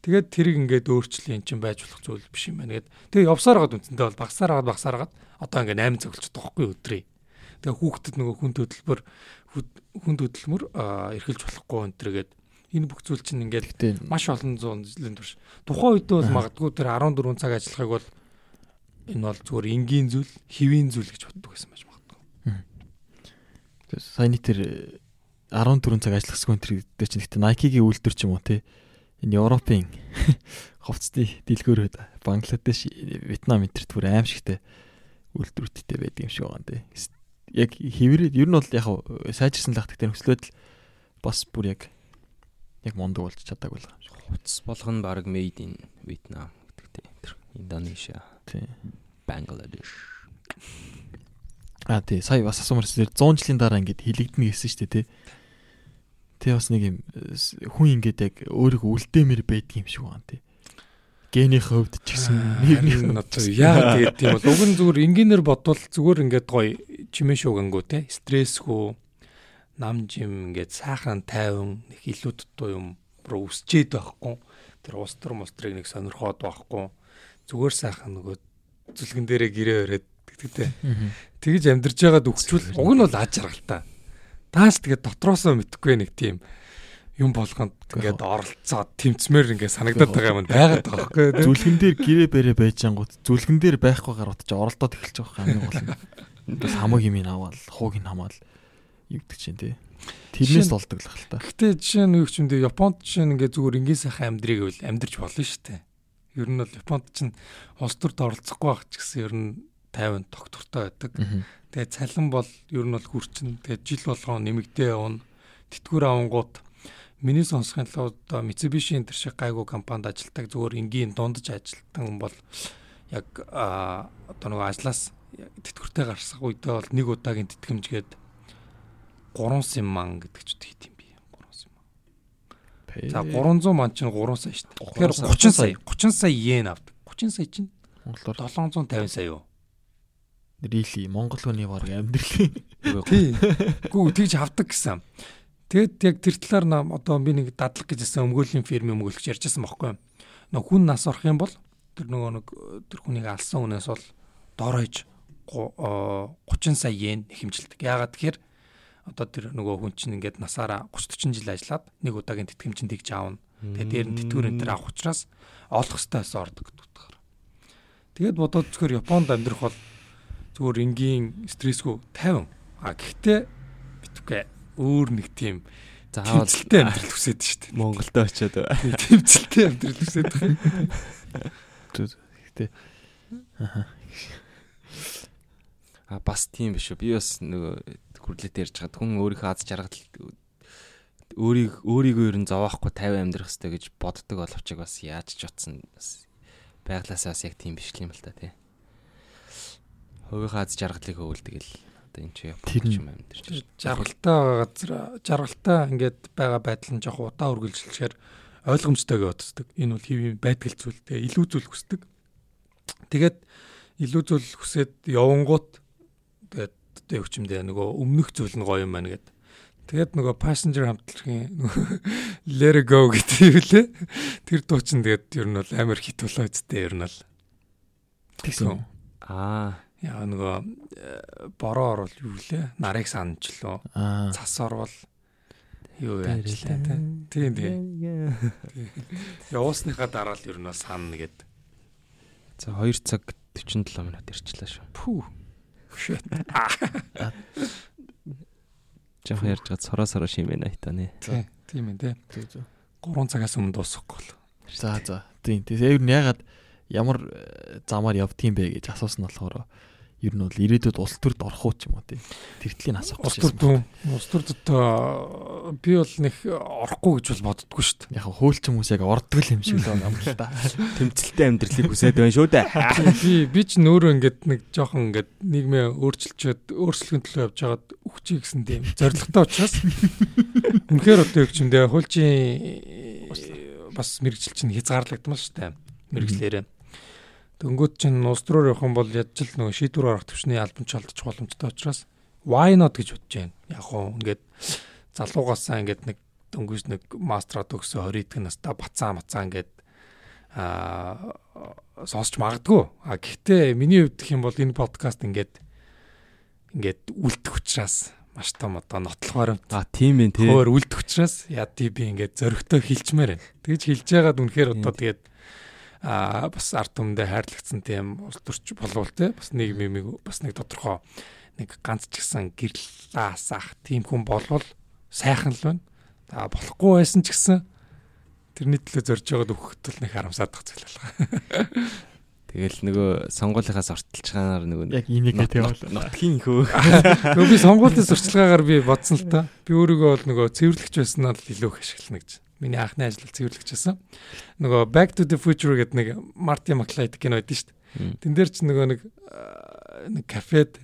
Тэгээд тэрийг ингээд өөрчлөө эн чинь байж болох зүйл биш юм байна гэд. Тэгээ явсаар гад үнцэнтэй бол багсаар гад багсаар гад одоо ингээд 8 цаг болчиход байгаа хгүй өдрий. Тэгээ хүүхдэд нөгөө хүн хөдөлмөр хүн хөдөлмөр эрхэлж болохгүй энэ төргээд энэ бүх зүйл чинь ингээд маш олон зуун жилийн турш. Тухайн үед бол магадгүй тэр 14 цаг ажиллахыг бол энэ бол зүгээр энгийн зүйл, хэвийн зүйл гэж боддог байсан байж магадгүй. Саяны тэр 14 цаг ажиллахсгүй энэ дээр чинь гэхдээ Nike-гийн үйлдвэр ч юм уу те энэ Европын ховцны дэлгүүрүүд Бангладеш, Вьетнам энэ төр түр аимшигтэй үйлдвэрүүдтэй байдаг юм шиг байгаа те яг хэврээд ер нь бол яг сайжирсан л хатдаг тэр хөслөөд л бас бүр яг яг мундаг болж чадаагүй л юм шиг. Хуц болгох нь баг made in Vietnam гэдэг тэр Индонезиа. Тий. Бангладеш. А тий сая бас асуумар хэлсэн 100 жилийн дараа ингээд хилэгдэнэ гэсэн шүү дээ тий. Тэ бас нэг юм хүн ингээд яг өөрийгөө үлдээмэр байдаг юм шиг байна тий. Гений хувьд ч гэсэн нэг одоо яагаад тийм бол уг нь зүгээр энгийнээр бодвол зүгээр ингээд гоё чимээ шуугангүү те стрессгүй нам жим ингээд сайхан тайван нэг илүү дутуу юм руу өсчээд байхгүй. Тэр устар мустрыг нэг сонирхоод байхгүй. Зүгээр сайхан нөгөө зүлгэн дээрээ гэрээ өрөөд тэгтээ тэгж амьдарч байгаад өгчүүл уг нь бол аж аргалтай Тааш тэгээд дотроосоо мэдхгүй нэг тийм юм болгонд ингээд оролцоод тэмцмээр ингээд санагдаад байгаа юм байгаад байгаа байхгүй зүлгэн дээр гэрээ бэрээ байж ангууд зүлгэн дээр байхгүй гарууд чи оролдоод эхэлж байгаа юм бол бас хамаг юм аваад хууг нь хамаал юу гэдэг чинь тий Тэрнээс болдог л хэл та. Гэтэ жишээ нь юу ч юм дээ Японд жишээ нь ингээ зүгээр ингийн сайхан амьдрыг бол амьдрж болно шүү дээ. Ер нь бол Японд чинь улс төрд оролцохгүй байх ч гэсэн ер нь 50 тогтвортой байдаг. Тэгээ цалин бол ер нь бол хүрчин. Тэгээ жил болгоо нэмэгдээ явна. Тэтгүр авангууд миний сонсохын тулд одоо Mitsubishi энэ шиг гайгүй компанид ажилладаг зүгээр энгийн дундаж ажилладаг хүн бол яг одоо нөгөө ажлаас тэтгэвртэй гарсах үедээ бол нэг удаагийн тэтгэмжгээд 3 симан гэдэг ч үгүй юм би 3 симан. За 300 ман чинь 3 сая шүү дээ. Тэгэхээр 30 сая 30 сая йен авдаг. 30 сая чинь монголоор 750 сая юу? Really Монгол хүний баг амьдрал. Тий. Гүү тэгж авдаг гэсэн. Тэгэд яг тэр талаар нам одоо би нэг дадлаг гэжсэн өмгөөлийн фирм өмгөөлөгч ярьжсэн байхгүй. Нөх хүн нас орох юм бол тэр нөгөө нэг тэр хүнийг алсан хүнээс бол дор хойж 30 сая йен хэмжилдэг. Яагаад тэгэхээр одоо тэр нөгөө хүн чинь ингээд насаараа 30 40 жил ажиллаад нэг удаагийн тэтгэмжинд тэгж аавна. Тэгээд дээр нь тэтгэврэн дээр авах учраас олох хэвээр ордог гэдэг. Тэгээд бодоод зөвхөр Японд амьдрах бол зүгээр энгийн стрессгүй 50. А гэхдээ битүүгээ өөр нэг тийм заавал тэмцэлтэй амьдрал хүсэж шүү дээ. Монголд очиод тэмцэлтэй амьдрал хүсэж байгаа. Гэхдээ а бас тийм биш үү. Би бас нөгөө хүрлээт ярьж чад хүн өөрийнхөө аз жаргал өөрийг өөрийгөө ер нь зовохгүй 50 амьдрах хэрэгтэй гэж боддог боловч бас яаж ч утсан бас байглаасаа бас яг тийм биш юм л та тий хувийнхаа аз жаргалыг хөвөлдөг л одоо энэ чи япон юм амьдэрч жаргалтай газар жаргалтай ингээд байгаа байдал нь жоох удаа үргэлжилчихээр ойлгомжтойгоо боддог. Энэ бол хэв юм байдаг зүйл тэгээ илүү зүйл хүсдэг. Тэгээд илүү зүйл хүсээд явангууд тэгээд одоо юу ч юм дээ нөгөө өмнөх зүйл нь гоё юм байна гэд. Тэгээд нөгөө passenger хамтлагийн let it go гэдэг юм лээ. Тэр дуу чинь тэгээд ер нь бол амар хит болоо үсттэй ер нь бол. Тэгсэн. Аа яа нөгөө э, бороо орвол юу лээ нарыг саначлоо цас орвол юу яачлаа тийм тийм. Явуусныхаа дараа л ер нь санана гэд. За 2 цаг 47 минут ирчлээ шүү. Пүү. Shit Жах ярьж гад сороо сороо шимэн айтаа нэ тийм ээ тийм 3 цагаас өмнө дуусахгүй бол. За за. Тийм тийм яг ягаад ямар э, замаар явдгийм бэ гэж асуусан болохоор ер нь бол ирээдүйд улс төрд орох уу ч юм уу тий. Тэртлийг асуух гэж байна. Улс төрд одоо би бол нэг орохгүй гэж бол боддгоо шүү дээ. Яг хөөлч хүмүүс яг ордог юм шиг л байна юм л та. Тэмцэлтэй амьдралыг хүсээд байна шүү дээ. Би би ч нөөрөө ингээд нэг жоохон ингээд нийгмээ өөрчилчөөд өөрчлөхийн төлөө явж байгаад өгчий гэсэн тийм зоригтой учраас үнэхээр одоо юу ч юм дээ хөлчийн бас мэрэгжил чинь хязгаарлагдмал шүү дээ. Мэрэгжлээрээ Дөнгөт чинь улс төрөөр явах юм бол ядч л нөгөө шийдвэр гаргах төвчний албан чалдах боломжтой учраас why not гэж бодож байна. Яг хоо ингээд залуугаасаа ингээд нэг дөнгөж нэг мастрад өгсөн 20 дэх настай бацаа мацаа ингээд аа сонсч магадгүй. А гэхдээ миний хувьд гэх юм бол энэ подкаст ингээд ингээд үлдэх учраас маш том одоо нотлохоор а тийм ээ тий. Хөөр үлдэх учраас яа тий би ингээд зөрөгтэй хилчмээр байна. Тэгж хилж яагаад үнэхээр одоо тэгээд а бас ард түмэндээ хайрлагдсан тийм улс төрч болвол те бас нэг мимиг бас нэг тодорхой нэг ганц ч гэсэн гэрлаасах тийм хүн болвол сайхан л байна. За болохгүй байсан ч гэсэн тэрний төлөө зорж байгаад өгөхөд л нэг харамсаадах зүйл байна. Тэгэл нөгөө сонгуулийнхаас ортолцгаагаар нөгөө яг энийг тийм нотгийн хөө. Нөгөө би сонгуулийн сурчлагаагаар би бодсон л та. Би өөрийгөө бол нөгөө цэвэрлэгч байснаа л илүү их ашиглана гэж. Миний анхны ажил цэвэрлэгч байсан. Нөгөө Back to the Future гэдэг нэг Marty McFly кино байдсан шүү дээ. Тэн дээр ч нөгөө нэг нэг кафед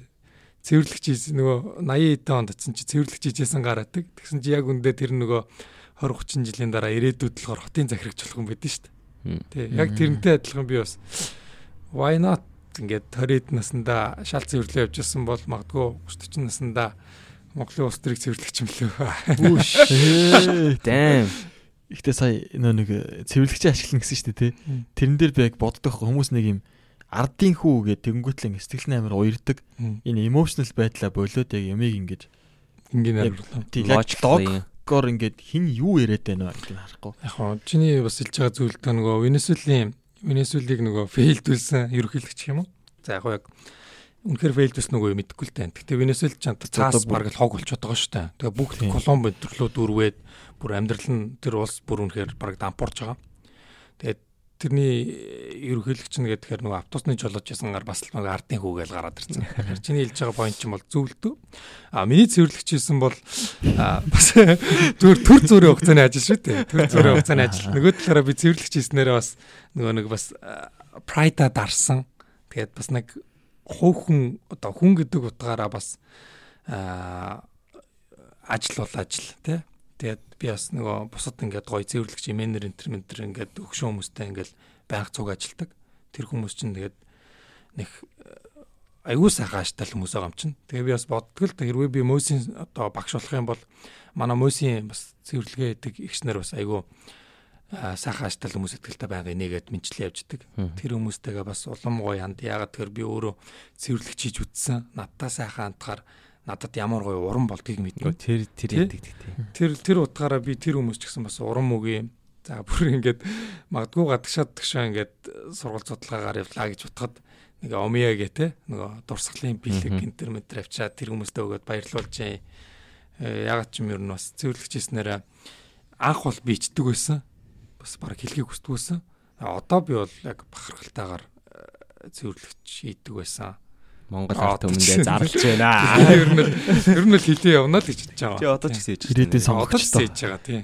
цэвэрлэгч нөгөө 80 эдэн онд очсон чи цэвэрлэгч хийжсэн гараадаг. Тэгсэн чи яг үндэ тэр нөгөө 20 30 жилийн дараа ирээдүйд болохоор хотын захирагч болох юм байдэн шүү дээ. Тий. Яг тэрнтэй адилхан би бас why not ингээд 20 наснда шал цэвэрлээ явжсэн бол магадгүй 30 наснда Монголын улс төрийг цэвэрлэгч юм лөө. Damn. Ихтэй сая нөө нэг цэвэрлэгчээ ашиглана гэсэн шүү дээ тий. Тэрэн дээр би яг боддог хүмүүс нэг юм ардын хүү гэдэг тэнгуүтлэн сэтгэл нь амар уярдаг. Энэ emotional байдлаа болоод яг ямиг ингэж ингийн амар логикоор ингээд хин юу яриад байна вэ нь харахгүй. Яг хоо чиний бас хэлж байгаа зүйл та нөгөө Венесуэлийн Венесуэлийг нөгөө фейлдүүлсэн ерөнхийлөгч юм уу? За яг яг үнэхээр фейлдүүлсэн нөгөө мэдэхгүй л тань. Гэтэ Венесуэл ч цаас бараг л хог болчиход байгаа шүү дээ. Тэгээ бүх Колумбо төрлөө дүүргээд бүр амьдрал нь тэр улс бүр үнэхээр бараг дампуурж байгаа. Тэгээд тэрний ерөнхийлөгч нь гэхээр нөгөө автобусны жолооч ясангаар бас нөгөө ардын хүүгээл гараад ирсэн. Чиний хэлж байгаа point ч юм бол зөв л дөө. А миний цэвэрлэгч хийсэн бол бас зүр төр зүрийн хугацааны ажил шүү дээ. Төр зүрийн хугацааны ажил. Нөгөө талаараа би цэвэрлэгч хийснээрээ бас нөгөө нэг бас прайда дарсан. Тэгээд бас нэг хөөхөн одоо хүн гэдэг утгаараа бас ажил бол ажил тий Тэгээд би бас нөгөө бусад ингээд гоё цэвэрлэгч имэнер энтер ментер ингээд өгшөн хүмүүстэй ингээд байнга цуг ажилдаг. Тэр хүмүүс чинь тэгээд нэг э, аюу сайхан аштал хүмүүс байгаа юм чинь. Тэгээ би бас боддог л хэрвээ би мөсийн одоо багш болох юм бол манай мөсийн бас цэвэрлэгээ гэдэг ихснэр бас аюу сайхан аштал хүмүүс ихтэй байнга инээгээд мэдчлээ явждаг. Тэр хүмүүстэйгээ бас улам гоё ханд. Ягаад тэгэхээр би өөрөө цэвэрлэгч хийж үтсэн. Надтай сайхан хандгаар надад ямар гоё уран болдгийг мэднэ. Тэр тэр яадаг тий. Тэр тэр утгаараа би тэр хүмүүс ч гэсэн бас уран мөгийн за бүр ингээд магадгүй гадагшаад тгшаа ингээд сургууль судалгаагаар явлаа гэж утгад нэг омья гэ те нөгөө дурсгалын бэлэг гинтер мэтэр авчаа тэр хүмүүстэй өгөөд баярлуулж яа. Э, ч юм ер нь бас цэвэрлэгч хийснээр анх бол бичдэг байсан. Бас баг хэлхийг хүсдэг байсан. Одоо би бол яг бахархалтайгаар э, цэвэрлэгч хийдэг байсан Монгол ард түмэндээ зарлж байна. Ер нь ер нь л хилээ явна л гэж хэлж байгаа. Тий одоо ч гэсэн хийж байна. Ирээдүйн сонгогч хийж байгаа тий.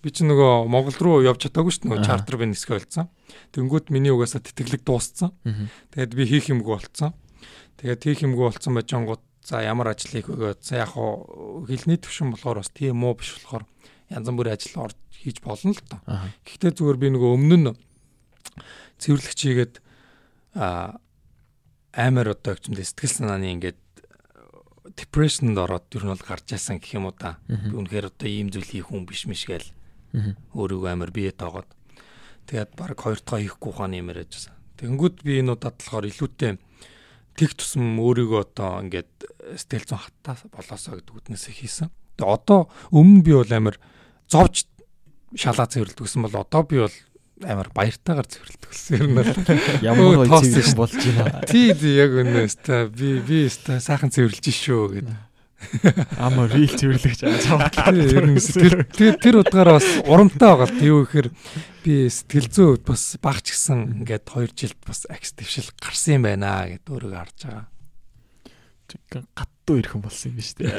Би чи нөгөө Монгол руу явж чадаагүй шүү дээ нөгөө чартер би нисгэ болцсон. Тэнгүүт миний угаасаа тэтгэлэг дууссан. Тэгээд би хийх юмгүй болцсон. Тэгээд хийх юмгүй болцсон байж ангууд за ямар ажлыг өгөөд за яг хилний төвшин болохоор бас тийм муу биш болохоор янз бүрийн ажил орж хийж болно л тоо. Гэхдээ зүгээр би нөгөө өмнө нь цэвэрлэгч хийгээд амар одоо юм сэтгэл санааны ингээд depression-д ороод ер нь бол гарч яасан гэх юм уу та. Би үнэхээр одоо ийм зүйл хийх хүн биш миш гээл. Өөрийгөө амар бие тоогоод. Тэгээд баг хоёр дахь хийхгүй хааны юм яриад байсан. Тэнгүүд би энэ удаад болохоор илүүтэй тэг тусам өөрийгөө одоо ингээд сэтгэл зүйн хатаа болоосоо гэдэг үднээсээ хийсэн. Тэгээ одоо өмнө би бол амар зовж шалаа цэвэрлдэг гэсэн бол одоо би бол амар баяртайгаар цэвэрлдэг болсон юм байна. Ямар гоё цэвэрлэх болж байна. Тий, яг үнэ өстой. Би би өстой сайхан цэвэрлж шүү гэдэг. Амар рил цэвэрлэгч аа. Тэр тэр удаараа бас урамтай байгаа л юу гэхээр би сэтгэл зүйд бас багч гисэн ингээд 2 жилд бас акс твшил гарсан юм байна гэд өөрийгөө харж байгаа. Гаттуу ирхэн болсон юм шүү дээ.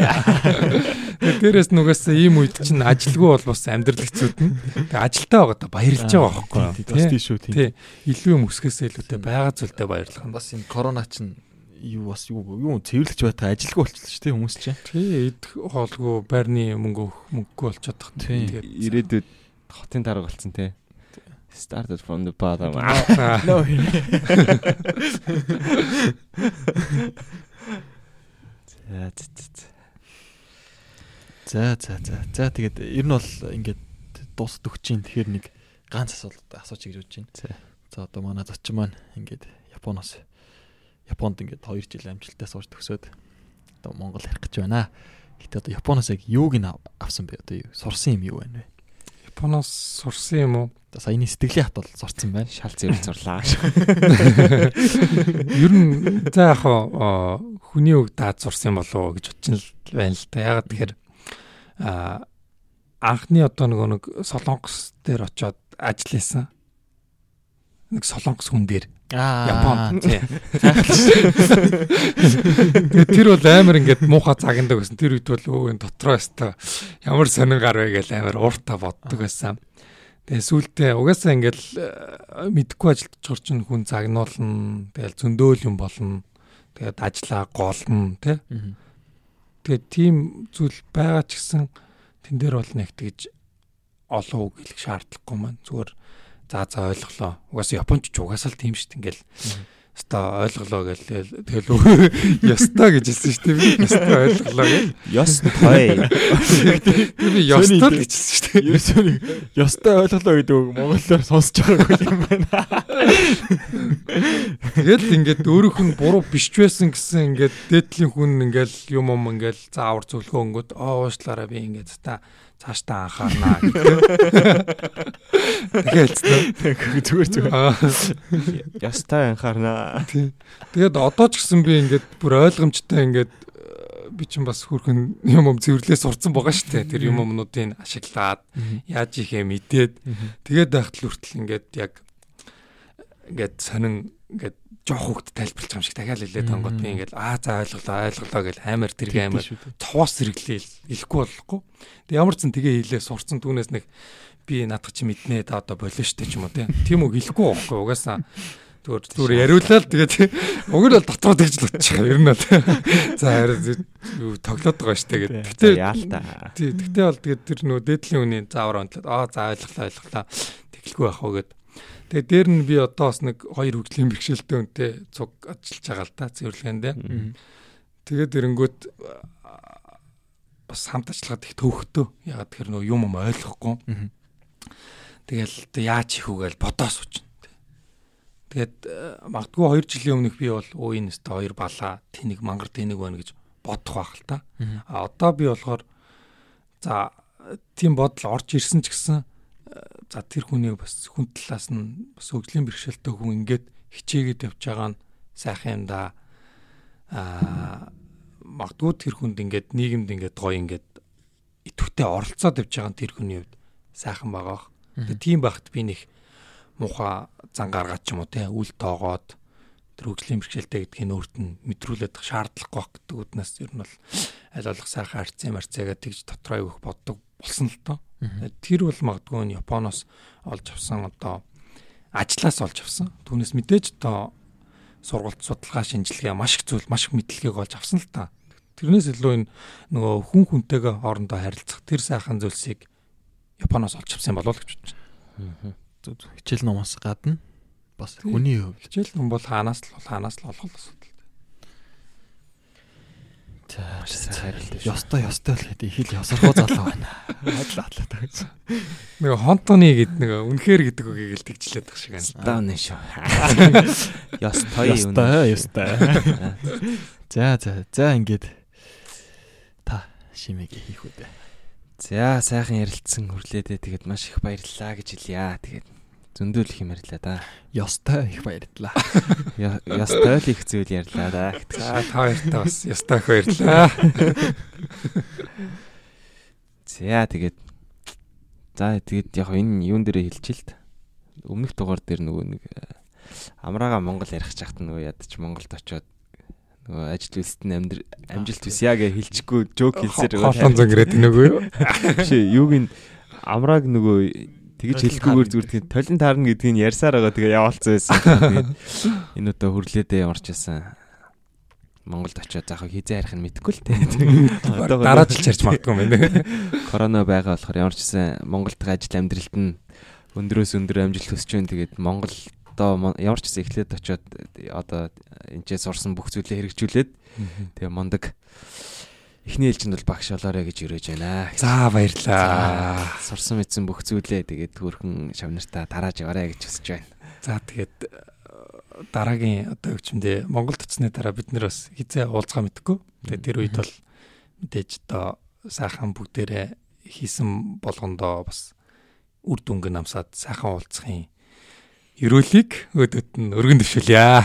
Дээрээс нүгээс ийм үед чинь ажилгүй бол бас амьдрал хэцүүд нь. Тэгээ ажилтаа байгаа да баярлж байгаа байхгүй. Бас тийм шүү тийм. Тий. Илүү юм өсгөөсөө илүүтэй байгаа зүйлдээ баярлах нь. Бас энэ корона чинь юу бас юу юу цэвэрлэж байтаа ажилгүй болчихлоо шүү дээ хүмүүс чинь. Тий, идэх хоолгүй байрны мөнгө мөнгөгүй болчиход тах. Тий. Ирээдүйд хотын дарга болсон тий. Started from the bottom. No. За за за. За тэгээд ер нь бол ингээд дуусд өгч чинь тэгэхээр нэг ганц асуулт асууж гэж бодож байна. За одоо манай зочин маань ингээд Японоос Японд ингээд 2 жил амжилттай сууж төгсөөд одоо Монгол харих гэж байна. Гэтэ одоо Японоос яг юуг нь авсан бэ? Одоо сурсан юм юу байна вэ? Японоос сурсан юм уу? саяны сэтгэлийн хат бол сурцсан байна. Шал зэрэг сурлаа. Ер нь за яг хүний үг даад сурсан болов уу гэж бодчих л байна л та. Ягаад тэгэхээр анхны одоо нөгөө нэг солонгос дээр очиод ажил хийсэн. Нэг солонгос хүн дээр Японд тий. Тэр бол амар ингээд муухай цагандаг байсан. Тэр үед бол өө энэ дотроо өстой ямар сонир гар вэ гэж амар ууртаа боддог байсан. Тэгээ сүултээ угаасаа ингээл э, мэдхгүй ажилтж орчин хүн загнуулна. Тэгэл зөндөөл юм болно. Тэгээд ажлаа голно тий. Тэгээд тийм зүйл байгаа ч гэсэн тэн дээр бол нэг тэгж олон үг хэлэх шаардлагагүй маань зүгээр за за ойлголоо. Угаасаа японч ч угаасаа л тийм шүү дээ ингээл Яста ойлголоо гээл тэгэл яста гэж хэлсэн шүү дээ. Яста ойлголоо гээл. Яс той. Би яста л гэж хэлсэн шүү дээ. Ерөөсөө яста ойлголоо гэдэг үг монголоор сонсож байгаагүй юм байна. Тэгэл ингээд өөрөөх нь буруу биш байсан гэсэн ингээд дээдлийн хүн ингээд юм юм ингээд заавар зөвлөгөө өнгөд аа уушлаараа би ингээд та цаашдаа анхаарнаа гэдэг. Тэгээд зүгээр зүгээр. Ястай анхаарнаа. Тэгээд одоо ч гэсэн би ингээд бүр ойлгомжтой ингээд э, би чинь бас хүрхэн юм юм цэвэрлээ сурцсан байгаа шүү дээ. Тэр юм юмнуудыг ашиглаад яаж ихэ мэдээд тэгээд байхад л хүртэл ингээд яг ингээд сонин ингээд жоох хөвгт тайлбарлаж байгаа юм шиг дахиад хэлээд тангууд би ингээд аа за ойлголоо ойлголоо гэл амар тэрэг амар цовоос зэрэглээл хэлэхгүй болохгүй. Тэг ямар ч зэн тгээ хэлээ сурцсан түүнээс нэг би наадах чи мэднэ та одоо болоо штэ ч юм уу тийм үг хэлэхгүй байхгүй угаасаа зүгээр зүгээр яриулаад тэгээд уг нь бол дотроо тэгж л утчих. Ер нь бол за харин юу тоглоод байгаа штэ гэдэг. Гэтэ яалтаа. Тий, гэтэ бол тэгээд тэр нөө дээдлийн үний заавар онтлоод аа за ойлголоо ойлголоо тэглэхгүй байх уу гэд Тэгээ дээр нь би одоо бас нэг хоёр хөгжлийн бэрхшээлтэй үнтэй цуг ажиллаж байгаа л да цэвэрлэгэндээ. Тэгээд эрэнгүүт бас хамт ажиллагаад их төвхтөө. Ягаад тэр нөө юм юм ойлгохгүй. Тэгэл яаж их үгээл бодоос үуч. Тэгээд магадгүй 2 жилийн өмнөх би бол өө энэ өстө хоёр балаа тэнийг мангар тэнийг байна гэж бодох байх л та. А одоо би болохоор за тийм бодол орж ирсэн ч гэсэн за тэр хүнийг бас хүн талаас нь бас өглийн бэрхшээлтэй хүн ингээд хичээгээд явж байгаа нь сайхан юм да. Аа магадгүй тэр хүнд ингээд нийгэмд ингээд гоё ингээд итвэхтэй оролцоод явж байгаа тэр хүний хувьд сайхан байгаа. Тэгээ тийм байхад би нэг муха зан гаргаад ч юм уу те үл тоогоод тэр хөгжлийн бэрхшээлтэй гэдгийг өөрт нь мэдрүүлээд шаардлагагүй байх гэдэг үднээс ер нь бол аль болох сайхан арцсан марцаагаа тэгж дотроо явах боддог болсон л тоо. Тэр бол магадгүй нь Японоос олж авсан одоо ажлаас олж авсан. Түүнээс мэдээж одоо сургалт судалгаа шинжилгээ маш их зүйл маш их мэдлэгийг олж авсан л та. Тэрнээс илүү энэ нөгөө хүн хүнтэйгээ хоорондоо харилцах тэр сайхан зүйлсийг Японоос олж авсан болов уу гэж бодож байна. Хичээл номоос гадна бас хүний хувьд хичээл ном бол хаанаас л хаанаас л олох За ёстой ёстой л гэдэг хэл ёсорхоо залуу байна. Хадлаа хадлаа гэж. Нэг хонтоны гэд нэг үнэхээр гэдэг үгийг л тэгчлээд байх шиг байна. Даун шүү. Ёстой юм. Ёстой ёстой. За за за ингээд та шимэг хийх үү. За сайхан ярилцсан хүрлээдээ тэгээд маш их баярлалаа гэж хэлье. Тэгээд зөндөл их юм ярьлаа да. Ёстой их баярлалаа. Ёстой л их зүйл ярьлаа да. За та хоёртаа бас ёстой их баярлалаа. За тэгээд за тэгээд яг энэ юун дээрээ хэлчихэл. Өмнөх дугаар дээр нөгөө нэг э, амраага Монгол ярих чахт нөгөө ядч Монголд очиод нөгөө ажил үйлсэд амьдр амжилт хүсье гэж хэлчихгүй жок хэлсээр байгаа. Хоолон зөнгөрөөд нөгөө юу? Биш юуг нь амрааг нөгөө Тэгэж хэлэхгүйгээр зүгээр тийм толин таарна гэдгийг ярьсаар байгаа тэгээ яваалцсан байсан. Энэ удаа хүрлээдээ ямарч байсан. Монголд очиод заах хизээ харих нь мэдэхгүй л тээ. Дараа жил чарч магадгүй юм байна. Корона байгаа болохоор ямарч байсан Монголд ажил амьдралт нь өндөрөөс өндөр амжилт төсөж байна. Тэгээд Монголдоо ямарч байсан эхлээд очиод одоо энэчээ сурсан бүх зүйлээ хэрэгжүүлээд тэгээ мондөг эхний ээлжинд бол багш болоорой гэж өрөөж байна. За баярлаа. Сурсан мэдсэн бүх зүйлээ тэгээд төрхөн шавнартаа тарааж яваарэ гэж хүсэж байна. За тэгээд э, дараагийн одоо хөгчмөдөө Монголд очсны дараа бид нэр бас хизээ уулзгаа мэдгүй. Тэгээд тэр үед бол мэдээж одоо сайхан бүгдээрээ хийсэн болгондоо бас үр дүнгийн намсаад сайхан уулзахын Ерөөлийг өдөрт нь өргөн дэвшүүлье.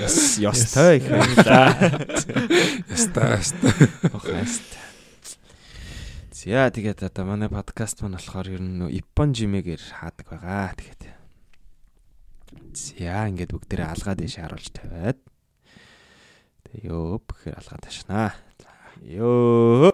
Яс ястай их байлаа. Ястай ястай. Охаст. За тэгээд одоо манай подкаст маань болохоор ер нь Япон жимэгээр хаадаг байгаа. Тэгээд За ингээд бүгдээрээ алгаа дэше харуулж тавиад. Тэгээ ёо бүхээр алгаа ташнаа. Ёо